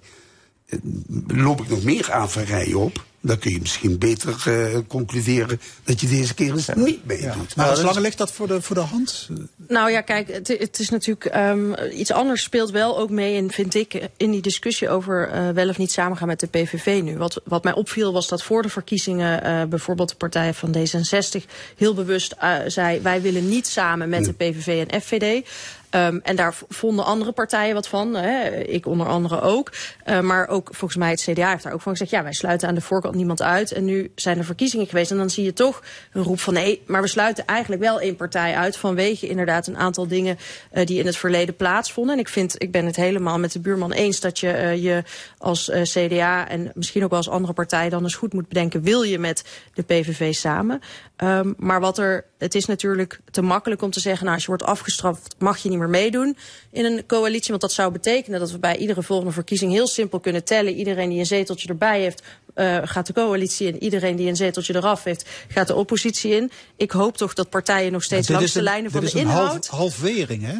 eh, loop ik nog meer averijen op. Dan kun je misschien beter eh, concluderen dat je deze keer eens niet meedoet. Maar als lange ligt dat voor de, voor de hand? Nou ja, kijk, het, het is natuurlijk ehm, iets anders speelt wel ook mee in, vind ik, in die discussie over eh, wel of niet samengaan met de PVV nu. Wat, wat mij opviel was dat voor de verkiezingen eh, bijvoorbeeld de partij van D66 heel bewust zei: wij willen niet samen met de PVV en FVD. Ehm, en daar vonden andere partijen wat van, hè, ik onder andere ook. Eh, maar ook volgens mij het CDA heeft daar ook van gezegd... ja, wij sluiten aan de voorkant niemand uit. En nu zijn er verkiezingen geweest en dan zie je toch een roep van... nee, maar we sluiten eigenlijk wel één partij uit... vanwege inderdaad een aantal dingen eh, die in het verleden plaatsvonden. En ik, vind, ik ben het helemaal met de buurman eens dat je eh, je als eh, CDA... en misschien ook wel als andere partij dan eens goed moet bedenken... wil je met de PVV samen? Ehm, maar wat er, het is natuurlijk te makkelijk om te zeggen... nou, als je wordt afgestraft mag je niet meer meedoen in een coalitie. Want dat zou betekenen dat we bij iedere volgende verkiezing... heel simpel kunnen tellen. Iedereen die een zeteltje erbij heeft, eh, gaat de coalitie in. Iedereen die een zeteltje eraf heeft, gaat de oppositie in. Ik hoop toch dat partijen nog steeds langs de een- lijnen van dit de is een inhoud... half, halvering, hè?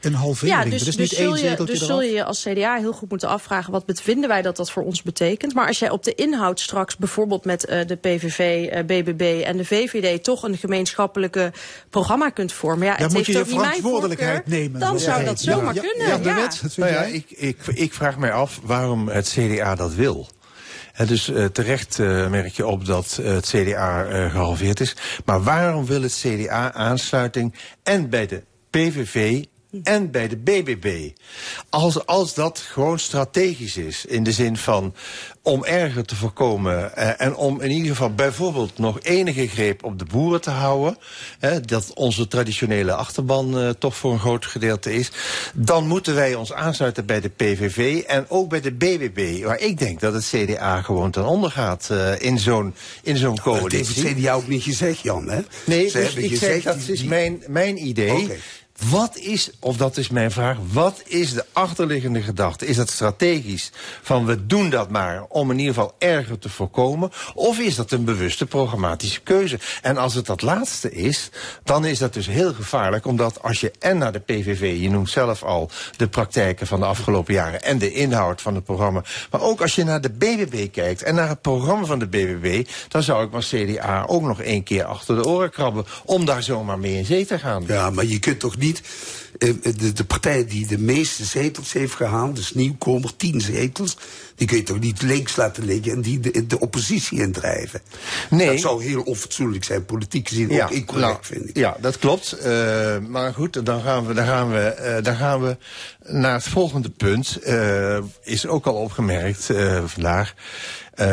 Een halvering. Ja, dus, dus, niet zul één je, zeteltje dus eraf. zul je je als CDA heel goed moeten afvragen... wat bevinden wij dat dat voor ons betekent. Maar als jij op de inhoud straks bijvoorbeeld met eh, de PVV, eh, BBB en de VVD... toch een gemeenschappelijke programma kunt vormen... Ja, Dan het moet je heeft je verantwoordelijkheid voorkeur, nemen, Dan zou dat zomaar Ja, kunnen. ja, de ja. wet, Nou ja, ik, ik, ik vraag mij af waarom het CDA dat wil. En dus eh, terecht eh, merk je op dat eh, het CDA eh, gehalveerd is. Maar waarom wil het CDA aansluiting en bij de PVV en bij de BBB? Als, als dat gewoon strategisch is, in de zin van om erger te voorkomen... eh, en om in ieder geval bijvoorbeeld nog enige greep op de boeren te houden... dat onze traditionele achterban eh, toch voor een groot gedeelte is... dan moeten wij ons aansluiten bij de PVV en ook bij de BBB... waar ik denk dat het CDA gewoon ten onder gaat eh, in zo'n in zo'n Dat heeft coalitie. het CDA ook niet gezegd, Jan, hè? Nee, Ze dus ik gezegd zeg, dat die- is mijn, mijn idee. Wat is, of dat is mijn vraag, wat is de achterliggende gedachte? Is dat strategisch van we doen dat maar om in ieder geval erger te voorkomen? Of is dat een bewuste programmatische keuze? En als het dat laatste is, dan is dat dus heel gevaarlijk. Omdat als je en naar de PVV, je noemt zelf al de praktijken van de afgelopen jaren en de inhoud van het programma. Maar ook als je naar de BBB kijkt en naar het programma van de BBB, dan zou ik maar CDA ook nog één keer achter de oren krabben om daar zomaar mee in zee te gaan. Ja, maar je kunt toch niet eh, de, de partij die de meeste zetels heeft gehaald, dus nieuwkomer, tien zetels, die kun je toch niet links laten liggen en die de, de oppositie indrijven. Nee. Dat zou heel onfatsoenlijk zijn, politiek gezien ook incorrect, nou, vind ik. Ja, dat klopt. Eh, maar goed, dan gaan we, dan gaan we, eh, dan gaan we naar het volgende punt. Is ook al opgemerkt vandaag,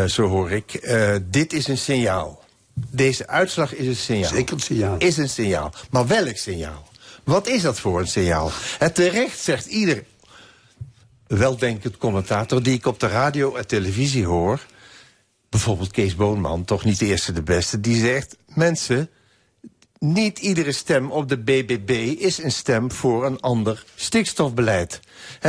zo hoor ik. Dit is een signaal. Deze uitslag is een signaal. Zeker een signaal. Is een signaal. Maar welk signaal? Wat is dat voor een signaal? Het terecht zegt ieder weldenkend commentator die ik op de radio en televisie hoor, bijvoorbeeld Kees Boonman, toch niet de eerste de beste, die zegt: mensen, niet iedere stem op de BBB is een stem voor een ander stikstofbeleid.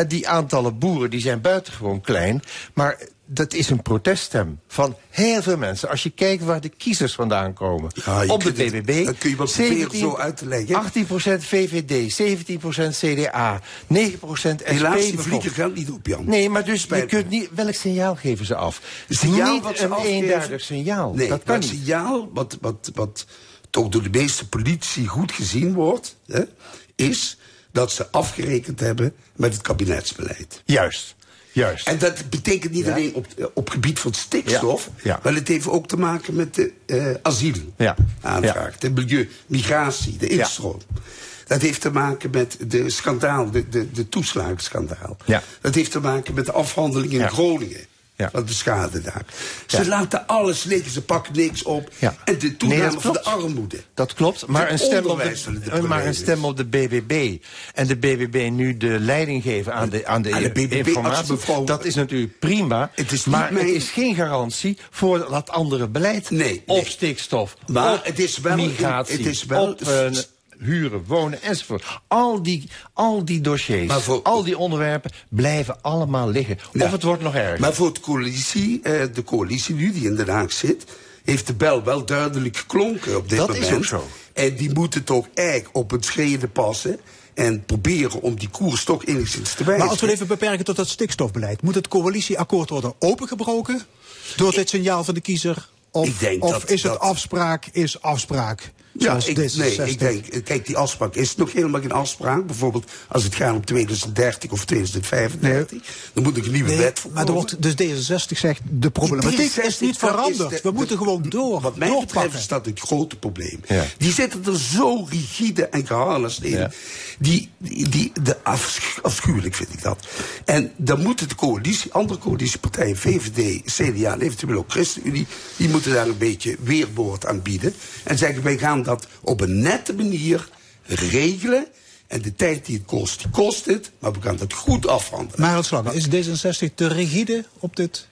Die aantallen boeren die zijn buitengewoon klein, maar dat is een proteststem van heel veel mensen. Als je kijkt waar de kiezers vandaan komen. Ja, op de het- BBB. dat kun je wel proberen zo uit te leggen. 18% VVD, 17% CDA, 9% SP. Helaas, die vliegen geldt niet op, Jan. Nee, maar dus je Spijt kunt niet... Welk signaal geven ze af? signaal niet wat ze een afgeven- eenduidig signaal. Nee, dat kan niet. signaal wat, wat, wat toch door de meeste politici goed gezien wordt, hè, is dat ze afgerekend hebben met het kabinetsbeleid. Juist. Juist. En dat betekent niet Ja. alleen op, op gebied van stikstof, Ja, maar het heeft ook te maken met de eh asielaanvraag, Ja. de milieu, migratie, de instroom. Dat heeft te maken met de schandaal, de, de, de toeslagenschandaal. Dat heeft te maken met de afhandeling in. Groningen. Ja. Van de schade daar. Ze Ja. laten alles liggen, ze pakken niks op. Ja. En de toename van de armoede. Dat klopt, maar een, stem op de, de een- maar een problemen stem op de BBB... en de BBB nu de leiding geven aan de, aan de, Aan de BBB, als informatie... mevrouw- dat is natuurlijk prima, Het is maar mijn- het is geen garantie... voor dat andere beleid Nee, op nee. stikstof, Maar op het is wel een- migratie, het is wel- op eh, huren, wonen enzovoort. Al die, al die dossiers, voor- al die onderwerpen blijven allemaal liggen. Ja. Of het wordt nog erger. Maar voor de coalitie, eh, de coalitie nu die in Den Haag zit, heeft de bel wel duidelijk geklonken op dit Dat moment. is ook zo. En die moeten toch eigenlijk op het schreden passen. En proberen om die koers toch enigszins te wijzigen. Maar als we het even beperken tot dat stikstofbeleid, moet het coalitieakkoord worden opengebroken door dit signaal van de kiezer? Of, Ik denk of dat- is het dat- afspraak, is afspraak? Ja, ik, D66. nee, ik denk, eh, kijk, die afspraak is nog helemaal geen afspraak. Bijvoorbeeld als het gaat om 2030 of 2035, dan moet er een nieuwe Nee, wet voor maar er wordt, dus D66 zegt, de problematiek is 63, niet veranderd. de- we moeten de- gewoon door, Wat mij betreft is dat het grote probleem. Ja. Die zitten er zo rigide en geharnast in. Ja. Die, die, die, de afschu- afschuwelijk vind ik dat. En dan moeten de coalitie, andere coalitiepartijen, VVD, CDA en eventueel ook ChristenUnie, die moeten daar een beetje weerwoord aan bieden. En zeggen, wij gaan dat op een nette manier regelen. En de tijd die het kost, kost het. Maar we gaan dat goed afhandelen. Maar slag, is D66 te rigide op dit?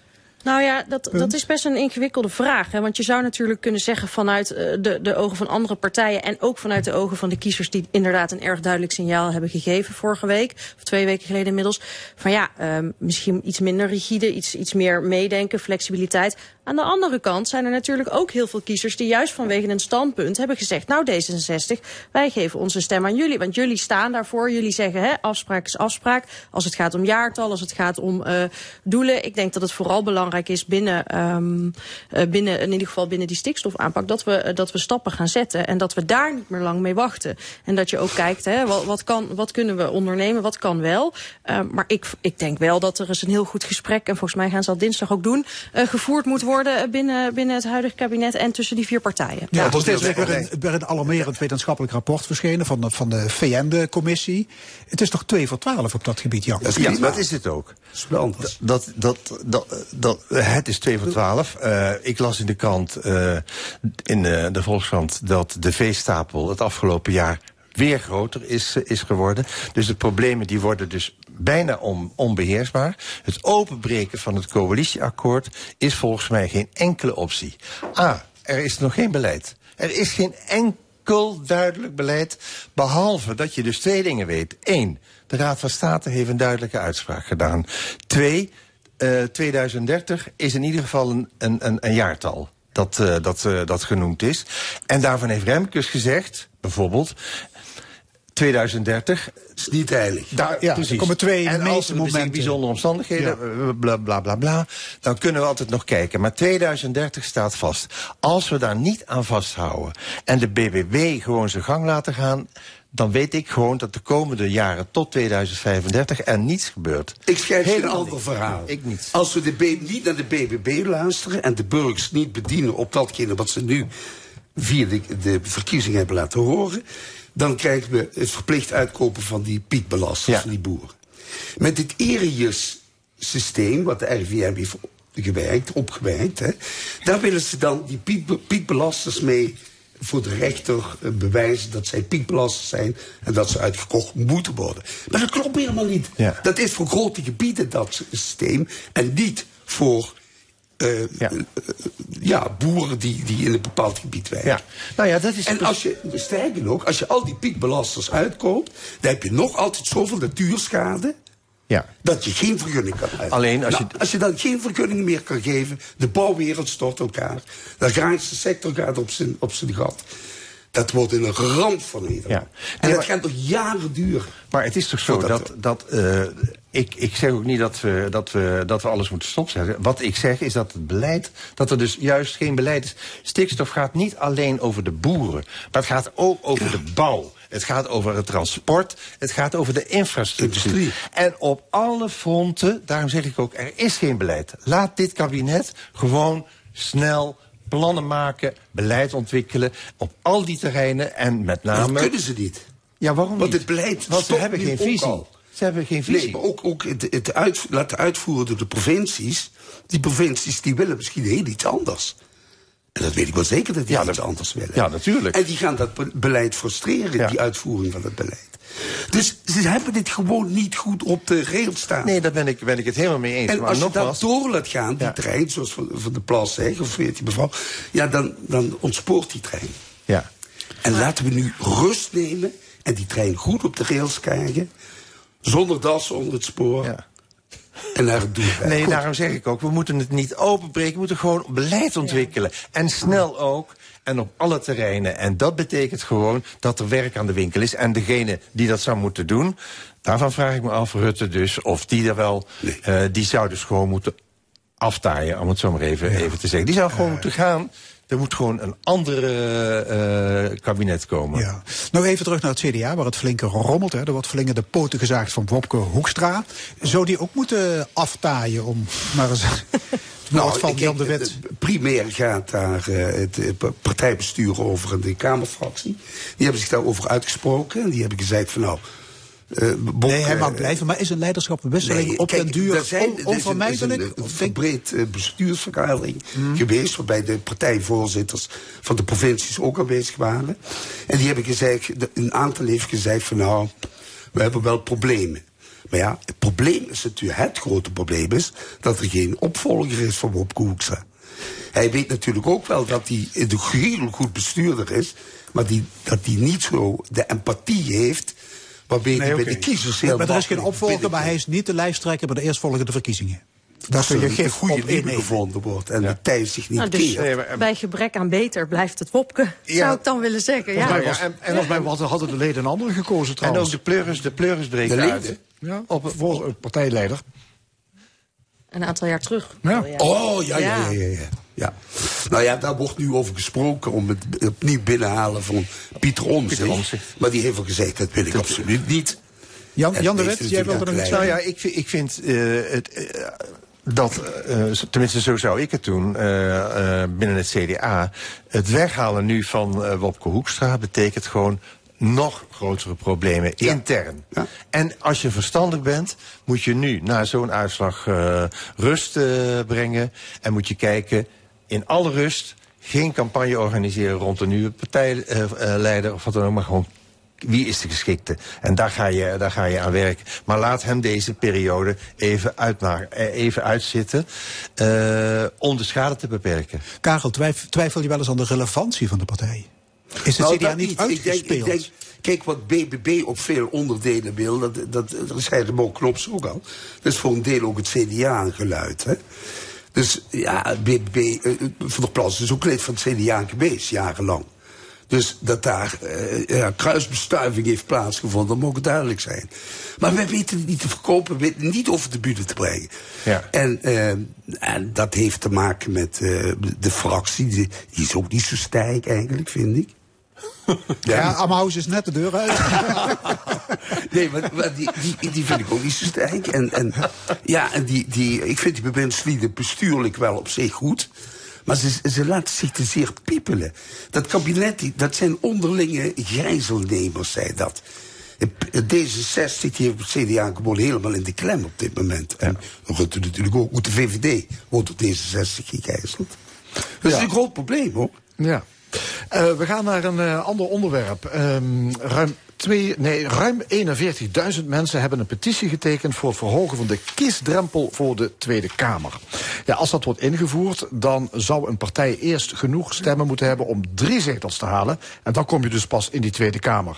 Nou ja, dat, dat is best een ingewikkelde vraag. Hè? Want je zou natuurlijk kunnen zeggen vanuit eh, de, de ogen van andere partijen... en ook vanuit de ogen van de kiezers... die inderdaad een erg duidelijk signaal hebben gegeven vorige week... of twee weken geleden inmiddels... van ja, ehm, misschien iets minder rigide, iets, iets meer meedenken, flexibiliteit. Aan de andere kant zijn er natuurlijk ook heel veel kiezers... die juist vanwege een standpunt hebben gezegd... nou D66, wij geven onze stem aan jullie. Want jullie staan daarvoor, jullie zeggen hè, afspraak is afspraak. Als het gaat om jaartal, als het gaat om eh, doelen. Ik denk dat het vooral belangrijk is binnen, ehm, eh, binnen, in ieder geval binnen die stikstofaanpak, dat we, eh, dat we stappen gaan zetten en dat we daar niet meer lang mee wachten. En dat je ook kijkt, hè, wat, wat, kan, wat kunnen we ondernemen, wat kan wel. Ehm, maar ik, ik denk wel dat er eens een heel goed gesprek, en volgens mij gaan ze dat dinsdag ook doen, eh, gevoerd moet worden binnen, binnen het huidige kabinet en tussen die vier partijen. Ja, er dat is weer een, weer een alarmerend wetenschappelijk rapport verschenen van de, van de VN-commissie. Het is toch 2 voor 12 op dat gebied, Jan? Dat is Ja, dat is het ook. Dat is wel anders. Dat, dat, dat, dat, het is 2 voor 12. Eh, ik las in de krant, eh, in de, de Volkskrant, dat de veestapel het afgelopen jaar weer groter is, eh, is geworden. Dus de problemen die worden dus bijna on, onbeheersbaar. Het openbreken van het coalitieakkoord is volgens mij geen enkele optie. A, er is nog geen beleid. Er is geen enkel duidelijk beleid. Behalve dat je dus twee dingen weet. Eén, de Raad van State heeft een duidelijke uitspraak gedaan. Twee, eh 2030 is in ieder geval een, een, een, een jaartal. Dat, eh, dat, eh, dat genoemd is. En daarvan heeft Remkes gezegd, bijvoorbeeld. 2030 is niet heilig. Daar, Ja, precies. er komen twee en als meeste er misschien momenten. bijzondere omstandigheden, eh, bla, bla bla bla, dan kunnen we altijd nog kijken. Maar 2030 staat vast. Als we daar niet aan vasthouden en de BBB gewoon zijn gang laten gaan, dan weet ik gewoon dat de komende jaren tot 2035 er niets gebeurt. Ik schrijf een ander verhaal. Ik niet. Als we de niet naar de BBB luisteren en de burgers niet bedienen op datgene wat ze nu via de, de verkiezingen hebben laten horen, dan krijgen we het verplicht uitkopen van die piekbelasters, van die boeren. Met dit Erius systeem, wat de RIVM heeft gewerkt, opgewerkt, hè, daar willen ze dan die piek, piekbelasters mee voor de rechter eh, bewijzen dat zij piekbelasters zijn en dat ze uitgekocht moeten worden. Maar dat klopt helemaal niet. Dat is voor grote gebieden dat systeem en niet voor eh, ja. ja, boeren die, die in een bepaald gebied werken. Ja. Nou ja, dat is en als je, sterker nog, als je al die piekbelasters uitkoopt, dan heb je nog altijd zoveel natuurschade. Ja. Dat je geen vergunning kan uitgeven. Alleen als Nou, als je dan geen vergunning meer kan geven, de bouwwereld stort elkaar. De agrarische sector gaat op zijn, op zijn gat. Dat wordt in een ramp van Nederland. Ja. En Nee, dat gaat nog jaren duren. Maar het is toch zo dat, dat eh, ik, ik zeg ook niet dat we, dat, we, dat we alles moeten stopzetten. Wat ik zeg is dat het beleid, dat er dus juist geen beleid is. Stikstof gaat niet alleen over de boeren, maar het gaat ook over de bouw. Het gaat over het transport, het gaat over de infrastructuur. En op alle fronten, daarom zeg ik ook, er is geen beleid. Laat dit kabinet gewoon snel plannen maken, beleid ontwikkelen op al die terreinen en met name... dat kunnen ze niet. Ja, waarom Want niet? het beleid Want ze hebben geen visie. al. Ze hebben geen visie. Nee, maar ook, ook het, het uit, laten uitvoeren door de provincies. Die provincies die willen misschien heel iets anders. En dat weet ik wel zeker dat die iets anders willen. Ja, natuurlijk. En die gaan dat be- beleid frustreren, die uitvoering van het beleid. Dus ze hebben dit gewoon niet goed op de rails staan. Nee, daar ben ik, ben ik het helemaal mee eens. En maar als je dat door laat gaan, die trein, zoals Van, van de Plas zegt, of weet je mevrouw, ja, dan, dan ontspoort die trein. Ja. En laten we nu rust nemen en die trein goed op de rails krijgen, zonder das onder het spoor. En rijden. Nee, Goed. daarom zeg ik ook, we moeten het niet openbreken. We moeten gewoon beleid ontwikkelen. En snel ook. En op alle terreinen. En dat betekent gewoon dat er werk aan de winkel is. En degene die dat zou moeten doen, daarvan vraag ik me af, Rutte dus, of die er wel, eh, die zou dus gewoon moeten aftaaien, om het zo maar even, even te zeggen. Die zou gewoon moeten gaan. Er moet gewoon een andere eh, kabinet komen. Ja. Nog even terug naar het CDA, waar het flinke rommelt. Hè. Er wordt flink in de poten gezaagd van Wopke Hoekstra. Zou die ook moeten aftaaien om maar eens van ik- Jan de Wit... Primair gaat daar eh, het pa- partijbestuur over en de Kamerfractie. Die hebben zich daarover uitgesproken. En die hebben gezegd van nou... eh, Nee, hij mag eh, blijven, maar is een leiderschapswisseling Nee, op kijk, den duur zijn- on- er is een- onvermijdelijk? Een, verbreed eh, bestuursvergadering Mhm. geweest, waarbij de partijvoorzitters van de provincies ook aanwezig waren. En die hebben gezegd, een aantal heeft gezegd van nou, we hebben wel problemen. Maar ja, het probleem is natuurlijk, het grote probleem is dat er geen opvolger is van Wopke Hoekstra. Hij weet natuurlijk ook wel dat hij een heel goed bestuurder is, maar die, dat hij niet zo de empathie heeft waarmee hij bij de kiezers heel maar er is geen opvolger, maar hij is niet de lijsttrekker bij de eerstvolgende verkiezingen. Je er een gif goede liefde gevonden wordt en de tijd zich niet Nou, dus keert. bij gebrek aan beter blijft het Wopke, zou ik dan willen zeggen. Ja. Volgens mij was- en volgens mij hadden- hadden de leden een andere gekozen En trouwens. ook de pleuris, de pleuris breekt De uit. leden? Ja, op, voor een partijleider. Een aantal jaar terug. Ja. Oh, ja, ja, ja, ja, ja. ja. Nou ja, daar wordt nu over gesproken om het opnieuw binnenhalen van Pieter Omtzigt. Maar die heeft al gezegd, dat wil ik absoluut niet. Jan, En Jan de Wit, jij wilde natuurlijk nog iets aan Nou ja, ik, vind- ik vind eh, het, eh, dat, eh, tenminste zo zou ik het doen, eh, eh, binnen het CDA. Het weghalen nu van eh, Wopke Hoekstra betekent gewoon nog grotere problemen intern. En als je verstandig bent, moet je nu na zo'n uitslag eh, rust eh, brengen. En moet je kijken, in alle rust, geen campagne organiseren rond een nieuwe partijleider of wat dan ook, maar gewoon wie is de geschikte? En daar ga je, daar ga je aan werken. Maar laat hem deze periode even, uitmaken, eh, even uitzitten eh, om de schade te beperken. Karel, twijf- twijfel je wel eens aan de relevantie van de partij? Is de Nou, CDA niet Ik denk, ik uitgespeeld? denk, kijk, wat BBB op veel onderdelen wil, dat, dat, dat zei de Mo Knops ook al. Dat is voor een deel ook het CDA een geluid. Hè? Dus ja, BBB, eh, Van der Plas is ook lid van het CDA geweest, jarenlang. Dus dat daar eh, ja, kruisbestuiving heeft plaatsgevonden, dat mogen duidelijk zijn. Maar wij weten het niet te verkopen, we weten het niet over de bühne te brengen. Ja. En, eh, en dat heeft te maken met eh, de fractie, die, die is ook niet zo sterk eigenlijk, vind ik. Ja, Amhuis is net de deur uit. Nee, maar, maar die, die, die vind ik ook niet zo sterk. En, en, ja, en die, die, ik vind die bewindslieden bestuurlijk wel op zich goed. Maar ze, ze laten zich te zeer piepelen. Dat kabinet, dat zijn onderlinge gijzelnemers, zei dat. D66 die heeft het CDA gewoon helemaal in de klem op dit moment. En Rutte natuurlijk ook. Ook de VVD wordt door D66 gegijzeld. Dat is een groot probleem, hoor. Ja. Eh, we gaan naar een eh, ander onderwerp. Ehm, ruim, twee, nee, ruim 41.000 mensen hebben een petitie getekend voor het verhogen van de kiesdrempel voor de Tweede Kamer. Ja, als dat wordt ingevoerd, dan zou een partij eerst genoeg stemmen moeten hebben om drie zetels te halen. En dan kom je dus pas in die Tweede Kamer.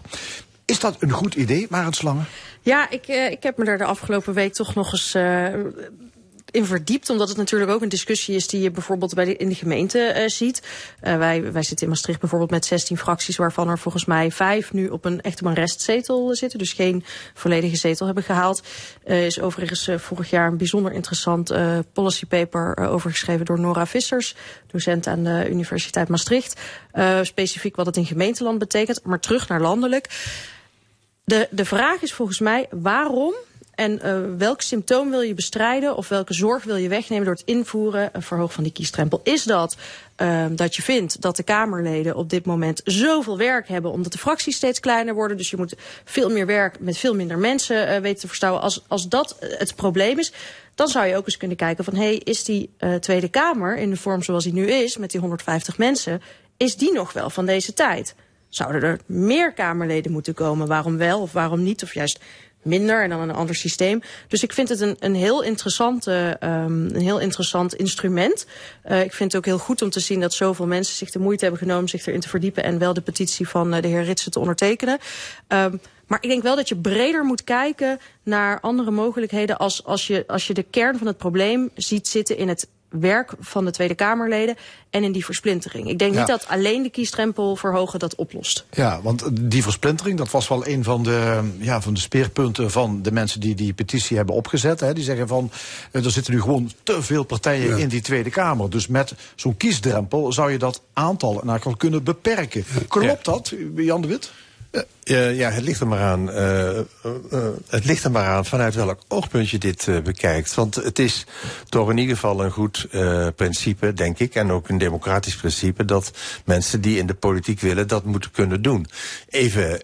Is dat een goed idee, Marend Slangen? Ja, ik, eh, ik heb me daar de afgelopen week toch nog eens eh, in verdiept. Omdat het natuurlijk ook een discussie is die je bijvoorbeeld bij in de gemeente eh, ziet. Eh, wij, wij zitten in Maastricht bijvoorbeeld met 16 fracties, waarvan er volgens mij vijf nu op een echt op een restzetel zitten. Dus geen volledige zetel hebben gehaald. Er is overigens vorig jaar een bijzonder interessant policy paper overgeschreven door Nora Vissers, docent aan de Universiteit Maastricht. Specifiek wat het in gemeenteland betekent. Maar terug naar landelijk. De, de vraag is volgens mij waarom en uh, welk symptoom wil je bestrijden of welke zorg wil je wegnemen door het invoeren en verhogen van die kiesdrempel? Is dat uh, dat je vindt dat de Kamerleden op dit moment zoveel werk hebben omdat de fracties steeds kleiner worden, dus je moet veel meer werk met veel minder mensen uh, weten te verstouwen. Als, als dat het probleem is, dan zou je ook eens kunnen kijken van hé, hey, is die uh, Tweede Kamer in de vorm zoals die nu is, met die 150 mensen, is die nog wel van deze tijd? Zouden er meer Kamerleden moeten komen? Waarom wel of waarom niet? Of juist minder en dan een ander systeem. Dus ik vind het een, een, heel, interessante, um, een heel interessant instrument. Uh, ik vind het ook heel goed om te zien dat zoveel mensen zich de moeite hebben genomen zich erin te verdiepen en wel de petitie van uh, de heer Ritsen te ondertekenen. Um, maar ik denk wel dat je breder moet kijken naar andere mogelijkheden als, als, je, als je de kern van het probleem ziet zitten in het werk van de Tweede Kamerleden en in die versplintering. Ik denk Ja. niet dat alleen de kiesdrempel verhogen dat oplost. Ja, want die versplintering, dat was wel een van de, ja, van de speerpunten van de mensen die die petitie hebben opgezet. Hè. Die zeggen van, eh, er zitten nu gewoon te veel partijen Ja. in die Tweede Kamer. Dus met zo'n kiesdrempel zou je dat aantal nou, kunnen beperken. Klopt dat, Jan de Wit? Eh, ja, het ligt er maar aan. eh, eh, het ligt er maar aan vanuit welk oogpunt je dit bekijkt. Want het is toch in ieder geval een goed principe, denk ik, en ook een democratisch principe, dat mensen die in de politiek willen dat moeten kunnen doen. Even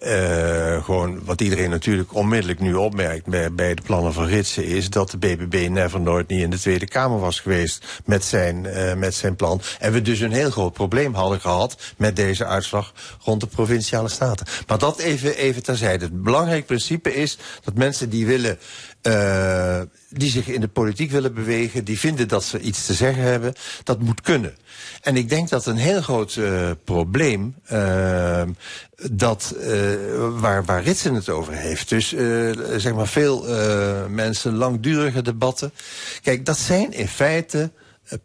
gewoon wat iedereen natuurlijk onmiddellijk nu opmerkt bij, de plannen van Ritsen is dat de BBB never nooit niet in de Tweede Kamer was geweest met zijn, met zijn plan. En we dus een heel groot probleem hadden gehad met deze uitslag rond de provinciale staten. Maar dat even, even terzijde. Het belangrijk principe is dat mensen die willen. Uh, die zich in de politiek willen bewegen, die vinden dat ze iets te zeggen hebben, dat moet kunnen. En ik denk dat een heel groot uh, probleem, uh, dat, waar, waar Ritsen het over heeft, dus zeg maar veel mensen langdurige debatten. Kijk, dat zijn in feite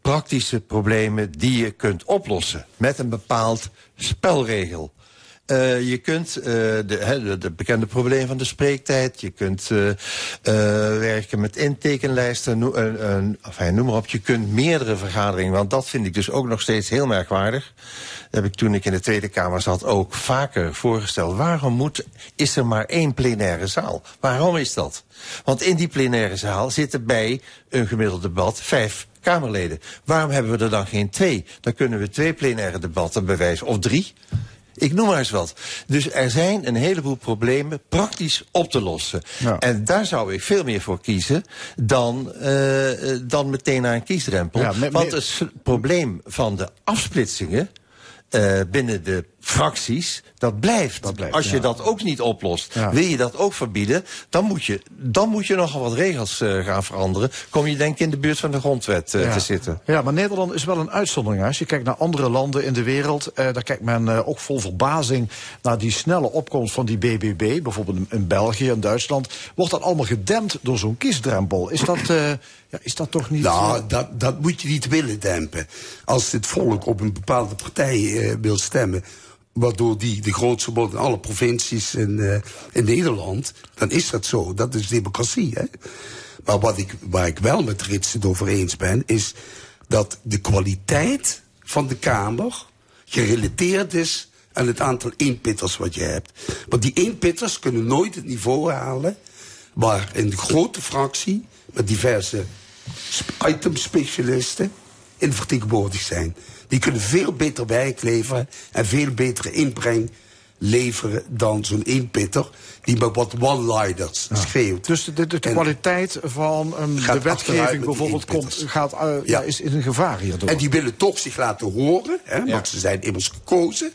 praktische problemen die je kunt oplossen met een bepaald spelregel. Uh, je kunt uh, de, de, de, bekende probleem van de spreektijd. Je kunt uh, werken met intekenlijsten. No, enfin, noem maar op. Je kunt meerdere vergaderingen. Want dat vind ik dus ook nog steeds heel merkwaardig. Heb ik toen ik in de Tweede Kamer zat ook vaker voorgesteld. Waarom moet, is er maar één plenaire zaal? Waarom is dat? Want in die plenaire zaal zitten bij een gemiddeld debat vijf Kamerleden. Waarom hebben we er dan geen twee? Dan kunnen we twee plenaire debatten bewijzen. Of drie. Ik noem maar eens wat. Dus er zijn een heleboel problemen praktisch op te lossen. Ja. En daar zou ik veel meer voor kiezen dan, uh, dan meteen naar een kiesdrempel. Ja, met, Want het probleem van de afsplitsingen uh, binnen de fracties, dat blijft. blijft, Als je ja. dat ook niet oplost, Ja. wil je dat ook verbieden, dan moet je, dan moet je nogal wat regels eh, gaan veranderen. Kom je denk ik in de buurt van de grondwet eh, Ja. te zitten. Ja, maar Nederland is wel een uitzondering. hè. Als je kijkt naar andere landen in de wereld, eh, daar kijkt men eh, ook vol verbazing naar die snelle opkomst van die BBB. Bijvoorbeeld in, België en Duitsland. Wordt dat allemaal gedempt door zo'n kiesdrempel? Is dat, eh, ja, is dat toch niet... Nou, dat, dat moet je niet willen dempen. Als het volk op een bepaalde partij eh, wil stemmen... waardoor die de grootste wordt in alle provincies in, eh, in Nederland... dan is dat zo. Dat is democratie, hè. Maar wat ik, waar ik wel met Rits het over eens ben... is dat de kwaliteit van de Kamer gerelateerd is... aan het aantal eenpitters wat je hebt. Want die eenpitters kunnen nooit het niveau halen... waar een grote fractie met diverse sp- itemspecialisten in vertegenwoordigd zijn. Die kunnen veel beter werk leveren en veel betere inbreng leveren dan zo'n eenpitter die met wat one-liners schreeuwt. Dus de, de, de kwaliteit van ehm, de wetgeving bijvoorbeeld komt, gaat, ja. is in gevaar hierdoor. En die willen toch zich laten horen, hè, want ze zijn immers gekozen.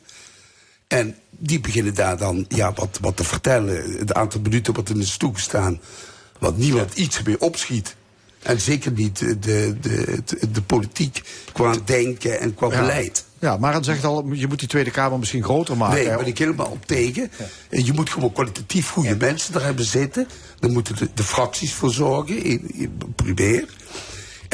En die beginnen daar dan ja, wat, wat te vertellen. Het aantal minuten wat er is toegestaan. Wat niemand iets meer opschiet. En zeker niet de, de, de, de politiek qua denken en qua Ja. beleid. Ja, maar dan zegt al, je moet die Tweede Kamer misschien groter maken. Nee, daar ben ik helemaal op tegen. En Je moet gewoon kwalitatief goede mensen er hebben zitten. Daar moeten de, de fracties voor zorgen, in, in, primair.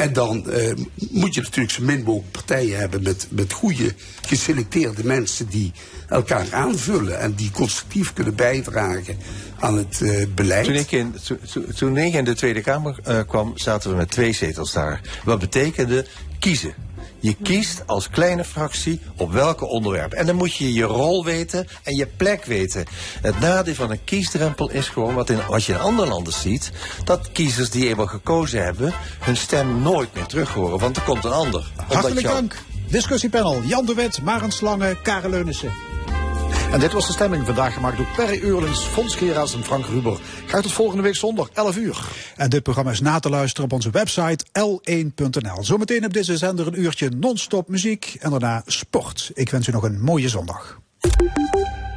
En dan eh, moet je natuurlijk zo min mogelijk partijen hebben met, met goede geselecteerde mensen die elkaar aanvullen en die constructief kunnen bijdragen aan het eh, beleid. Toen ik, in, to- to- toen ik in de Tweede Kamer eh, kwam, zaten we met twee zetels daar. Wat betekende kiezen. Je kiest als kleine fractie op welke onderwerp. En dan moet je je rol weten en je plek weten. Het nadeel van een kiesdrempel is gewoon, wat, in, wat je in andere landen ziet... dat kiezers die eenmaal gekozen hebben, hun stem nooit meer terug horen. Want er komt een ander. Hartelijk jou- dank. Discussiepanel Jan de Wit, Maren Slange, Karel Leunissen. En dit was de stemming vandaag gemaakt door Perry Eurlings, Fons Geraas en Frank Ruber. Graag tot volgende week zondag, 11 uur. En dit programma is na te luisteren op onze website l1.nl. Zometeen op deze zender een uurtje non-stop muziek en daarna sport. Ik wens u nog een mooie zondag.